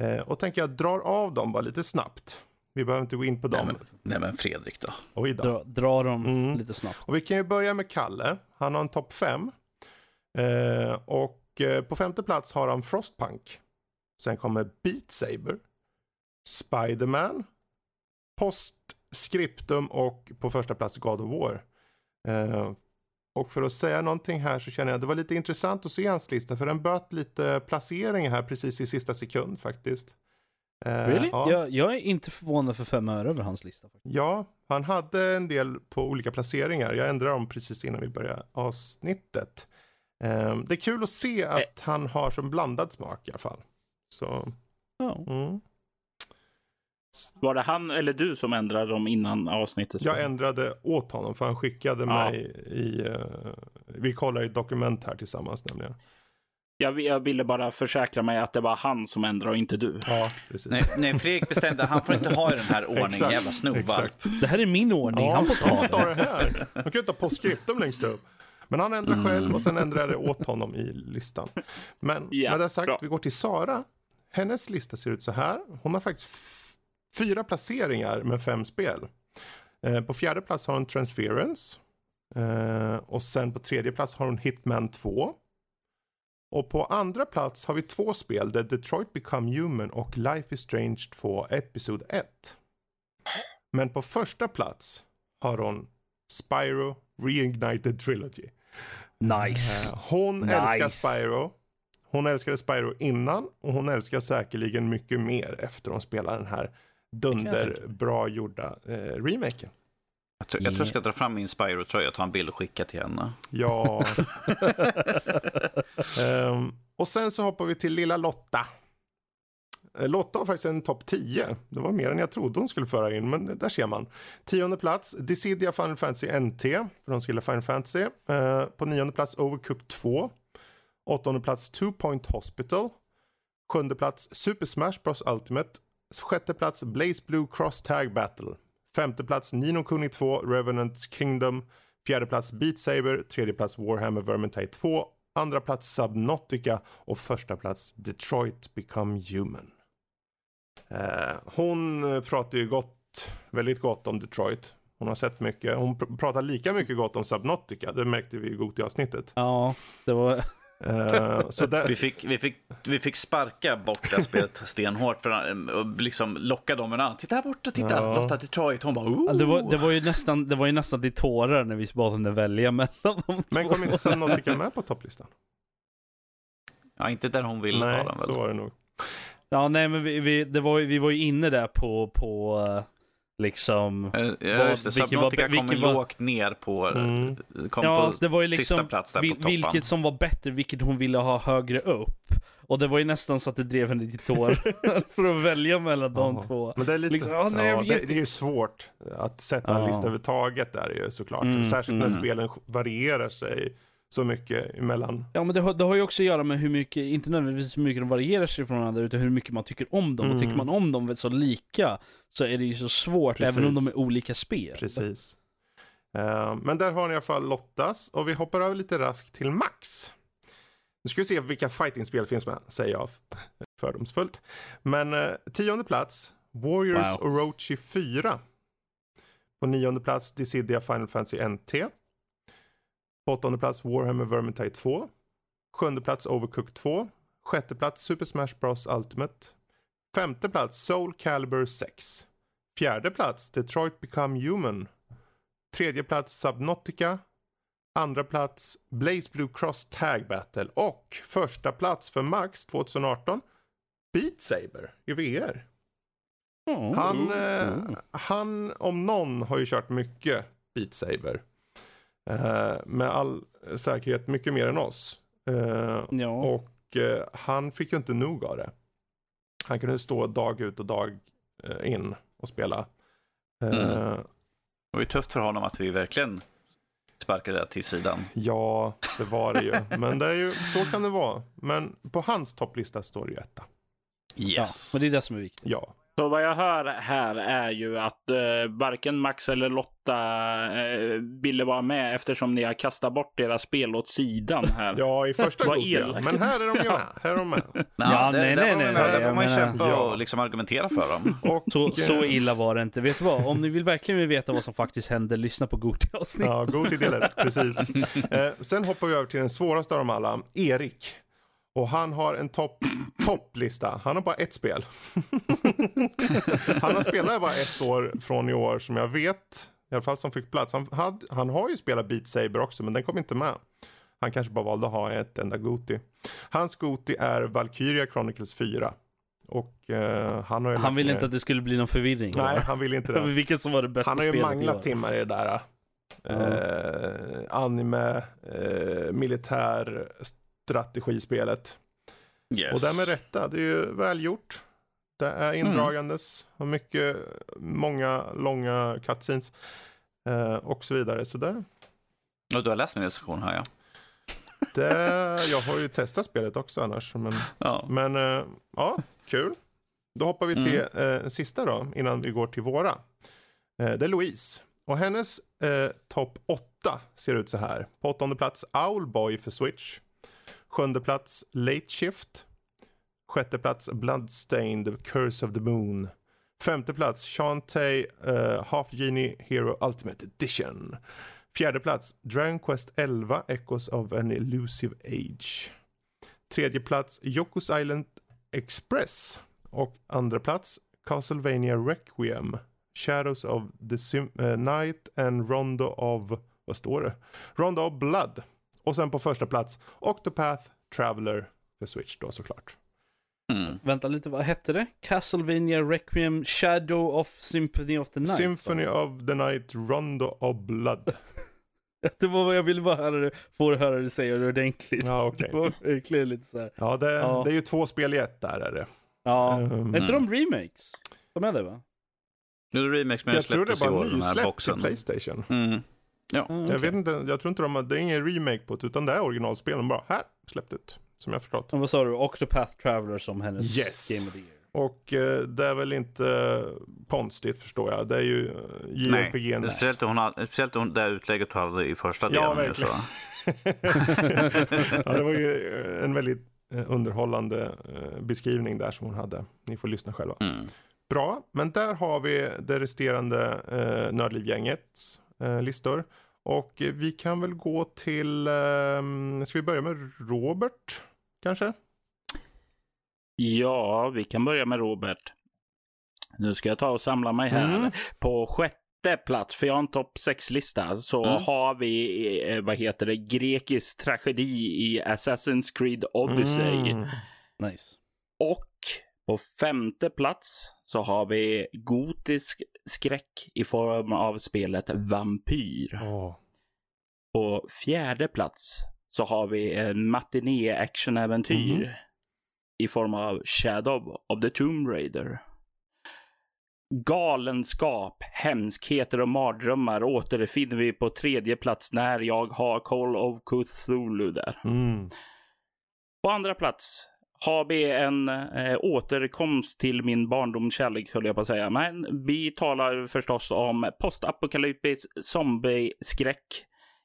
Eh, och tänker jag drar av dem bara lite snabbt. Vi behöver inte gå in på Nej, dem. men, nej men Fredrik då. Oj då. Dra, dra dem Mm. lite snabbt. Och vi kan ju börja med Kalle. Han har en topp 5. Eh, och på femte plats har han Frostpunk. Sen kommer Beat Saber. Spiderman. Postscriptum och på första plats God of War. Eh, och för att säga någonting här så känner jag att det var lite intressant att se hans lista för den böt lite placeringar här precis i sista sekund faktiskt. Eh, Really? ja. Jag, jag är inte förvånad för fem öre över hans lista. faktiskt. Ja, han hade en del på olika placeringar. Jag ändrade dem precis innan vi började avsnittet. Ehm, det är kul att se att han har som blandad smak i alla fall. Så, Ja. mm. Var det han eller du som ändrade dem innan avsnittet? Jag ändrade åt honom för han skickade Ja. mig i... eh, vi kollar i ett dokument här tillsammans nämligen. Jag, jag ville bara försäkra mig att det var han som ändrade och inte du. Ja, precis. Nej, nej, Fredrik bestämde han får inte ha i den här [LAUGHS] ordningen, Exakt, jävla snovalp. exakt. Det här är min ordning, Ja, han får han ta får ta det. det här. Man kan ju inte ha postscriptum längst upp. Men han ändrar Mm. själv och sen ändrar jag det åt honom i listan. Men Ja, med det sagt, bra. vi går till Sara. Hennes lista ser ut så här. Hon har faktiskt fyra placeringar med fem spel. Eh, på fjärde plats har hon Transference. Eh, och sen på tredje plats har hon Hitman 2. Och på andra plats har vi två spel, The Detroit Become Human och Life is Strange 2 Episod 1. Men på första plats har hon Spyro Reignited Trilogy. Nice. Eh, Hon Nice. älskar Spyro. Hon älskade Spyro innan och hon älskar säkerligen mycket mer efter hon spelar den här dunder bra gjorda eh, remaken. Jag tror, jag tror jag ska dra fram min Spyro-tröja och ta en bild och skicka till henne. Ja. [LAUGHS] [LAUGHS] Ehm, och sen så hoppar vi till lilla Lotta. Eh, Lotta har faktiskt en topp 10. Det var mer än jag trodde hon skulle föra in, men där ser man. Tionde plats, Dissidia Final Fantasy NT, för de skulle Final Fantasy. Eh, på nionde plats, Overcooked 2. Åttonde plats, Two Point Hospital. Sjunde plats, Super Smash Bros Ultimate. Sjätte plats, Blaze Blue Cross Tag Battle. Femte plats, Nino Kuni 2, Revenant Kingdom. Fjärde plats Beat Saber, tredje plats Warhammer Vermintide 2, andra plats Subnautica och första plats Detroit Become Human. Eh, hon eh, pratar ju gott, väldigt gott om Detroit. Hon har sett mycket. Hon pr- pratar lika mycket gott om Subnautica. Det märkte vi i Goti-avsnittet. Ja, det var... Eh, så Vi där, fick, vi, fick, vi fick sparka bort det spelet [LAUGHS] stenhårt för att och liksom locka dem med en annan. Titta här borta, titta! Ja. Lotta Detroit. Hon bara Ooh! Det var, det var ju nästan, det var ju nästan till tårar när vi bad henne välja mellan de men två. kom inte Subnautica med på topplistan? Ja, inte där hon ville Nej, ha den så väl. var det nog. Ja, nej men vi, vi, det var, ju- vi var ju inne där på, på eh, liksom... Eh, Vad- Ja, just det. vilken var- Subnautica kommer var- lågt ner på... Mm. Kom Ja, på det var ju sista liksom plats där vil, på toppen. vilket som var bättre, vilket hon ville ha högre upp. Och det var ju nästan så att det drev henne till tår [LAUGHS] för att välja mellan de två. Men det är lite, Liksom, ja, nej, ja, det, det är ju svårt att sätta en lista överhuvudtaget där ju såklart. Mm, Särskilt när mm. spelen varierar sig så mycket emellan. Ja men det har, det har ju också att göra med hur mycket, inte nödvändigtvis hur mycket de varierar sig från varandra, utan hur mycket man tycker om dem. Och Mm. tycker man om dem så lika, så är det ju så svårt, även om de Precis. är olika spel. Precis. Eh, men där har ni i alla fall Lottas och vi hoppar över lite raskt till Max. Nu ska vi se vilka fightingspel finns med, säger jag [LAUGHS] fördomsfullt. Men eh, tionde plats, Warriors Wow. Orochi 4. På nionde plats, Dissidia Final Fantasy NT. På åttonde plats, Warhammer Vermintide 2. Sjunde plats, Overcooked 2. Sjätte plats, Super Smash Bros Ultimate. Femte plats, Soul Calibur 6. Fjärde plats, Detroit Become Human. Tredje plats, Subnautica. Andra plats, Blaze Blue Cross Tag Battle. Och första plats för Max 2018, Beat Saber i VR. Mm. Han, eh, han om någon har ju kört mycket Beat Saber. Eh, med all säkerhet mycket mer än oss. Eh, Ja. och eh, han fick ju inte nog av det. Han kunde stå dag ut och dag in och spela. Mm. Det var ju tufft för honom att vi verkligen sparkade det till sidan. Ja, det var det ju. Men det är ju, så kan det vara. Men på hans topplista står det ju etta. ja, Yes. men det är det som är viktigt. Ja. Så vad jag hör här är ju att eh, varken Max eller Lotta eh, ville vara med eftersom ni har kastat bort deras spel åt sidan här. [LAUGHS] Ja, i första elak. Men här är de ju Ja. med. Här är de med. Ja, det, nej, nej, nej, Där får man ju kämpa Ja. och liksom argumentera för dem. [LAUGHS] Och, Så, eh, så illa var det inte. Vet du vad? Om ni vill verkligen vill veta vad som faktiskt hände, lyssna på Gothia-avsnitt. Ja, lätt. [LAUGHS] Precis. Eh, sen hoppar vi över till den svåraste av dem alla. Erik. Och han har en topp topplista. Han har bara ett spel. han har spelat bara ett år från i år som jag vet. I alla fall som fick plats. Han, hade, han har ju spelat Beat Saber också men den kom inte med. Han kanske bara valde att ha ett enda Goti. Hans Goti är Valkyria Chronicles 4. Och eh, han har Han ville ner- inte att det skulle bli någon förvirring. Nej, eller? han vill inte det. [LAUGHS] Vilket som var det bästa Han har ju manglat timmar i det där. Eh, anime, eh, militär, strategispelet. Yes. Och därmed rätta, det är ju välgjort. Det är indragandes och mycket, många långa cutscenes. Eh, och så vidare. Så det, Och du har läst min recension här ja. [LAUGHS] det, jag har ju testat spelet också annars. Men, ja. men eh, ja, kul. Då hoppar vi till eh, sista då, innan vi går till våra. Eh, det är Louise. Och hennes eh, topp 8 ser ut så här. På åttonde plats Owlboy för Switch. Sjunde plats Late Shift. Sjätte plats Bloodstained Curse of the Moon. Femte plats Shantae uh, Half Genie Hero Ultimate Edition. Fjärde plats Dragon Quest 11 Echoes of an Elusive Age. Tredje plats Yoko's Island Express. Och andra plats Castlevania Requiem. Shadows of the Sim- uh, Night and Rondo of, vad står det? Rondo of Blood. Och sen på första plats Octopath Traveler för Switch då såklart. Mm. Vänta lite, vad hette det? Castlevania Requiem Shadow of Symphony of the Night? Symphony of the Night Rondo of Blood. [LAUGHS] Det var vad jag ville bara höra, få höra dig säga det ordentligt. Ja, okej. [LAUGHS] Det var verkligen lite så här. Ja, det, Ja. det är ju två spel i ett där är det. Ja, Ehm, är inte de remakes? De är det va? Nu är det remix men jag tror det var nysläppt till. Playstation. Mm. Ja. Mm, Jag okej. vet inte, jag tror inte de har, det är ingen remake på det utan det är originalspelen bara. Här, släppt ut. Som jag förstått. Och vad sa du? Octopath Traveler som hennes Yes. Game of the Year. Och eh, det är väl inte konstigt förstår jag. Det är ju eh, Nej, JRPG. speciellt hon, hade, speciellt hon, det utlägget hon hade i första delen. Ja, verkligen. så. [LAUGHS] ja, det var ju eh, en väldigt eh, underhållande eh, beskrivning där som hon hade. Ni får lyssna själva. Mm. Bra, men där har vi det resterande eh, Nördlivgängets eh, listor. Och eh, vi kan väl gå till, eh, ska vi börja med Robert kanske? Ja, vi kan börja med Robert. Nu ska jag ta och samla mig här. Mm. På sjätte plats, för jag har en topp 6-lista, så Mm. har vi, eh, vad heter det, grekisk tragedi i Assassin's Creed Odyssey. Mm. Nice. Och På femte plats så har vi gotisk skräck i form av spelet Vampyr. Åh. På fjärde plats så har vi en matiné actionäventyr Mhm. i form av Shadow of the Tomb Raider. Galenskap, hemskheter och mardrömmar återfinner vi på tredje plats när jag har Call of Cthulhu där. Mm. På andra plats har vi en eh, återkomst till min barndomskärlek, höll jag på att säga. Men vi talar förstås om postapokalyptisk zombieskräck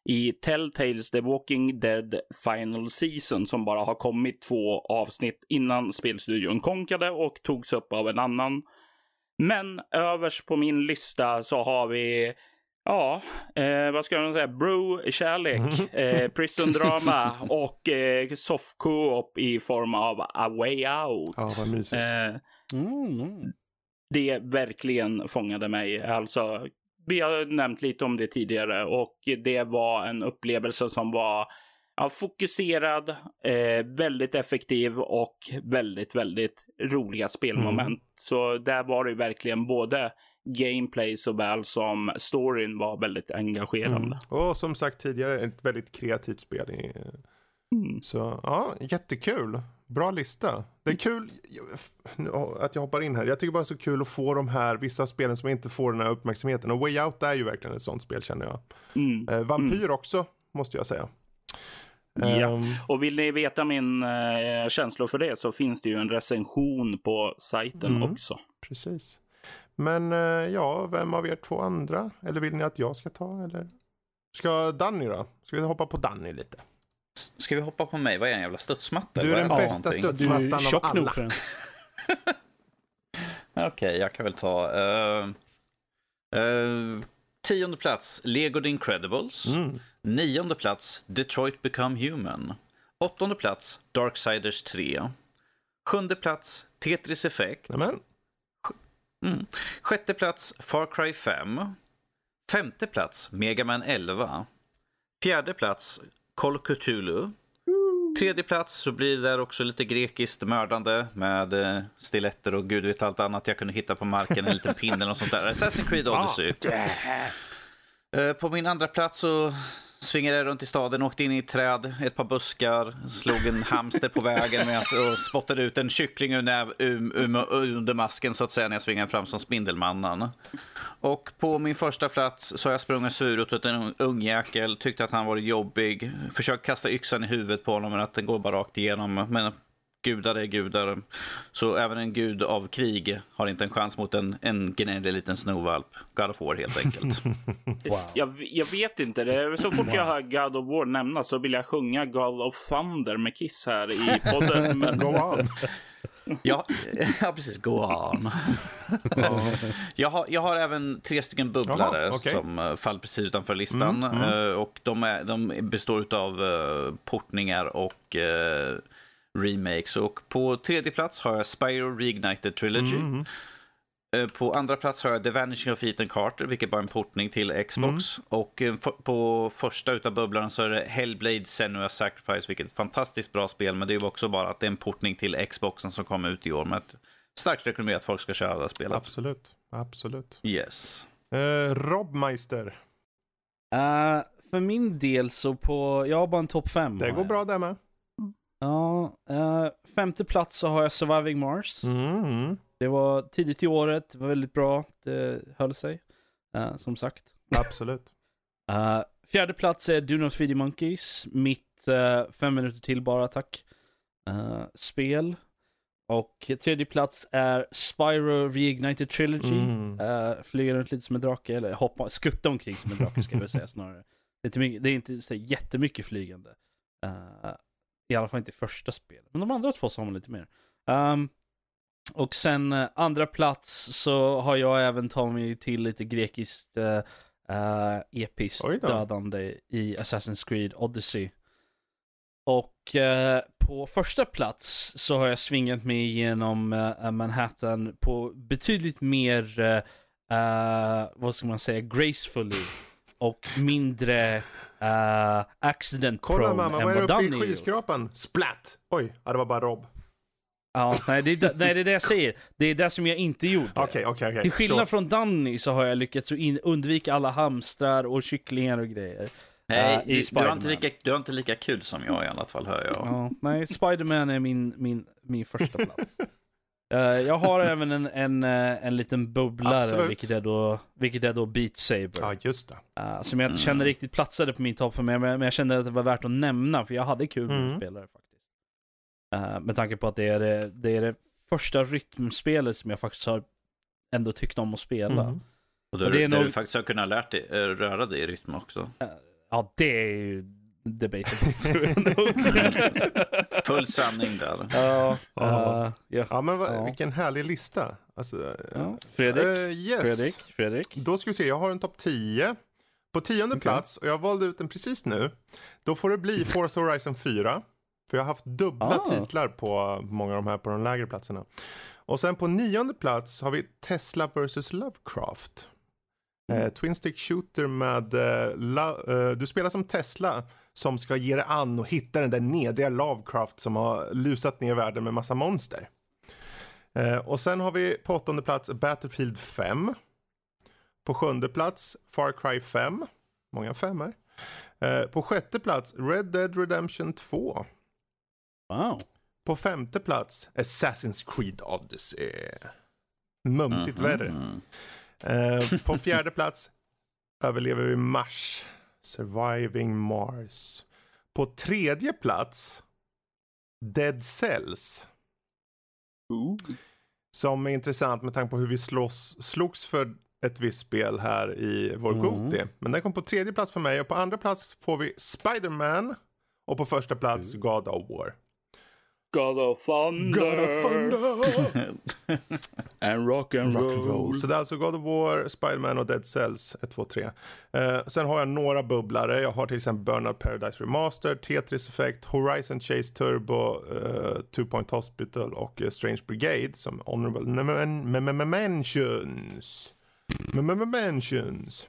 i Telltales The Walking Dead Final Season som bara har kommit två avsnitt innan spelstudion konkade och togs upp av en annan. Men överst på min lista så har vi Ja, eh, vad ska man säga? Bro-kärlek, [LAUGHS] eh, prison-drama och eh, soft co-op i form av A Way Out. Ja, vad mysigt. Eh, Mm, mm. det verkligen fångade mig. Alltså, vi har nämnt lite om det tidigare och det var en upplevelse som var ja, fokuserad, eh, väldigt effektiv och väldigt, väldigt roliga spelmoment. Så där var det verkligen både gameplay såväl som storyn var väldigt engagerande. Mm. Och som sagt tidigare, ett väldigt kreativt spel. i- Mm. Så ja, jättekul. Bra lista. Det är kul att jag hoppar in här. Jag tycker bara det är så kul att få de här, vissa spelen som inte får den här uppmärksamheten. Och Way Out är ju verkligen ett sånt spel känner jag. Mm. Eh, Vampyr också, måste jag säga. Ja. Ehm, Och vill ni veta min eh, känslor för det så finns det ju en recension på sajten Mm. också. Precis. Men eh, ja, vem av er två andra? Eller vill ni att jag ska ta? Eller? Ska Danny då? Ska vi hoppa på Danny lite? Ska vi hoppa på mig? Vad är jag, en jävla studsmatta? Du är den bästa studsmattan är av alla. [LAUGHS] Okej, jag kan väl ta... eh, eh, tionde plats, Lego The Incredibles. Mm. Nionde plats, Detroit Become Human. Åttonde plats, Darksiders 3. Sjunde plats, Tetris Effect. Nämen. Mm. Sjätte plats, Far Cry 5. Femte plats, Mega Man 11. Fjärde plats, Call of Cthulhu. Tredje plats så blir det där också lite grekiskt mördande med eh, stiletter och gud vet allt annat jag kunde hitta på marken, en liten pinne eller något sånt där. Assassin's Creed [LAUGHS] Odyssey. Eh, På min andra plats så svingade runt i staden, åkte in i ett träd, ett par buskar, slog en hamster på vägen med, och spottade ut en kyckling ur näv, um, um, under masken så att säga när jag svingade fram som Spindelmannen. Och på min första plats så har jag sprungit sur åt en ung jäkel, tyckte att han var jobbig, försökt kasta yxan i huvudet på honom men att den går bara rakt igenom. Men gudar är gudar. Så även en gud av krig har inte en chans mot en, en gnällig liten snovalp. God of War helt enkelt. [LAUGHS] Wow. Jag, jag vet inte. Det så fort jag hör God of War nämnas så vill jag sjunga God of Thunder med Kiss här i podden. [LAUGHS] Men Go on. Ja, [LAUGHS] ja precis. Go on. jag, har, jag har även tre stycken bubblare Jaha, okej. som uh, faller precis utanför listan. Mm, mm. Eh, och de, är, de består av uh, portningar och eh, remakes. Och på tredje plats har jag Spyro Reignited Trilogy. Mm. På andra plats har jag The Vanishing of Ethan Carter, vilket var en portning till Xbox. Och eh, på första utav bubblan så är det Hellblade Senua's Sacrifice, vilket är ett fantastiskt bra spel. Men det är ju också bara att det är en portning till Xboxen som kommer ut i år. Men starkt rekommenderat att folk ska köra det här spelet. Absolut. Absolut. Yes. Uh, Rob Meister. Eh, för min del så på, jag har bara en topp fem. Det har går bra där med. Ja, eh, femte plats så har jag Surviving Mars. Mm. Det var tidigt i året, det var väldigt bra, det höll sig. eh, som sagt. Absolut. [LAUGHS] Eh, fjärde plats är Do Not Feed Monkeys. Mitt fem minuter till bara, tack. Spel. Och tredje plats är Spyro Reignited Trilogy. Mm. Uh, flyga runt lite som en drake, eller hoppa, skutta omkring som en drake ska jag väl säga snarare. Det är inte, mycket, det är inte så jättemycket flygande. Eh, I alla fall inte i första spelet. Men de andra två så har man lite mer. Ehm, och sen eh, andra plats så har jag även tagit mig till lite grekiskt uh, episkt Oj då. dödande i Assassin's Creed Odyssey. Och eh, på första plats så har jag svingat mig igenom eh, Manhattan på betydligt mer, vad ska man säga, gracefully. Och mindre uh, accident Kolla prone mamma, än vad är det vad uppe Danny i skyskrapan? Splat! Oj, ja, det var bara Rob. Ja, nej, det är, det- nej, det är det jag säger. Det är det som jag inte gjorde. Okej, okej, okej. Till skillnad Sure. från Danny så har jag lyckats in, undvika alla hamstrar och kycklingar och grejer. Nej, Eh, i du, du, har inte lika, du har inte lika kul som jag i alla fall, hör jag. Ja, nej, Spider-Man är min, min, min första plats. [LAUGHS] Eh, jag har även en, en, eh, en liten bubblare, Absolut. vilket är, då, vilket är då Beat Saber. Ja, just det. Eh, som jag inte känner riktigt platsade på min topp, men, men jag kände att det var värt att nämna, för jag hade kul med Mm. mm. spelare faktiskt. Eh, med tanke på att det är det, det är det första rytmspelet som jag faktiskt har ändå tyckt om att spela. Mm. Och då, Och det är där nog- du faktiskt har kunnat lärt dig, röra dig i rytm också. Ja, det är ju debatable, tror jag [LAUGHS] nog. [LAUGHS] Full sanning där. ja, Ja. eh, ja. Ja, men vad, Ja. vilken härlig lista. Alltså, ja. Fredrik, eh, yes. Fredrik, Fredrik. Då ska vi se, jag har en topp 10. På tionde Okej. plats, och jag valde ut den precis nu. Då får det bli [LAUGHS] Forza Horizon 4. För jag har haft dubbla Ah. titlar på många av de här på de lägre platserna. Och sen på nionde plats har vi Tesla vs Lovecraft. Eh, Twin Stick Shooter med... Eh, lo- eh, du spelar som Tesla som ska ge dig an och hitta den där nedriga Lovecraft som har lusat ner världen med massa monster. Eh, och sen har vi på åttonde plats Battlefield 5. På sjunde plats Far Cry 5. Många femmor. Eh, på sjätte plats Red Dead Redemption 2. Wow. På femte plats Assassin's Creed Odyssey. Mumsigt Mhm. värre. Eh, på fjärde plats överlever vi Mars. Surviving Mars. På tredje plats Dead Cells. Som är intressant med tanke på hur vi slåss, slogs för ett visst spel här i vår Mm. Goti. Men den kom på tredje plats för mig och på andra plats får vi Spider-Man. Och på första plats Mm. God of War. God of Thunder. God of Thunder! And rock and roll. Rock'n'roll. Så det är alltså God of War, Spider-Man och Dead Cells 1, 2, 3. Eh, sen har jag några bubblare. Jag har till exempel Burnout Paradise Remastered, Tetris Effect, Horizon Chase Turbo, eh, Two Point Hospital och eh, Strange Brigade som honorable men- men- men- mentions. Men- men- men- Mentions.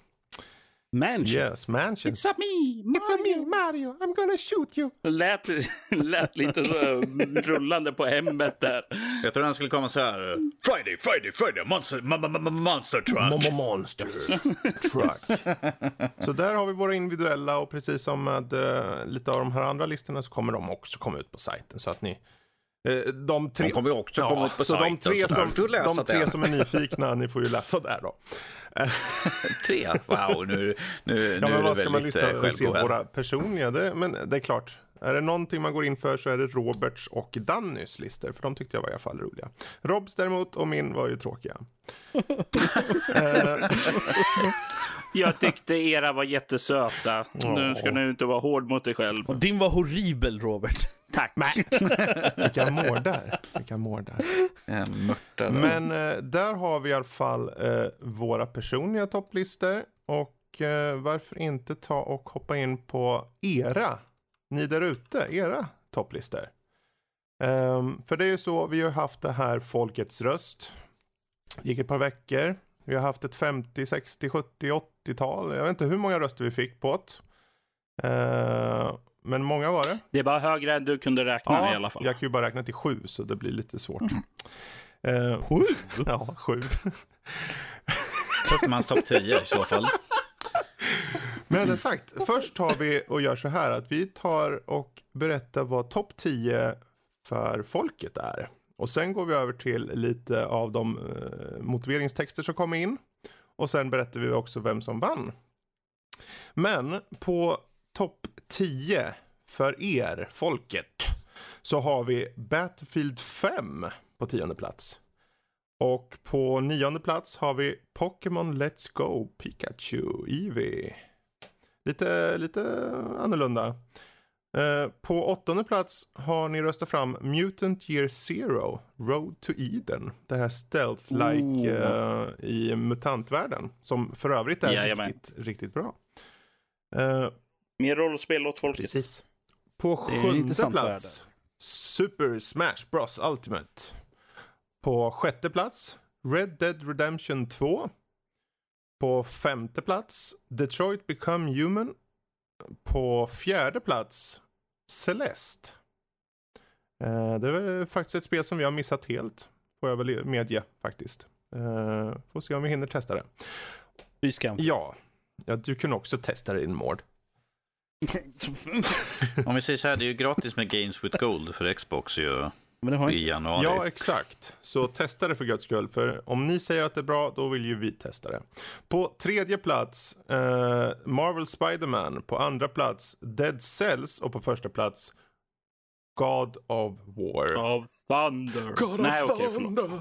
Mansion. Yes, mentions. It's a me, It's a me, Mario. I'm gonna shoot you. Lät, lät lite rullande på hemmet där. Jag tror den skulle komma så här. Friday, Friday, Friday, monster, ma- ma- ma- monster truck. Monster Truck. Så där har vi våra individuella och precis som med eh, lite av de här andra listorna så kommer de också komma ut på sajten så att ni eh, de tre, De kommer också komma ut på så de sajten, tre, så där som, de tre som är nyfikna, ni får ju läsa där då. [LAUGHS] Tre? Wow, nu, nu, Ja, nu men är vad det ska man lyssna eh, och se våra personliga? Det, men det är klart, är det någonting man går in för så är det Roberts och Dannys listor, för de tyckte jag var i alla fall roliga. Robs däremot och min var ju tråkiga. [LAUGHS] Jag tyckte era var jättesöta. Nu ska du inte vara hård mot dig själv. Och din var horribel, Robert. Tack. [LAUGHS] vilka mår där? Vilka mår där? Eh, Mörtare. Men eh, där har vi i alla fall eh, våra personliga topplistor. Och eh, varför inte ta och hoppa in på era, ni där ute, era topplistor. Ehm, för det är ju så, vi har haft det här Folkets röst. Gick ett par veckor. Vi har haft ett 50, 60, 70, 80-tal. Jag vet inte hur många röster vi fick på det. Ehm, men många var det. Det var högre än du kunde räkna i alla fall. jag kan ju bara räkna till sju så det blir lite svårt. Ehm, Sju? [LAUGHS] Ja, sju. Tuffmans topp 10 i så fall. Med det sagt, först tar vi och gör så här att vi tar och berättar vad topp 10 för folket är. Och sen går vi över till lite av de eh, motiveringstexter som kommer in. Och sen berättar vi också vem som vann. Men på topp 10 för er, folket, så har vi Battlefield 5 på tionde plats. Och på nionde plats har vi Pokémon Let's Go Pikachu Eevee. Lite, lite annorlunda. Eh, på åttonde plats har ni röstat fram Mutant Year Zero, Road to Eden. Det här stealth-like eh, i mutantvärlden. Som för övrigt är Jajamän. riktigt, riktigt bra. Eh, Mer rollspel åt folket. Precis. På en sjunde plats Super Smash Bros Ultimate. På sjätte plats Red Dead Redemption 2. På femte plats Detroit Become Human. På fjärde plats Celeste. Eh, det är faktiskt ett spel som vi har missat helt, får jag väl medge faktiskt. Eh, får se om vi hinner testa det. Fy skam. Ja, ja du kan också testa det in Mord. Om vi säger så här, det är ju gratis med Games with Gold för Xbox ju Men det har i januari. Ja, exakt. Så testa det för guds skull. För om ni säger att det är bra, då vill ju vi testa det. På tredje plats, eh, Marvel Spider-Man. På andra plats, Dead Cells. Och på första plats, God of War. Of Thunder. God Nej, of förlåt. Thunder.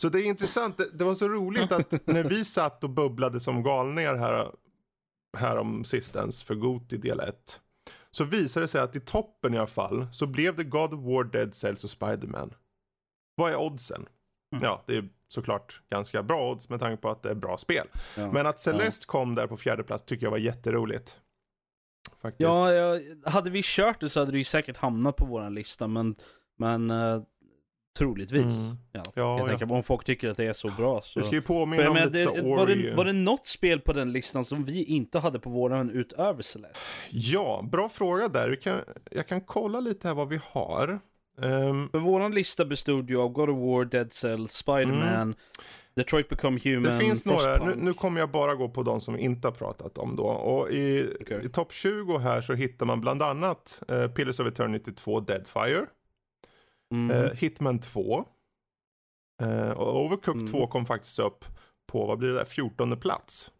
Så det är intressant. Det, det var så roligt att [LAUGHS] när vi satt och bubblade som galningar här, här om sistens för Goti del 1. Så visade det sig att i toppen i alla fall så blev det God of War, Dead Cells och Spider-Man. Vad är oddsen? Mm. Ja, det är såklart ganska bra odds med tanke på att det är bra spel. Ja. Men att Celeste kom där på fjärde plats tycker jag var jätteroligt. Faktiskt. Ja, ja, hade vi kört det så hade det ju säkert hamnat på våran lista, men, men uh, troligtvis. Mm. Ja, Ja, jag ja. tänker, om folk tycker att det är så bra så... Vi ska ju påminna om lite så det, var, det, var det något spel på den listan som vi inte hade på våran utöver Celeste? Ja, bra fråga där. Kan, jag kan kolla lite här vad vi har. Ehm, För våran lista bestod ju av God of War, Dead Cells, Spider-Man, Detroit Become Human, Mm. det finns några, nu, nu kommer jag bara gå på de som vi inte har pratat om då. Och i, i topp 20 här så hittar man bland annat eh, Pillars of Eternity 2 Deadfire, Mm. eh, Hitman 2. Eh, och Overcooked Mm. 2 kom faktiskt upp på, vad blir det där, 14 plats.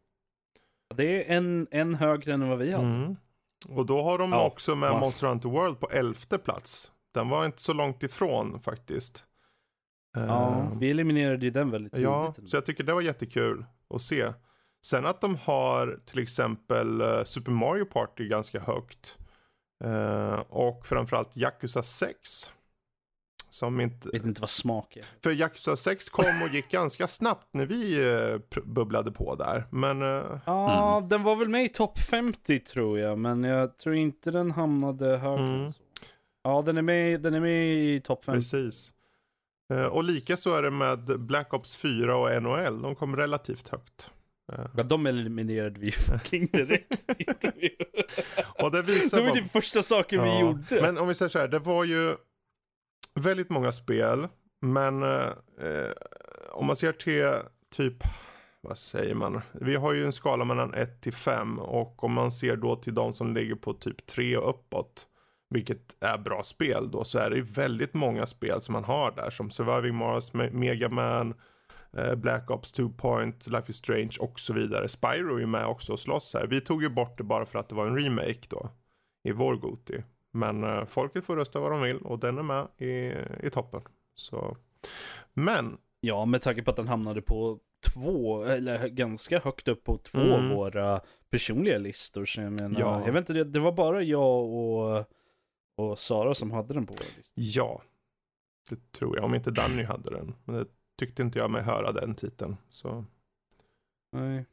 Det är en, en högre än vad vi hade. Mm. Och då har de Ja. också med Ja. Monster Hunter World på 11 plats. Den var inte så långt ifrån faktiskt. Ja, Eh, vi eliminerade ju den väldigt Ja, tidigt. så jag tycker det var jättekul att se. Sen att de har till exempel Super Mario Party ganska högt. Och framförallt Yakuza 6. Som inte... vet inte vad smak är. För Yakuza 6 kom och gick ganska snabbt när vi eh, bubblade på där. Men eh, Ja, den var väl med i topp 50 tror jag, men jag tror inte den hamnade högre Mm. Ja, den är med, den är med i topp 50. precis. Eh, och lika så är det med Black Ops 4 och NHL. De kom relativt högt. Ja, de eliminerade vi fucking direkt. vi. [LAUGHS] och det det visar var ju bara... typ första saken vi Ja, gjorde. Men om vi säger så här, det var ju väldigt många spel. Men eh, om man ser till typ, vad säger man? Vi har ju en skala mellan 1 till 5. Och om man ser då till de som ligger på typ 3 och uppåt. Vilket är bra spel då. Så är det ju väldigt många spel som man har där. Som Surviving Mars, Mega Man. Eh, Black Ops 2 Point, Life is Strange och så vidare. Spyro är ju med också och slåss här. Vi tog ju bort det bara för att det var en remake då. I vår Goti. Men eh, folket får rösta vad de vill och den är med i, i toppen. Så. Men, Ja, med tanke på att den hamnade på två, eller ganska högt upp på två Mm. av våra personliga listor. Så jag menar, Ja. jag vet inte, det, det var bara jag och, och Sara som hade den på våra listor. ja. Det tror jag. Om inte Danny hade den. Men det tyckte inte jag mig höra den titeln. Så, Nej,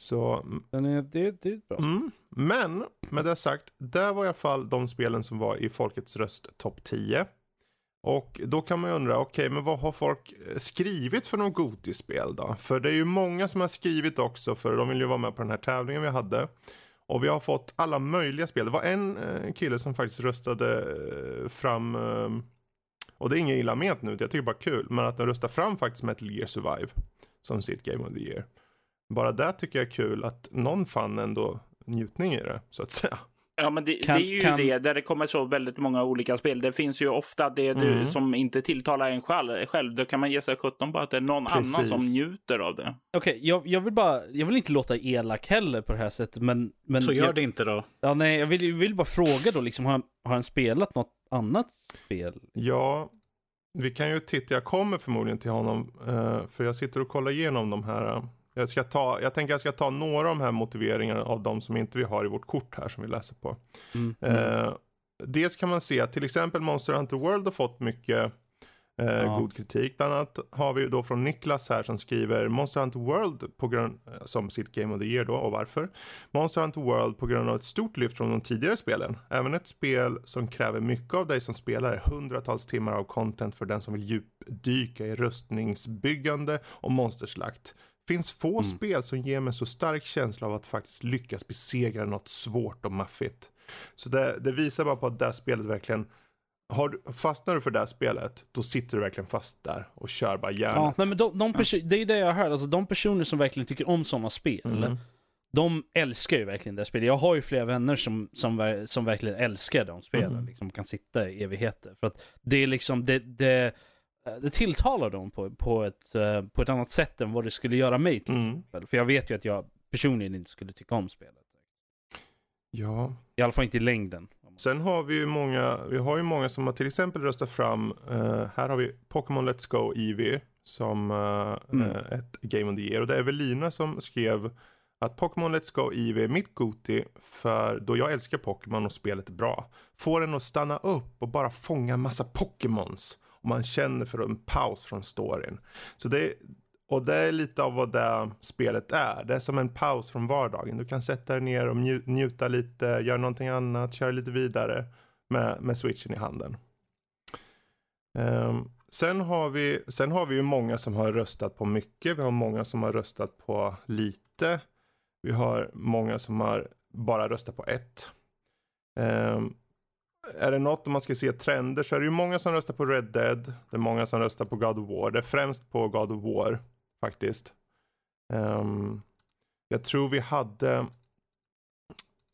så den är, det, det är bra. mm. Men, med det sagt. Där var i alla fall de spelen som var i Folkets röst topp 10. Och då kan man ju undra, okej, men vad har folk eh, skrivit för något Goti-spel då? För det är ju många som har skrivit också, för de vill ju vara med på den här tävlingen vi hade. Och vi har fått alla möjliga spel. Det var en eh, kille som faktiskt röstade eh, fram, och det är inget illa ment nu, jag tycker bara kul, men att den röstade fram faktiskt Metal Gear Survive som sitt Game of the Year. Bara det tycker jag är kul att någon fann ändå njutning i det, så att säga. Ja, men det, Kan- det är ju kan- det där det kommer så väldigt många olika spel. Det finns ju ofta det du, Mm. som inte tilltalar en själv. själv. Då kan man ge sig sjutton på att det är någon annan Precis. som njuter av det. Okej, jag, jag vill bara, jag vill inte låta elak heller på det här sättet, men... men Så gör jag, det inte då. Ja, nej, jag vill, vill bara fråga då, liksom, har, han- har han spelat något annat spel? Ja, vi kan ju titta. Jag kommer förmodligen till honom. eh, för jag sitter och kollar igenom de här. Jag, ska ta, jag tänker jag ska ta några av de här motiveringarna av de som inte vi har i vårt kort här som vi läser på. Mm. Eh, dels kan man se att till exempel Monster Hunter World har fått mycket eh, Ja. god kritik. Bland annat har vi då från Niklas här som skriver Monster Hunter World på grund, som sitt Game of the Year då och varför. Monster Hunter World på grund av ett stort lyft från de tidigare spelen. Även ett spel som kräver mycket av dig som spelare. Hundratals timmar av content för den som vill djupdyka i rustningsbyggande och monsterslakt. Finns få Mm. spel som ger mig så stark känsla av att faktiskt lyckas besegra något svårt och maffigt. Så det, det visar bara på att det här spelet verkligen har, du- fastnar du för det här spelet, då sitter du verkligen fast där och kör bara järnet. Ja, nej, men de, de perso- det är det jag hör. Alltså, de personer som verkligen tycker om sådana spel, Mm. de älskar ju verkligen det spelet. Jag har ju flera vänner som, som, som verkligen älskar de spelen. Mm. Liksom, kan sitta i evigheter. För att det är liksom, det, det, det tilltalar dem på, på, ett, eh, på ett annat sätt än vad det skulle göra mig till Mm. exempel. För jag vet ju att jag personligen inte skulle tycka om spelet. Ja. I alla fall inte i längden. Sen har vi ju många, vi har ju många som har till exempel röstat fram, eh, här har vi Pokémon Let's Go Eevee som eh, Mm. eh, ett Game of the Year. Och det är Evelina som skrev att Pokémon Let's Go Eevee är mitt Goti för då jag älskar Pokémon och spelet är bra. Får en att stanna upp och bara fånga massa Pokémons. Och man känner för en paus från storyn. Så det, och det är lite av vad det spelet är. Det är som en paus från vardagen. Du kan sätta dig ner och njuta lite, göra någonting annat, köra lite vidare med, med switchen i handen. Um, sen, har vi, sen har vi ju många som har röstat på mycket. Vi har många som har röstat på lite. Vi har många som har bara röstat på ett. Um, är det något om man ska se trender så är det ju många som röstar på Red Dead. Det är många som röstar på God of War. Det är främst på God of War faktiskt. Um, jag tror vi hade,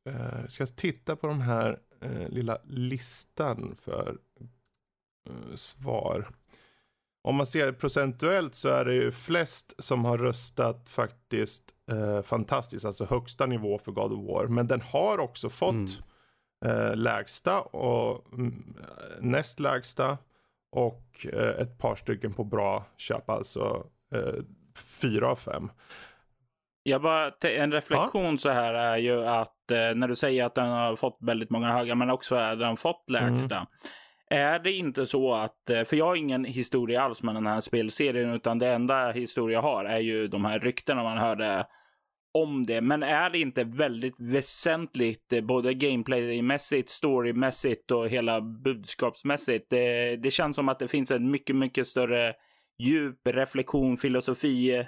uh, ska jag titta på den här uh, lilla listan för uh, svar. Om man ser procentuellt så är det ju flest som har röstat faktiskt uh, fantastiskt, alltså högsta nivå för God of War. Men den har också fått Mm eh, lägsta och mm, näst lägsta och eh, ett par stycken på bra köp, alltså eh, fyra av fem. Jag bara, en reflektion så här är ju att eh, när du säger att den har fått väldigt många höga, men också att den fått lägsta. Är det inte så att, eh, för jag har ingen historia alls med den här spelserien, utan det enda historia jag har är ju de här ryktena man hörde om det. Men är det inte väldigt väsentligt, eh, både gameplaymässigt, storymässigt och hela budskapsmässigt? Det, det känns som att det finns en mycket, mycket större djup, reflektion, filosofi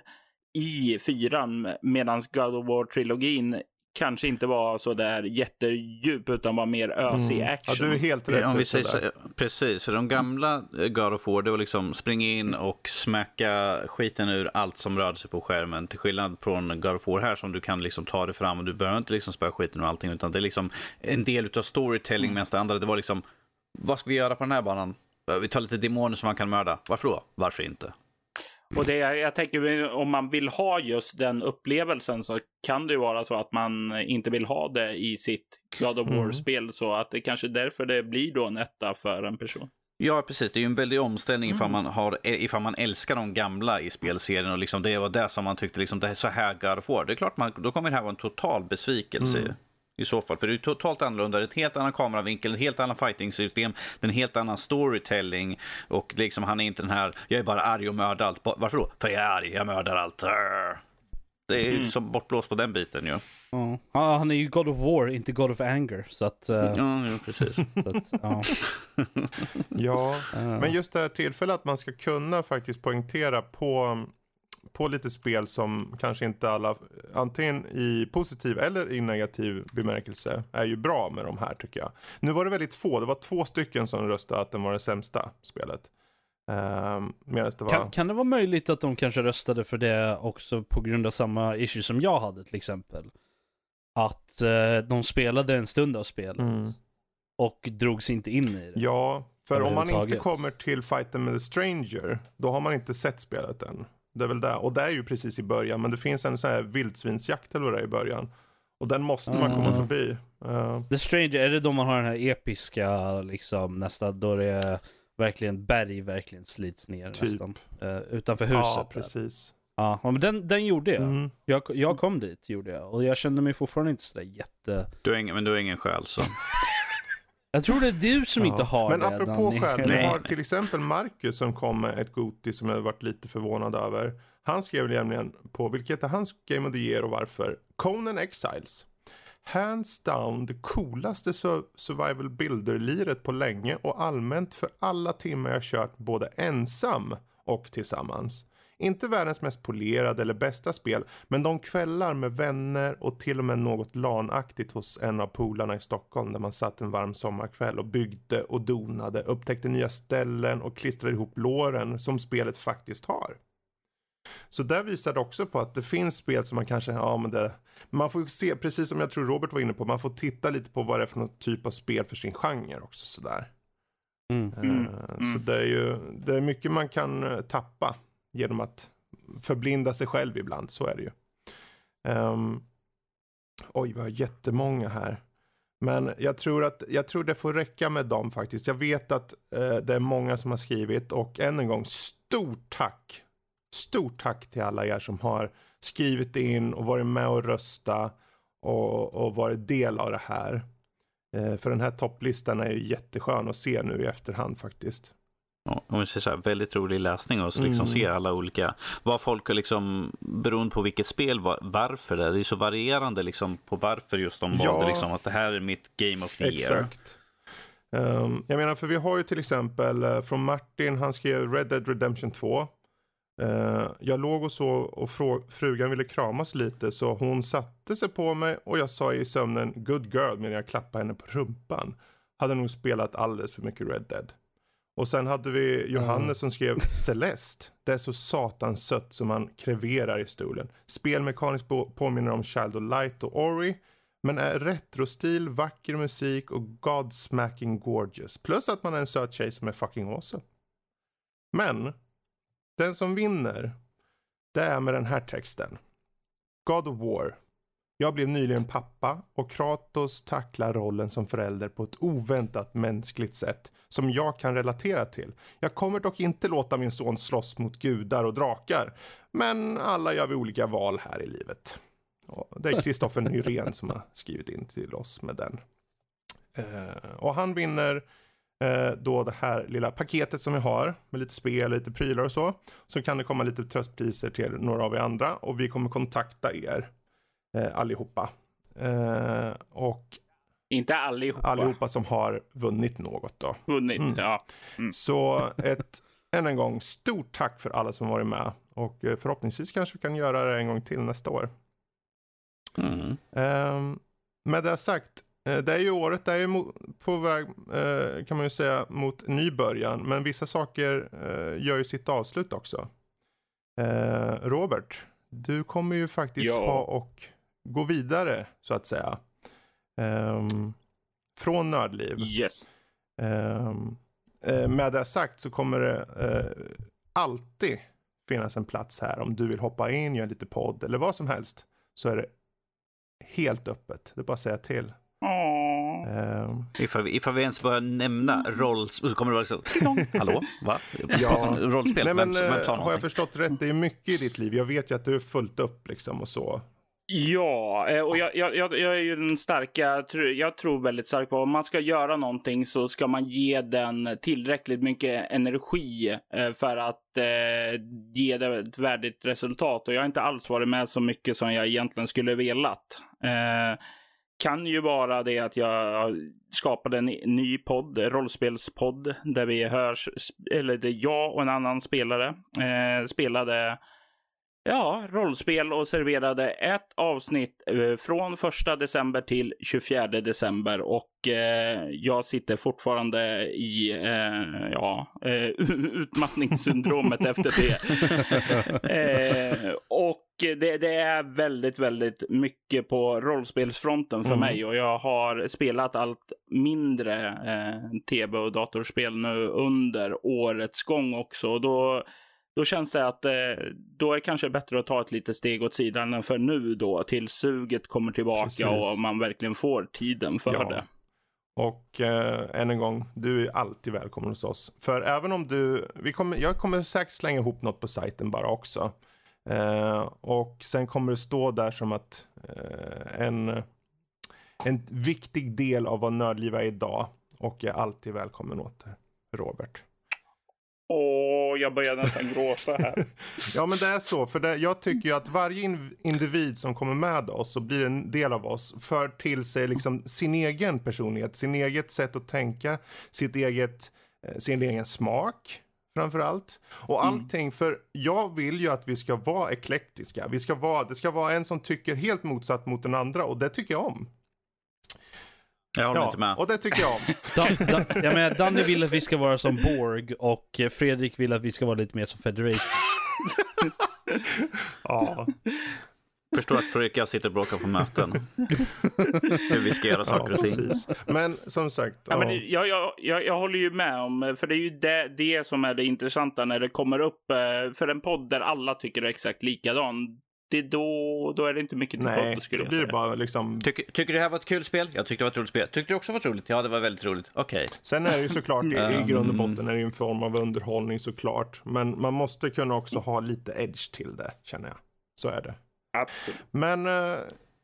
i fyran, medan God of War-trilogin kanske inte var så där jättedjup, utan var mer ösig Mm. Ja, action. du är helt rätt Ja, om vi säger så, precis, för de gamla God of War, det var liksom springa in och smäcka skiten ur allt som rörde sig på skärmen. Till skillnad från God of War här som du kan liksom ta det fram och du behöver inte liksom spöa skiten ur allting utan det är liksom en del av storytelling medan det andra det var liksom vad ska vi göra på den här banan? Eh, Vi tar lite demoner som man kan mörda. Varför då? Varför inte? Och det, jag tänker om man vill ha just den upplevelsen så kan det ju vara så att man inte vill ha det i sitt God of Mm. War-spel. Så att det kanske är därför det blir då en etta för en person. Ja, precis. Det är ju en väldig omställning ifall, man har, ifall man älskar de gamla i spelserien och liksom det var det som man tyckte, liksom, det är så här God of War. Det är klart, man, då kommer det här vara en total besvikelse Mm. I så fall. För det är totalt annorlunda, det är ett helt annan kameravinkel, ett helt annat fighting-system, det är en helt annan storytelling och liksom han är inte den här, jag är bara arg och mördar allt. Varför då? För jag är arg, jag mördar allt. Det är ju Mm. som bortblåst på den biten ju. Ja. Ja, han är ju God of War, inte God of Anger. Så att... eh, Ja, ja precis. [LAUGHS] så att ja. Ja, men just det här tillfället att man ska kunna faktiskt poängtera på, på lite spel som kanske inte alla, antingen i positiv eller i negativ bemärkelse, är ju bra med de här tycker jag. Nu var det väldigt få, det var två stycken som röstade att den var det sämsta spelet. Um, det var... Kan, kan det vara möjligt att de kanske röstade för det också på grund av samma issue som jag hade till exempel? Att eh, de spelade en stund av spelet Mm. och drogs inte in i det. Ja, för om man inte kommer till fighten med the stranger, då har man inte sett spelet än. Det är väl det. Och det är ju precis i början, men det finns en sån här vildsvinsjakt eller vad det är i början. Och den måste man komma Ah. förbi. Eh, The Stranger, är det då man har den här episka liksom nästan, då det är verkligen berg verkligen slits ner Typ. nästan. Eh, utanför huset. ja, precis. Ja, men den, den gjorde jag. Mm. jag. Jag kom dit, gjorde jag. Och jag kände mig fortfarande inte sådär jätte... Du har ingen, men du har ingen själ så. [LAUGHS] Jag tror det är du som Ja. inte har Men det. apropå Danny. själv, vi har till exempel Marcus som kom med ett Goti som jag varit lite förvånad över. Han skrev nämligen på, vilket är hans Game of the Year och varför? Conan Exiles. Hands down det coolaste su- survival builder-liret på länge och allmänt för alla timmar jag kört både ensam och tillsammans. Inte världens mest polerade eller bästa spel, men de kvällar med vänner och till och med något lanaktigt hos en av polarna i Stockholm där man satt en varm sommarkväll och byggde och donade, upptäckte nya ställen och klistrade ihop låren som spelet faktiskt har. Så där visar det också på att det finns spel som man kanske, ja men det, man får ju se, precis som jag tror Robert var inne på, man får titta lite på vad det är för någon typ av spel för sin genre också sådär. Mm. Mm. Så det är ju, det är mycket man kan eh, tappa genom att förblinda sig själv ibland, så är det ju. Um, oj, vi har jättemånga här. Men jag tror att jag tror det får räcka med dem faktiskt. Jag vet att eh, det är många som har skrivit och än en gång stort tack Stort tack till alla er som har skrivit in och varit med och rösta och, och varit del av det här. Eh, för den här topplistan är ju jätteskön att se nu i efterhand faktiskt. Om vi säger så här, väldigt rolig läsning och liksom mm. se alla olika, vad folk har liksom, beroende på vilket spel, var, varför det är. Det är så varierande liksom på varför just de ja, valde liksom att det här är mitt Game of the exakt. Year. Um, jag menar, för vi har ju till exempel uh, från Martin, han skrev Red Dead Redemption 2. Uh, jag låg och så och frugan ville kramas lite så hon satte sig på mig och jag sa i sömnen good girl medan jag klappade henne på rumpan. Hade nog spelat alldeles för mycket Red Dead. Och sen hade vi Johannes mm. som skrev Celeste. Det är så satans sött som man kreverar i stolen. Spelmekaniskt påminner om Child of Light och Ori. Men är retrostil, vacker musik och godsmacking gorgeous. Plus att man är en söt tjej som är fucking awesome. Men den som vinner, det är med den här texten. God of War. Jag blev nyligen pappa och Kratos tacklar rollen som förälder på ett oväntat mänskligt sätt som jag kan relatera till. Jag kommer dock inte låta min son slåss mot gudar och drakar. Men alla gör vi olika val här i livet. Och det är [LAUGHS] Kristoffer Nyrén som har skrivit in till oss med den. Uh, och han vinner eh, då det här lilla paketet som vi har med lite spel, lite prylar och så. Så kan det komma lite tröstpriser till några av er andra och vi kommer kontakta er eh, allihopa. Eh, och inte allihopa. Allihopa som har vunnit något då. Vunnit, mm. ja. Mm. Så ett, än en gång, stort tack för alla som varit med. Och eh, förhoppningsvis kanske vi kan göra det en gång till nästa år. Mm. Um, med det sagt, Eh, det är ju året, det är ju på väg eh, kan man ju säga mot ny början. Men vissa saker eh, gör ju sitt avslut också. Robert, du kommer ju faktiskt ja. ha och gå vidare så att säga. Um, från Nördliv. Yes. Um, med det sagt så kommer det uh, alltid finnas en plats här om du vill hoppa in, göra lite podd eller vad som helst. Så är det helt öppet. Det är bara att säga till. Um, ifall, vi, ifall vi ens börjar nämna rollspel så kommer det vara så. [LAUGHS] Hallå? Va? Ja. Rollspel? Nej, men, vem, vem har jag förstått rätt? Det är mycket i ditt liv. Jag vet ju att du är fullt upp liksom och så. Ja, eh, och jag, jag, jag, är ju den starka, jag tror väldigt starkt på om man ska göra någonting så ska man ge den tillräckligt mycket energi eh, för att eh, ge det ett värdigt resultat. Och jag har inte alls varit med så mycket som jag egentligen skulle velat. Kan ju vara det att jag skapade en ny podd, rollspelspodd, där vi hörs, eller där jag och en annan spelare spelade ja, rollspel och serverade ett avsnitt eh, från första december till 24 december och eh, jag sitter fortfarande i eh, ja, utmattningssyndromet [LAUGHS] efter det. Eh, och det, det, är väldigt, väldigt mycket på rollspelsfronten för mm. mig och jag har spelat allt mindre eh, tv och datorspel nu under årets gång också. Och då då känns det att eh, då är det kanske bättre att ta ett litet steg åt sidan än för nu då, till suget kommer tillbaka Precis. och man verkligen får tiden för ja. det. Och eh, än en gång, du är alltid välkommen hos oss. För även om du, vi kommer, jag kommer säkert slänga ihop något på sajten bara också. Eh, och sen kommer det stå där som att eh, en, en viktig del av vad Nördliv är idag. Och jag är alltid välkommen åt Robert. Åh, jag börjar nästan gråta här. [LAUGHS] ja, men det är så. För det, jag tycker ju att varje individ som kommer med oss och blir en del av oss för till sig liksom sin egen personlighet, sin eget sätt att tänka, sitt eget, eh, sin egen smak framförallt. Och allting, för jag vill ju att vi ska vara eklektiska. Vi ska vara, det ska vara en som tycker helt motsatt mot den andra och det tycker jag om. Jag håller Ja, inte med. och det tycker jag om. [LAUGHS] Dan, Dan, jag menar, Danny vill att vi ska vara som Borg och Fredrik vill att vi ska vara lite mer som Federation. [LAUGHS] Ja, Förstår att Fredrik och jag sitter och bråkar på möten. [LAUGHS] Hur vi ska göra ja saker och ting. precis. Men som sagt, Ja, ja. men jag, jag, jag, jag håller ju med om, för det är ju det, det som är det intressanta när det kommer upp, eh, för en podd där alla tycker exakt likadan. Det är då, då är det inte mycket nej, podd skulle då blir det bara liksom Tycker, tycker du det här var ett kul spel? Jag tyckte det var ett roligt spel. Tyckte du också det var roligt? Ja, det var väldigt roligt. Okej. Sen är det ju såklart i, i Mm. grund och botten är det ju en form av underhållning såklart. Men man måste kunna också ha lite edge till det, känner jag. Så är det. Absolut. Men eh,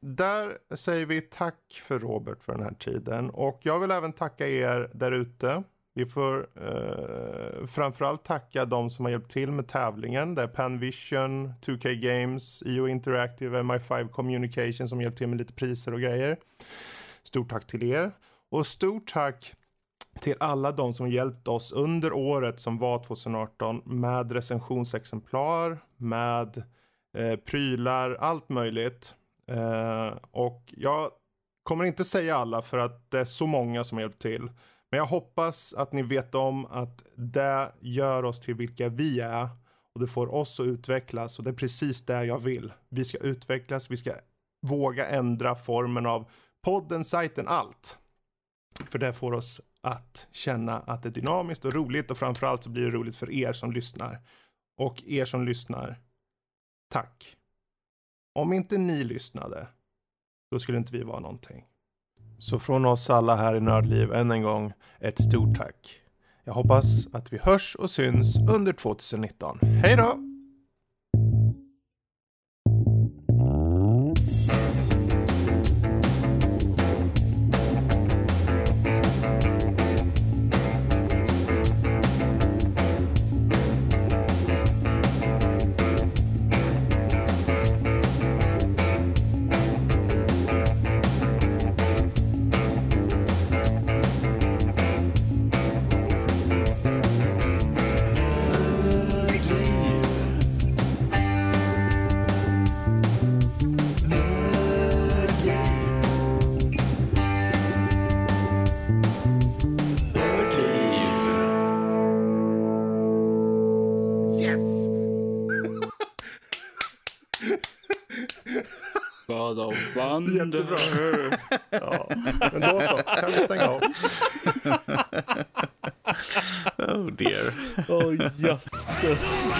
där säger vi tack för Robert för den här tiden. Och jag vill även tacka er där ute. Vi får eh, framförallt tacka de som har hjälpt till med tävlingen. Det är Panvision, 2K Games, IO Interactive, MI5 Communication som hjälpt till med lite priser och grejer. Stort tack till er. Och stort tack till alla de som hjälpt oss under året som var 2018 med recensionsexemplar, med eh, prylar, allt möjligt. Eh, och jag kommer inte säga alla för att det är så många som har hjälpt till. Men jag hoppas att ni vet om att det gör oss till vilka vi är och det får oss att utvecklas och det är precis det jag vill. Vi ska utvecklas, vi ska våga ändra formen av podden, sajten, allt. För det får oss att känna att det är dynamiskt och roligt och framförallt så blir det roligt för er som lyssnar. Och er som lyssnar, tack. Om inte ni lyssnade, då skulle inte vi vara någonting. Så från oss alla här i Nördliv, än en gång, ett stort tack. Jag hoppas att vi hörs och syns under 2019. Hej då! God of Wonder. Jättebra. Ja, men då så, kan vi stänga av. Oh dear. [LAUGHS] Oh jösses.